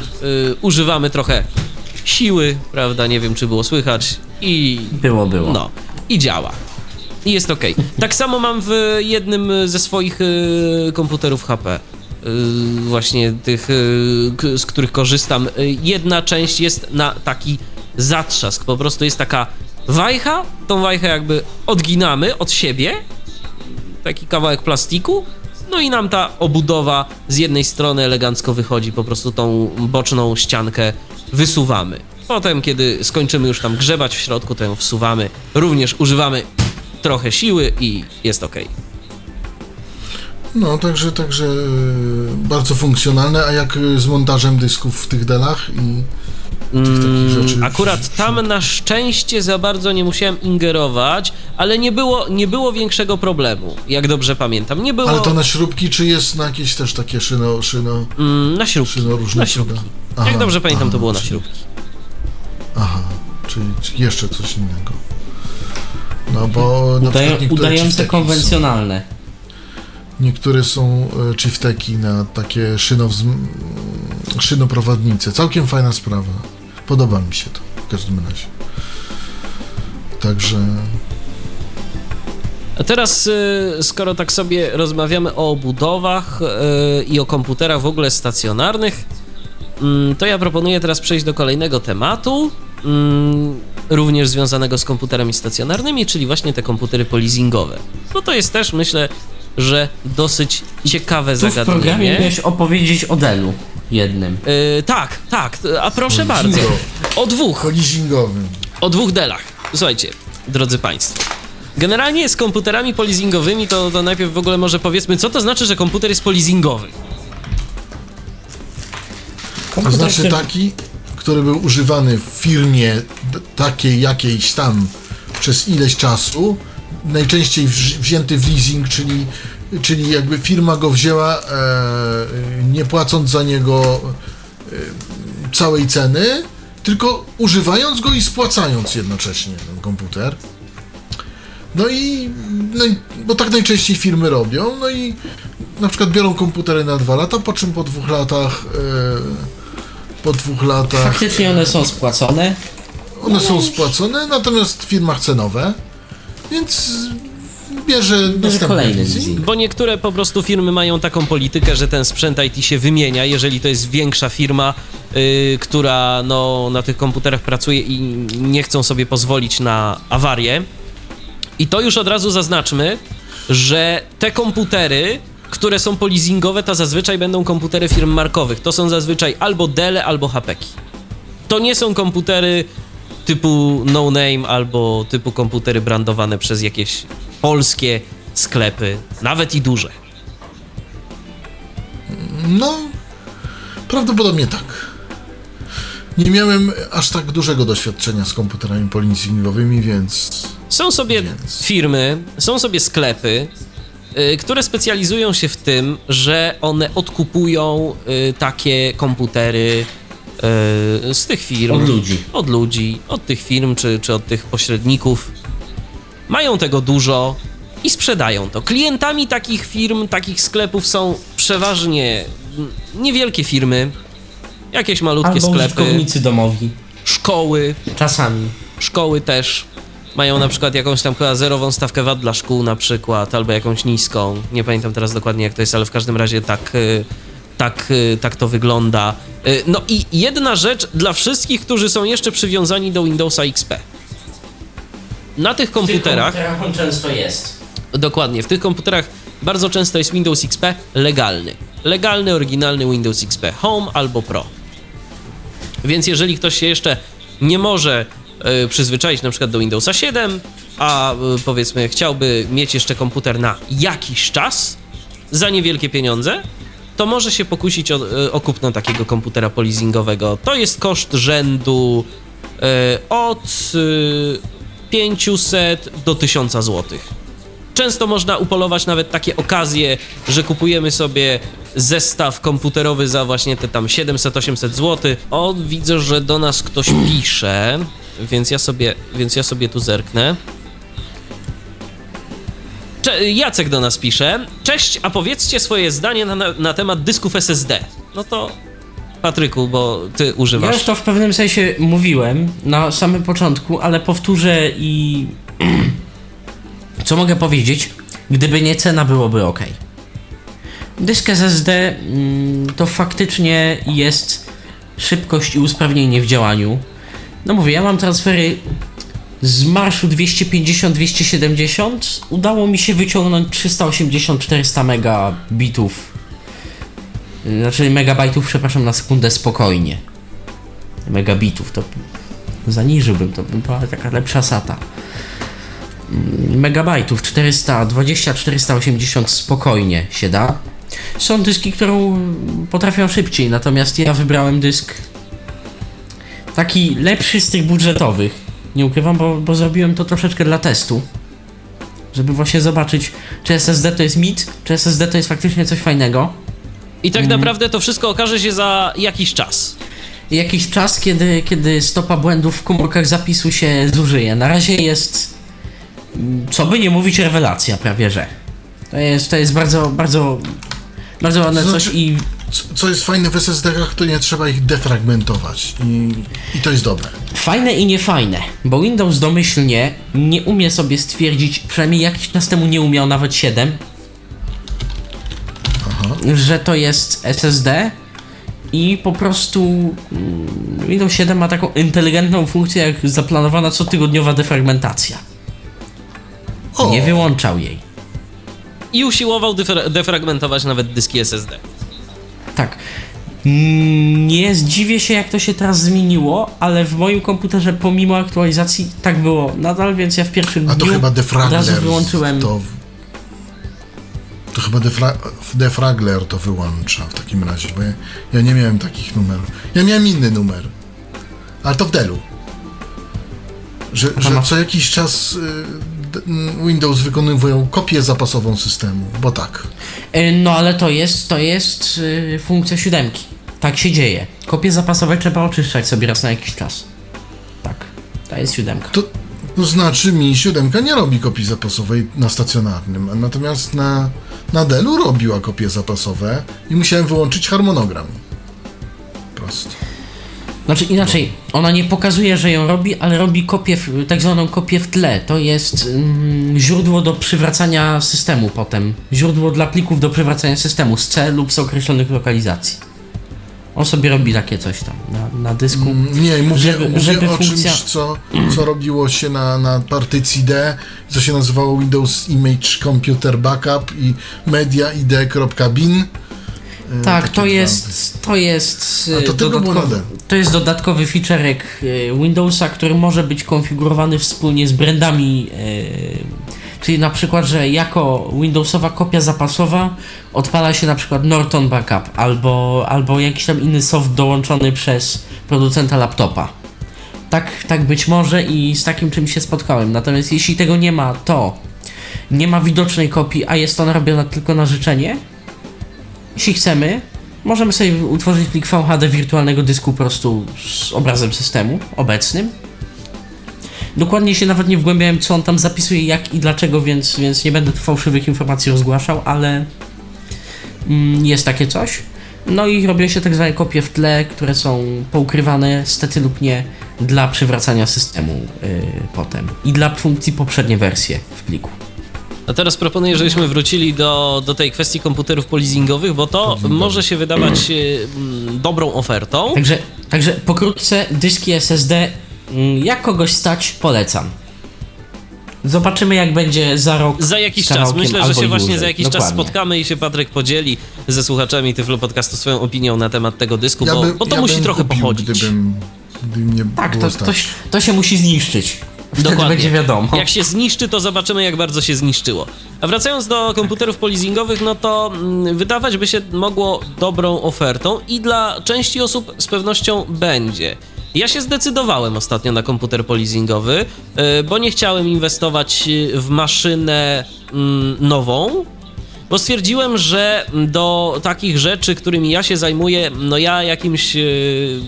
y, używamy trochę siły, prawda, nie wiem czy było słychać i Było, było. no, i działa. I jest ok. Tak samo mam w jednym ze swoich y, komputerów HP. Y, właśnie tych, y, z których korzystam. Y, jedna część jest na taki zatrzask. Po prostu jest taka wajcha. Tą wajchę jakby odginamy od siebie. Taki kawałek plastiku. No i nam ta obudowa z jednej strony elegancko wychodzi, po prostu tą boczną ściankę wysuwamy. Potem, kiedy skończymy już tam grzebać w środku, to ją wsuwamy. Również używamy trochę siły i jest ok. No, także, także e, bardzo funkcjonalne, a jak e, z montażem dysków w tych delach i tych takich rzeczy? Mm, Akurat tam na szczęście za bardzo nie musiałem ingerować, ale nie było, nie było większego problemu, jak dobrze pamiętam. Nie było Ale to na śrubki, czy jest na jakieś też takie szyno, szyno, mm, na śrubki. szyno różne Na śrubki. Aha, jak dobrze pamiętam, to aha, było na czyli- śrubki. Aha. czy, czy jeszcze coś innego. No bo udające konwencjonalne. Są, niektóre są e, chifteki na takie szynoprowadnice. Całkiem fajna sprawa. Podoba mi się to w każdym razie. Także A teraz, y, skoro tak sobie rozmawiamy o obudowach y, i o komputerach w ogóle stacjonarnych, mm, to ja proponuję teraz przejść do kolejnego tematu, mm, również związanego z komputerami stacjonarnymi, czyli właśnie te komputery polizingowe. No to jest też, myślę, że dosyć ciekawe Tu w programie zagadnienie. miałeś opowiedzieć o Delu jednym. Y, tak, tak, a proszę bardzo. Polizingowy. O dwóch. kolizingowym. O dwóch delach. Słuchajcie, drodzy Państwo. Generalnie z komputerami polizingowymi to, to najpierw w ogóle może powiedzmy, co to znaczy, że komputer jest polizingowy. To znaczy taki, który był używany w firmie takiej jakiejś tam przez ileś czasu, najczęściej wzięty w leasing, czyli, czyli jakby firma go wzięła e, nie płacąc za niego e, całej ceny, tylko używając go i spłacając jednocześnie ten komputer. No i, no i, bo tak najczęściej firmy robią, no i na przykład biorą komputery na dwa lata, po czym po dwóch latach e, po dwóch latach Faktycznie one są spłacone. one są spłacone, natomiast firma chce nowe, więc bierze następny kolejny leasing. Bo niektóre po prostu firmy mają taką politykę, że ten sprzęt IT się wymienia, jeżeli to jest większa firma, yy, która no, na tych komputerach pracuje i nie chcą sobie pozwolić na awarię. I to już od razu zaznaczmy, że te komputery, które są polizingowe, to zazwyczaj będą komputery firm markowych. To są zazwyczaj albo Dell, albo HPki. To nie są komputery typu no name albo typu komputery brandowane przez jakieś polskie sklepy, nawet i duże. No, prawdopodobnie tak. Nie miałem aż tak dużego doświadczenia z komputerami polizingowymi, więc Są sobie Więc- firmy, są sobie sklepy, y, które specjalizują się w tym, że one odkupują y, takie komputery z tych firm. Od ludzi. Od ludzi, od tych firm czy, czy od tych pośredników. Mają tego dużo i sprzedają to. Klientami takich firm, takich sklepów są przeważnie niewielkie firmy, jakieś malutkie Albo sklepy, użytkownicy domowi. szkoły, Czasami. szkoły też mają na przykład jakąś tam chyba zerową stawkę VAT dla szkół na przykład, albo jakąś niską. Nie pamiętam teraz dokładnie jak to jest, ale w każdym razie tak, y, tak, y, tak to wygląda. Y, No i jedna rzecz dla wszystkich, którzy są jeszcze przywiązani do Windowsa XP. Na tych komputerach, on często jest. dokładnie, w tych komputerach bardzo często jest Windows XP legalny. Legalny, oryginalny Windows XP Home albo Pro. Więc jeżeli ktoś się jeszcze nie może e, przyzwyczaić na przykład do Windowsa 7, a e, powiedzmy chciałby mieć jeszcze komputer na jakiś czas za niewielkie pieniądze, to może się pokusić o, e, o kupno takiego komputera polizingowego. To jest koszt rzędu e, od e, 500 do 1000 złotych. Często można upolować nawet takie okazje, że kupujemy sobie zestaw komputerowy za właśnie te tam 700-800 zł. O, widzę, że do nas ktoś pisze, więc ja sobie, więc ja sobie tu zerknę. Cze- Jacek do nas pisze. Cześć, a powiedzcie swoje zdanie na, na, temat dysków SSD. No to Patryku, bo ty Ja używasz. już to w pewnym sensie mówiłem na samym początku, ale powtórzę i. Co mogę powiedzieć? Gdyby nie cena, byłoby ok. Dysk SSD mm, to faktycznie jest szybkość i usprawnienie w działaniu. No mówię, ja mam transfery z marszu 250-270. Udało mi się wyciągnąć 380-400 megabitów znaczy megabajtów, przepraszam, na sekundę spokojnie. Megabitów to zaniżyłbym, to by była taka lepsza SATA. Mm, Megabajtów 420-480 spokojnie się da. Są dyski, które potrafią szybciej, natomiast ja wybrałem dysk taki lepszy z tych budżetowych. Nie ukrywam, bo, bo zrobiłem to troszeczkę dla testu. Żeby właśnie zobaczyć, czy SSD to jest mit, czy SSD to jest faktycznie coś fajnego. I tak naprawdę to wszystko okaże się za jakiś czas. jakiś czas, kiedy, kiedy stopa błędów w komórkach zapisu się zużyje. Na razie jest, mm, co by nie mówić, rewelacja prawie, że. To jest, to jest bardzo, bardzo, bardzo ładne coś i Co- jest fajne w SSD-kach, to nie trzeba ich defragmentować. I, i to jest dobre. Fajne i niefajne, bo Windows domyślnie nie umie sobie stwierdzić, przynajmniej jakiś czas temu nie umiał nawet 7, że to jest SSD i po prostu mm, Windows 7 ma taką inteligentną funkcję jak zaplanowana cotygodniowa defragmentacja. O, Nie wyłączał jej. I usiłował defra- defragmentować nawet dyski SSD. Tak. Mm, Nie zdziwię się, jak to się teraz zmieniło, ale w moim komputerze pomimo aktualizacji tak było nadal, więc ja w pierwszym a to dniu chyba od defragler. razu wyłączyłem. To, to chyba defra, defragler to wyłącza w takim razie, bo ja, ja nie miałem takich numerów. Ja miałem inny numer, ale to w Dellu. Że, że co jakiś czas y, Windows wykonywują kopię zapasową systemu, bo tak. Y, No ale to jest, to jest y, funkcja siódemki. Tak się dzieje. Kopie zapasowe trzeba oczyszczać sobie raz na jakiś czas. Tak, to jest siódemka. To, to znaczy mi siódemka nie robi kopii zapasowej na stacjonarnym, natomiast na, na Dellu robiła kopie zapasowe i musiałem wyłączyć harmonogram. Prosto. Znaczy inaczej, ona nie pokazuje, że ją robi, ale robi kopię, w, tak zwaną kopię w tle. To jest mm, źródło do przywracania systemu potem. Źródło dla plików do przywracania systemu z C lub z określonych lokalizacji. On sobie robi takie coś tam na, na dysku. Mm, Nie, mówię, Żeby- mówię żeby o funkcja- czymś, co, co robiło się na, na partycji D, co się nazywało Windows Image Computer Backup i mediaid.bin. E, Tak, takie to jest, to jest to dodatkowy, to jest dodatkowy featurek y, Windowsa, który może być konfigurowany wspólnie z brandami, czyli na przykład, że jako Windowsowa kopia zapasowa odpala się na przykład Norton Backup albo, albo jakiś tam inny soft dołączony przez producenta laptopa. Tak, tak być może i z takim czymś się spotkałem. Natomiast jeśli tego nie ma, to nie ma widocznej kopii, a jest ona robiona tylko na życzenie, jeśli chcemy, możemy sobie utworzyć plik VHD wirtualnego dysku po prostu z obrazem systemu obecnym. Dokładnie się nawet nie wgłębiałem, co on tam zapisuje, jak i dlaczego, więc, więc nie będę fałszywych informacji rozgłaszał, ale mm, jest takie coś. No i robią się tak zwane kopie w tle, które są poukrywane, stety lub nie, dla przywracania systemu yy, potem i dla funkcji poprzednie wersje w pliku. A teraz proponuję, żebyśmy wrócili do, do tej kwestii komputerów polizingowych, bo to może się wydawać y, mm, dobrą ofertą. Także, także pokrótce dyski SSD, mm, jak kogoś stać, polecam. Zobaczymy jak będzie za rok. Za jakiś czas. Myślę, że się właśnie za jakiś czas Dokładnie. spotkamy i się Patryk podzieli ze słuchaczami Tyflo Podcastu swoją opinią na temat tego dysku, Ja bo, by- bo to ja musi bym trochę kupił, pochodzić. Gdybym, gdyby mnie Tak, było to, to, to się musi zniszczyć. Wtedy Dokładnie. będzie wiadomo. Jak się zniszczy, to zobaczymy, jak bardzo się zniszczyło. A wracając do komputerów polizingowych, no to mm, wydawać by się mogło dobrą ofertą i dla części osób z pewnością będzie. Ja się zdecydowałem ostatnio na komputer polizingowy, yy, bo nie chciałem inwestować w maszynę mm, nową, bo stwierdziłem, że do takich rzeczy, którymi ja się zajmuję, no ja jakimś yy,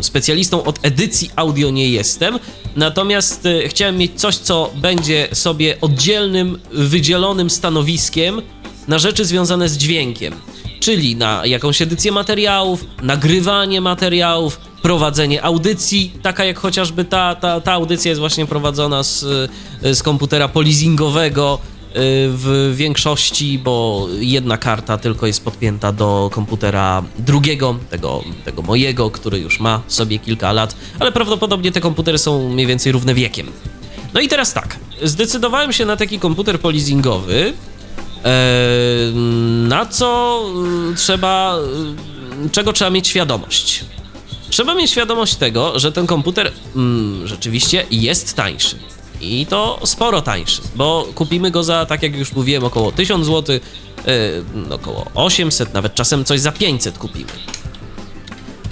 specjalistą od edycji audio nie jestem, natomiast yy, chciałem mieć coś, co będzie sobie oddzielnym, wydzielonym stanowiskiem na rzeczy związane z dźwiękiem, czyli na jakąś edycję materiałów, nagrywanie materiałów, prowadzenie audycji, taka jak chociażby ta, ta, ta audycja jest właśnie prowadzona z, z komputera polizingowego, w większości, bo jedna karta tylko jest podpięta do komputera drugiego, tego, tego mojego, który już ma sobie kilka lat, ale prawdopodobnie te komputery są mniej więcej równe wiekiem. No i teraz tak, zdecydowałem się na taki komputer polizingowy, e, na co y, trzeba, y, czego trzeba mieć świadomość. Trzeba mieć świadomość tego, że ten komputer mm, rzeczywiście jest tańszy. I to sporo tańszy, bo kupimy go za, tak jak już mówiłem, około 1000 zł, yy, około 800, nawet czasem coś za 500 kupimy.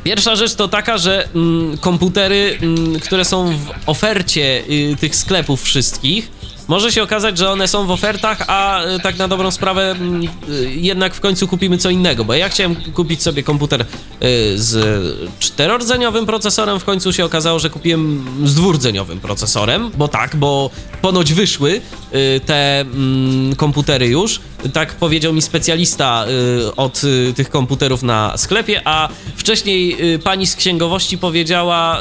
Pierwsza rzecz to taka, że mm, komputery, mm, które są w ofercie y, tych sklepów wszystkich, Może się okazać, że one są w ofertach, a y, tak na dobrą sprawę mm, y, jednak w końcu kupimy co innego, bo ja chciałem kupić sobie komputer y, z czterordzeniowym procesorem, w końcu się okazało, że kupiłem z dwurdzeniowym procesorem, bo tak, bo ponoć wyszły te mm, komputery już, tak powiedział mi specjalista od tych komputerów na sklepie, a wcześniej y, pani z księgowości powiedziała,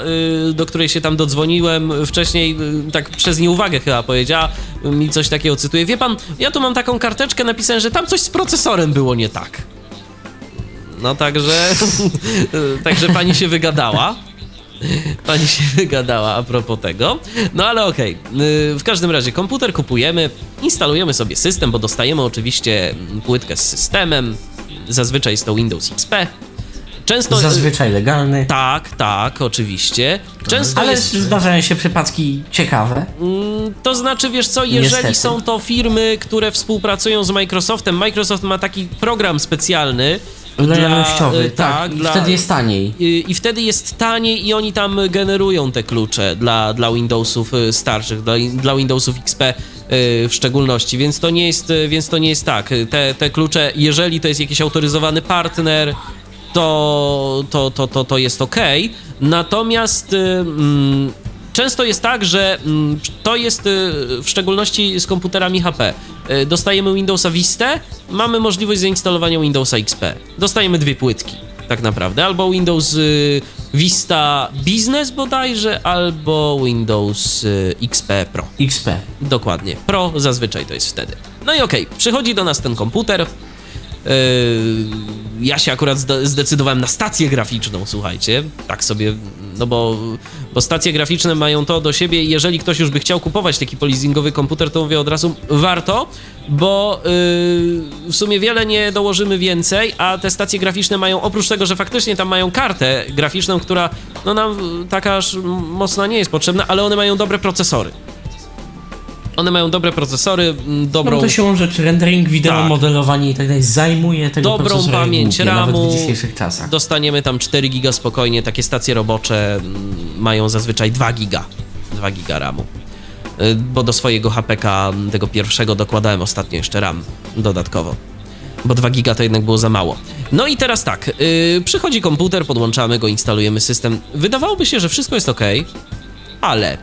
y, do której się tam dodzwoniłem, wcześniej y, tak przez nieuwagę chyba powiedziała mi coś takiego, cytuję, wie pan, ja tu mam taką karteczkę, napisałem, że tam coś z procesorem było nie tak. No także, także pani się wygadała. Pani się wygadała a propos tego. No ale okej. Yy, W każdym razie komputer kupujemy, instalujemy sobie system, bo dostajemy oczywiście płytkę z systemem. Zazwyczaj jest to Windows XP. Często. Zazwyczaj legalny. Tak, tak, oczywiście. Często Ale jest. zdarzają się przypadki ciekawe. Mm, To znaczy, wiesz co, jeżeli Niestety. są to firmy, które współpracują z Microsoftem, Microsoft ma taki program specjalny. Lojalnościowy, y, tak. I dla- wtedy jest taniej. i, I wtedy jest taniej i oni tam generują te klucze dla, dla Windowsów y, starszych, dla, dla Windowsów XP y, w szczególności, więc to nie jest, więc to nie jest tak. Te, te klucze, jeżeli to jest jakiś autoryzowany partner, to, to, to, to, to jest ok. Natomiast y, mm, często jest tak, że mm, to jest y, w szczególności z komputerami HP. Y, Dostajemy Windowsa Vista, mamy możliwość zainstalowania Windowsa XP. Dostajemy dwie płytki, tak naprawdę. Albo Windows Vista Business bodajże, albo Windows XP Pro. XP. Dokładnie. Pro zazwyczaj to jest wtedy. No i okej, przychodzi do nas ten komputer. Yy, ja się akurat zde- zdecydowałem na stację graficzną, słuchajcie. Tak sobie, no bo, bo stacje graficzne mają to do siebie. i Jeżeli ktoś już by chciał kupować taki polizingowy komputer, to mówię od razu, warto, bo yy, w sumie wiele nie dołożymy więcej, a te stacje graficzne mają, oprócz tego, że faktycznie tam mają kartę graficzną, która no nam taka aż mocna nie jest potrzebna, ale one mają dobre procesory. One mają dobre procesory, dobrą, No to siłą rzeczy rendering, wideo, Tak. modelowanie i tak dalej zajmuje tego dobrą pamięć głupie, RAMu. w dzisiejszych czasach. Dostaniemy tam 4 giga spokojnie. Takie stacje robocze mają zazwyczaj 2 giga. 2 giga RAMu. Y, Bo do swojego HPK tego pierwszego dokładałem ostatnio jeszcze RAM dodatkowo. Bo 2 giga to jednak było za mało. No i teraz tak, yy, przychodzi komputer, podłączamy go, instalujemy system. Wydawałoby się, że wszystko jest ok, ale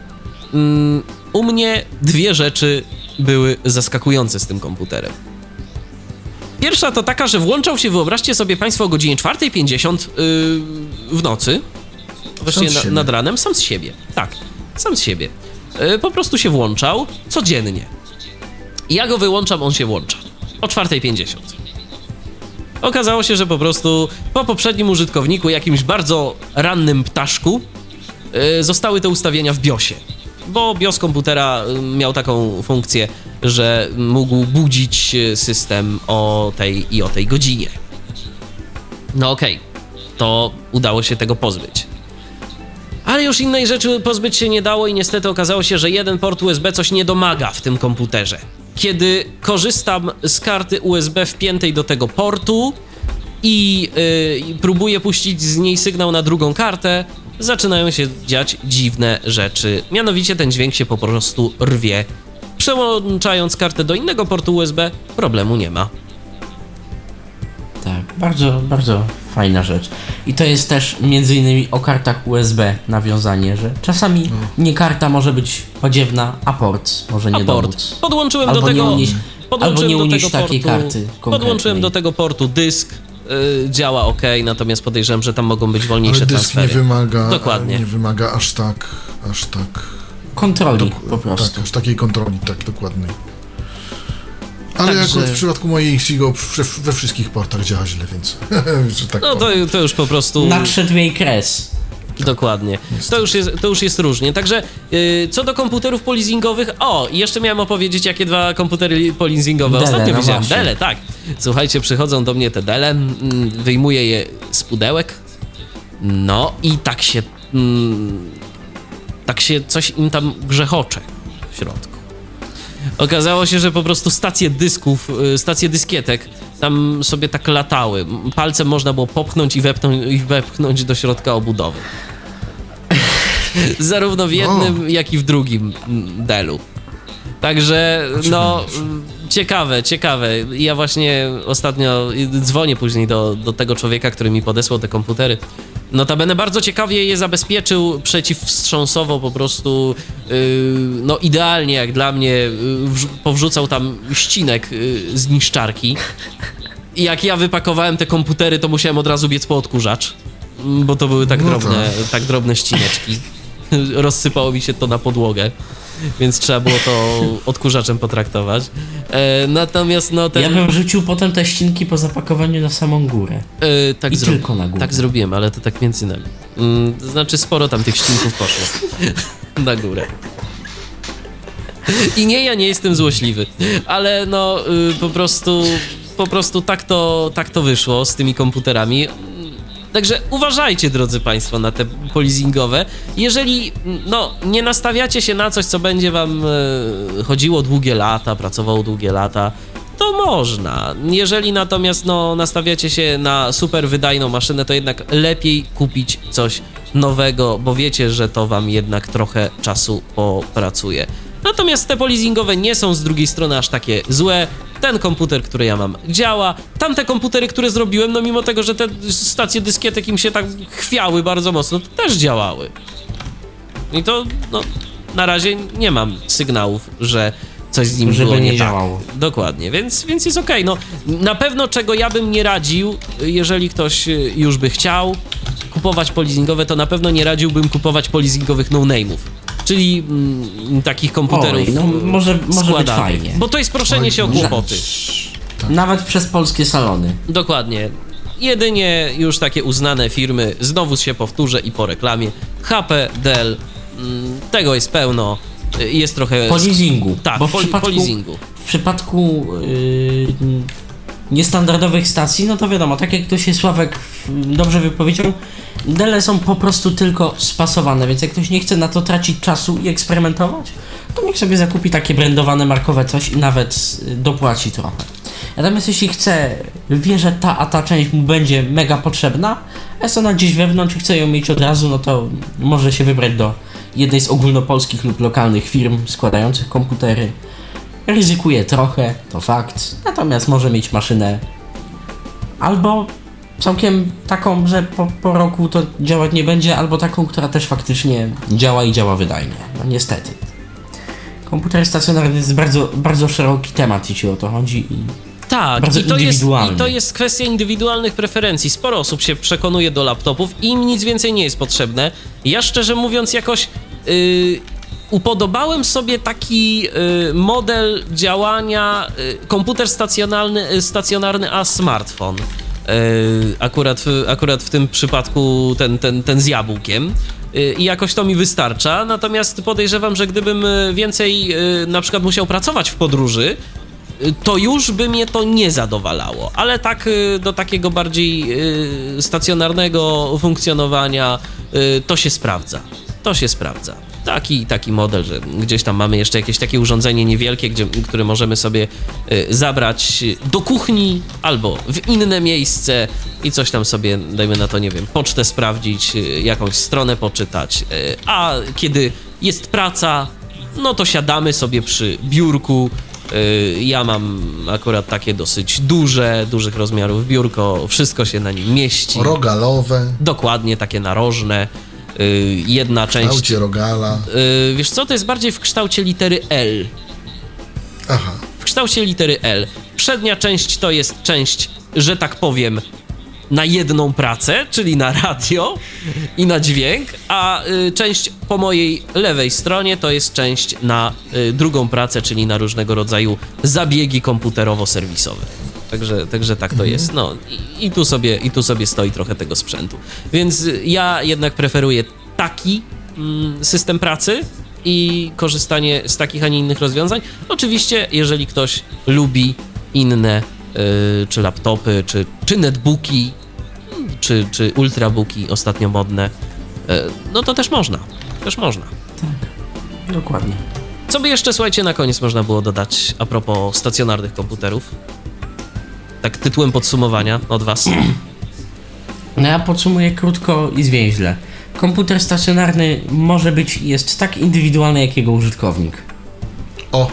mm, u mnie dwie rzeczy były zaskakujące z tym komputerem. Pierwsza to taka, że włączał się, wyobraźcie sobie Państwo, o godzinie 4.50 yy, w nocy, właściwie z na, nad ranem, sam z siebie. Tak, sam z siebie. Yy, po prostu się włączał codziennie. Ja go wyłączam, on się włącza. O 4.50. Okazało się, że po prostu po poprzednim użytkowniku, jakimś bardzo rannym ptaszku, yy, zostały te ustawienia w BIOSie. Bo BIOS komputera y, miał taką funkcję, że mógł budzić y, system o tej i o tej godzinie. No okej, to udało się tego pozbyć. Ale już innej rzeczy pozbyć się nie dało i niestety okazało się, że jeden port USB coś nie domaga w tym komputerze. Kiedy korzystam z karty USB wpiętej do tego portu i yy, próbuję puścić z niej sygnał na drugą kartę, zaczynają się dziać dziwne rzeczy. Mianowicie ten dźwięk się po prostu rwie. Przełączając kartę do innego portu USB, problemu nie ma. Tak, bardzo, bardzo fajna rzecz. I to jest też między innymi o kartach USB nawiązanie, że czasami nie karta może być podziewna, a port może nie A port. Podłączyłem Albo do tego. nie unieść, podłączyłem albo nie do tego takiej portu, karty Podłączyłem konkretnej. do tego portu dysk. Y, działa ok, natomiast podejrzewam, że tam mogą być wolniejsze Ale dysk transfery. nie wymaga, Dokładnie. nie wymaga aż tak, aż tak, Kontroli po prostu. tak, aż takiej kontroli, tak dokładnej. Ale Także- akurat w przypadku mojej Xigo we, we wszystkich portach działa źle, więc tak No to, to już po prostu. Nadszedł jej kres. Dokładnie. To już, jest, to już jest różnie. Także y, co do komputerów polizingowych, o, jeszcze miałem opowiedzieć, jakie dwa komputery polizingowe Dele, ostatnio no widziałem. właśnie. Dele, tak. Słuchajcie, przychodzą do mnie te dele, mm, wyjmuję je z pudełek, no i tak się, mm, tak się coś im tam grzechocze w środku. Okazało się, że po prostu stacje dysków, y, stacje dyskietek tam sobie tak latały. Palcem można było popchnąć i wepchnąć, i wepchnąć do środka obudowy. Zarówno w jednym, jak i w drugim delu. Także, no, ciekawe, ciekawe. Ja właśnie ostatnio dzwonię później do, do tego człowieka, który mi podesłał te komputery. Notabene bardzo ciekawie je zabezpieczył przeciwwstrząsowo, po prostu yy, no idealnie jak dla mnie yy, wrzu- powrzucał tam ścinek yy, z niszczarki. I jak ja wypakowałem te komputery, to musiałem od razu biec po odkurzacz, bo to były tak No drobne, tak drobne ścineczki. Rozsypało mi się to na podłogę, więc trzeba było to odkurzaczem potraktować. E, natomiast no ten... Ja bym rzucił potem te ścinki po zapakowaniu na samą górę. E, tak, I zro- tylko na górę. tak zrobiłem, ale to tak między nami. Mm, to znaczy sporo tam tych ścinków poszło na górę. I nie, ja nie jestem złośliwy, ale no y, po prostu, po prostu tak to, tak to wyszło z tymi komputerami. Także uważajcie, drodzy Państwo, na te polizingowe. Jeżeli no, nie nastawiacie się na coś, co będzie Wam e, chodziło długie lata, pracowało długie lata, to można. Jeżeli natomiast no, nastawiacie się na super wydajną maszynę, to jednak lepiej kupić coś nowego, bo wiecie, że to Wam jednak trochę czasu popracuje. Natomiast te polizingowe nie są z drugiej strony aż takie złe. Ten komputer, który ja mam, działa. Tamte komputery, które zrobiłem, no mimo tego, że te stacje dyskietek im się tak chwiały bardzo mocno, to też działały. I to, no, na razie nie mam sygnałów, że coś z nim Żeby było nie, nie tak. działało. Dokładnie, więc, więc jest okej. No, na pewno czego ja bym nie radził, jeżeli ktoś y, już by chciał kupować polizingowe, to na pewno nie radziłbym kupować polizingowych no-name'ów. Czyli mm, takich komputerów Oj, no, może- może być fajnie. Bo to jest proszenie Oj, się o może- kłopoty. Nawet przez polskie salony. Dokładnie. Jedynie już takie uznane firmy, znowu się powtórzę i po reklamie, HP, Dell, mm, tego jest pełno, y, jest trochę... Po leasingu. Tak, bo w po, przypadku, po leasingu. W przypadku yy, niestandardowych stacji, no to wiadomo, tak jak tu się Sławek dobrze wypowiedział, Dele są po prostu tylko spasowane, więc jak ktoś nie chce na to tracić czasu i eksperymentować, to niech sobie zakupi takie brandowane, markowe coś i nawet y, dopłaci trochę. Natomiast jeśli chce, wie, że ta a ta część mu będzie mega potrzebna, a jest ona gdzieś wewnątrz i chce ją mieć od razu, no to może się wybrać do jednej z ogólnopolskich lub lokalnych firm składających komputery. Ryzykuje trochę, to fakt, natomiast może mieć maszynę albo całkiem taką, że po, po roku to działać nie będzie, albo taką, która też faktycznie działa i działa wydajnie. No niestety. Komputer stacjonarny jest bardzo, bardzo szeroki temat, jeśli o to chodzi i Tak, Bardzo i to, jest, i to jest kwestia indywidualnych preferencji. Sporo osób się przekonuje do laptopów i im nic więcej nie jest potrzebne. Ja szczerze mówiąc jakoś yy, upodobałem sobie taki yy, model działania yy, komputer stacjonarny, yy, stacjonarny a smartfon. Yy, akurat, akurat w tym przypadku ten, ten, ten z jabłkiem. Yy, I jakoś to mi wystarcza. Natomiast podejrzewam, że gdybym yy, więcej na przykład musiał pracować w podróży, to już by mnie to nie zadowalało, ale tak do takiego bardziej stacjonarnego funkcjonowania to się sprawdza. To się sprawdza. Taki, taki model, że gdzieś tam mamy jeszcze jakieś takie urządzenie niewielkie, gdzie, które możemy sobie y, zabrać do kuchni albo w inne miejsce i coś tam sobie, dajmy na to, nie wiem, pocztę sprawdzić, y, jakąś stronę poczytać. y, A kiedy jest praca, no to siadamy sobie przy biurku. Ja mam akurat takie dosyć duże, dużych rozmiarów biurko, wszystko się na nim mieści. Rogalowe, Dokładnie takie narożne. Y, Jedna część. kształcie rogala. y, Wiesz co, to jest bardziej w kształcie litery L. Aha. W kształcie litery L. Przednia część to jest część, że tak powiem, na jedną pracę, czyli na radio i na dźwięk, a y, część po mojej lewej stronie to jest część na y, drugą pracę, czyli na różnego rodzaju zabiegi komputerowo-serwisowe. Także, także tak to jest. No i, i, tu sobie, i tu sobie stoi trochę tego sprzętu. Więc ja jednak preferuję taki mm, system pracy i korzystanie z takich, a nie innych rozwiązań. Oczywiście, jeżeli ktoś lubi inne y, czy laptopy, czy, czy netbooki, czy, czy ultrabooki ostatnio modne, y, no to też można. Też można. dokładnie. Co by jeszcze, słuchajcie, na koniec można było dodać a propos stacjonarnych komputerów? Tak tytułem podsumowania od was. No ja podsumuję krótko i zwięźle. Komputer stacjonarny może być i jest tak indywidualny jak jego użytkownik. O,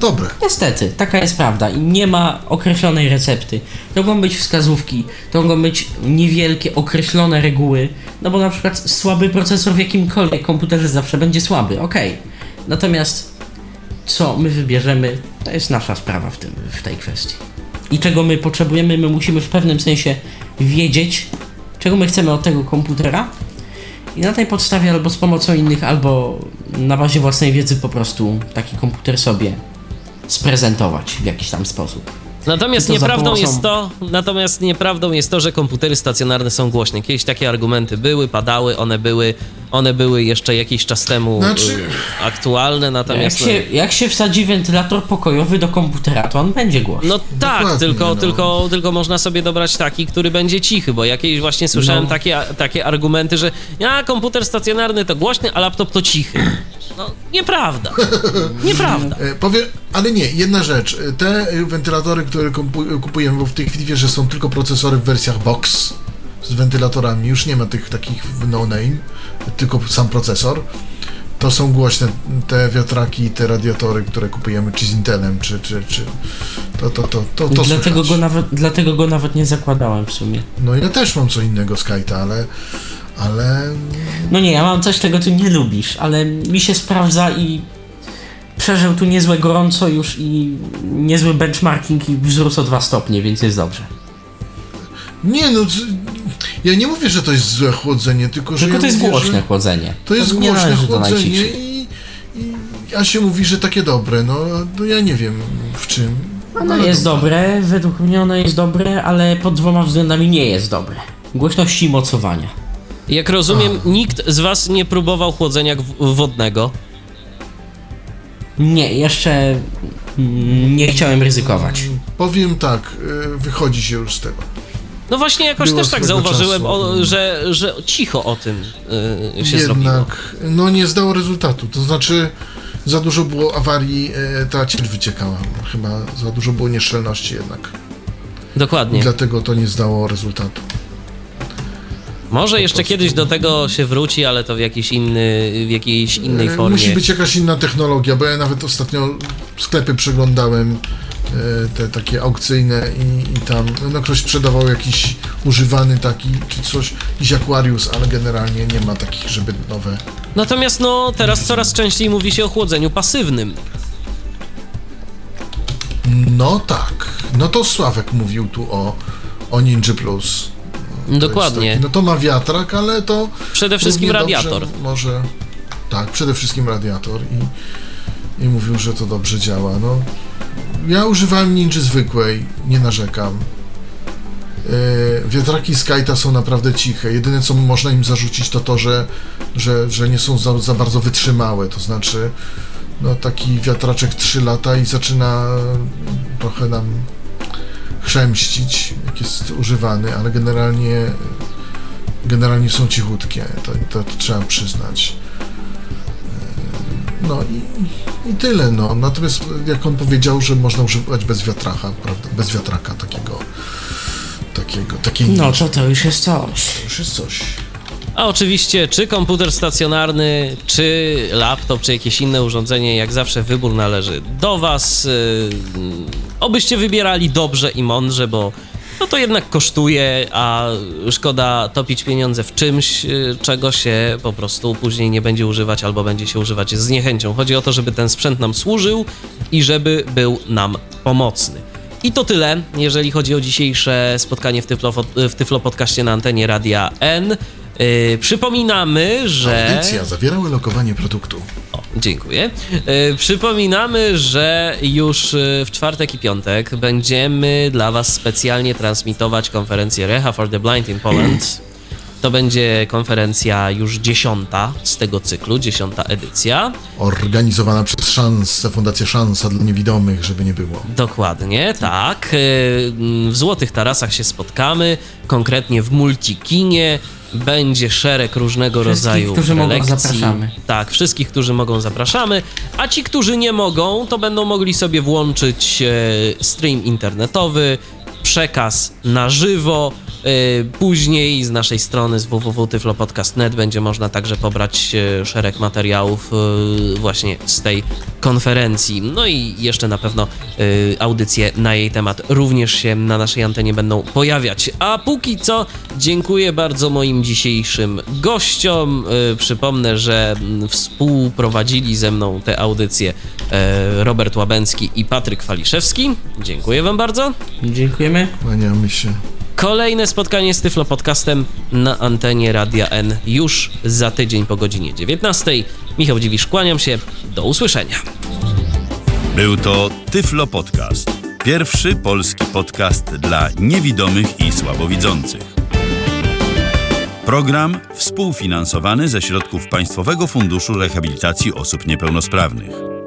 dobre. Niestety, taka jest prawda i nie ma określonej recepty. To mogą być wskazówki, to mogą być niewielkie, określone reguły, no bo na przykład słaby procesor w jakimkolwiek komputerze zawsze będzie słaby, okej. Natomiast co my wybierzemy, to jest nasza sprawa w, tym, w tej kwestii. I czego my potrzebujemy, my musimy w pewnym sensie wiedzieć, czego my chcemy od tego komputera i na tej podstawie albo z pomocą innych, albo na bazie własnej wiedzy po prostu taki komputer sobie sprezentować w jakiś tam sposób. Natomiast nieprawdą pomocą- jest to, natomiast nieprawdą jest to, że komputery stacjonarne są głośne. Kiedyś takie argumenty były, padały, one były, one były jeszcze jakiś czas temu Znaczy- y, aktualne, Jak natomiast... się, jak się wsadzi wentylator pokojowy do komputera, to on będzie głośny. No tak, Dokładnie, tylko, no. tylko, tylko można sobie dobrać taki, który będzie cichy, bo jakieś właśnie słyszałem No. takie, takie argumenty, że ja komputer stacjonarny to głośny, a laptop to cichy. No, nieprawda. Nieprawda. E, Powiem, ale nie, jedna rzecz. E, Te e, wentylatory, które kupu- kupujemy, bo w tej chwili wiesz, że są tylko procesory w wersjach box z wentylatorami, już nie ma tych takich no name, tylko sam procesor. To są głośne te wiatraki i te radiatory, które kupujemy, czy z Intelem, czy, czy, czy to, to, to, to, to dlatego, słychać. go nawet, dlatego go nawet nie zakładałem w sumie. No ja też mam co innego Skyta, ale, ale No nie, ja mam coś, czego ty nie lubisz, ale mi się sprawdza i przeżył tu niezłe gorąco już i niezły benchmarking i wzrósł o dwa stopnie, więc jest dobrze. nie no, ja nie mówię, że to jest złe chłodzenie, tylko że Tylko ja to jest mówię, głośne chłodzenie. To jest nie głośne chłodzenie i, i a się mówi, że takie dobre, no, no ja nie wiem w czym. Ono ale jest dobra. dobre, według mnie ono jest dobre, ale pod dwoma względami nie jest dobre. Głośności i mocowania. Jak rozumiem, nikt z was nie próbował chłodzenia wodnego. Nie, jeszcze nie chciałem ryzykować. Powiem tak, y, wychodzi się już z tego. No właśnie, jakoś Było też tak zauważyłem, o, że, że cicho o tym y, się zrobiło. Jednak, no nie zdało rezultatu, to znaczy za dużo było awarii, y, ta ciecz wyciekała, chyba za dużo było nieszczelności jednak. Dokładnie. Dlatego to nie zdało rezultatu. Może jeszcze kiedyś do tego się wróci, ale to w, jakiś inny, w jakiejś innej E, formie. Musi być jakaś inna technologia, bo ja nawet ostatnio sklepy przeglądałem, e, te takie aukcyjne i, i tam, no ktoś sprzedawał jakiś używany taki, czy coś, jakiś Aquarius, ale generalnie nie ma takich, żeby nowe. Natomiast no, teraz coraz częściej mówi się o chłodzeniu pasywnym. No tak, no to Sławek mówił tu o, o Ninja Plus. Jest Dokładnie. Taki, no to ma wiatrak, ale to Przede wszystkim radiator. Może, tak, przede wszystkim radiator i, i mówił, że to dobrze działa. No, ja używałem Ninja zwykłej, nie narzekam. Yy, wiatraki Skyta są naprawdę ciche. Jedyne co można im zarzucić to to, że, że, że nie są za, za bardzo wytrzymałe. To znaczy, no taki wiatraczek 3 lata i zaczyna trochę nam chrzęścić, jak jest używany, ale generalnie generalnie są cichutkie, to, to trzeba przyznać. Yy, No i, i tyle, no. Natomiast jak on powiedział, że można używać bez wiatraka, prawda? Bez wiatraka takiego, takiego, takiej No to to już jest coś. To już jest coś. A oczywiście, czy komputer stacjonarny, czy laptop, czy jakieś inne urządzenie, jak zawsze wybór należy do Was. Obyście wybierali dobrze i mądrze, bo no to jednak kosztuje, a szkoda topić pieniądze w czymś, yy, czego się po prostu później nie będzie używać albo będzie się używać z niechęcią. Chodzi o to, żeby ten sprzęt nam służył i żeby był nam pomocny. I to tyle, jeżeli chodzi o dzisiejsze spotkanie w Tyflo, w Tyflo Podcaście na antenie Radia N. Yy, przypominamy, że. Audycja zawierała lokowanie produktu. O, dziękuję. Yy, przypominamy, że już yy, w czwartek i piątek będziemy dla Was specjalnie transmitować konferencję Reha for the Blind in Poland. To będzie konferencja już dziesiąta z tego cyklu, dziesiąta edycja. Organizowana przez Szansę, Fundację Szansa dla Niewidomych, żeby nie było. Dokładnie, tak. Yy, W Złotych Tarasach się spotkamy, konkretnie w Multikinie. Będzie szereg różnego Wszystkich, rodzaju którzy mogą, prelekcji. zapraszamy. Tak, wszystkich, którzy mogą, zapraszamy. A ci, którzy nie mogą, to będą mogli sobie włączyć e, stream internetowy, przekaz na żywo. Y, Później z naszej strony z www.tyflopodcast.net będzie można także pobrać y, szereg materiałów y, właśnie z tej konferencji. No i jeszcze na pewno audycje na jej temat również się na naszej antenie będą pojawiać. A póki co dziękuję bardzo moim dzisiejszym gościom. Przypomnę, że mm, współprowadzili ze mną te audycje e, Robert Łabęcki i Patryk Waliszewski. Dziękuję wam bardzo. Dziękujemy. Kłaniamy się. Kolejne spotkanie z Tyflo Podcastem na antenie Radia N już za tydzień po godzinie 19. Michał Dziwisz, kłaniam się. Do usłyszenia. Był to Tyflo Podcast. Pierwszy polski podcast dla niewidomych i słabowidzących. Program współfinansowany ze środków Państwowego Funduszu Rehabilitacji Osób Niepełnosprawnych.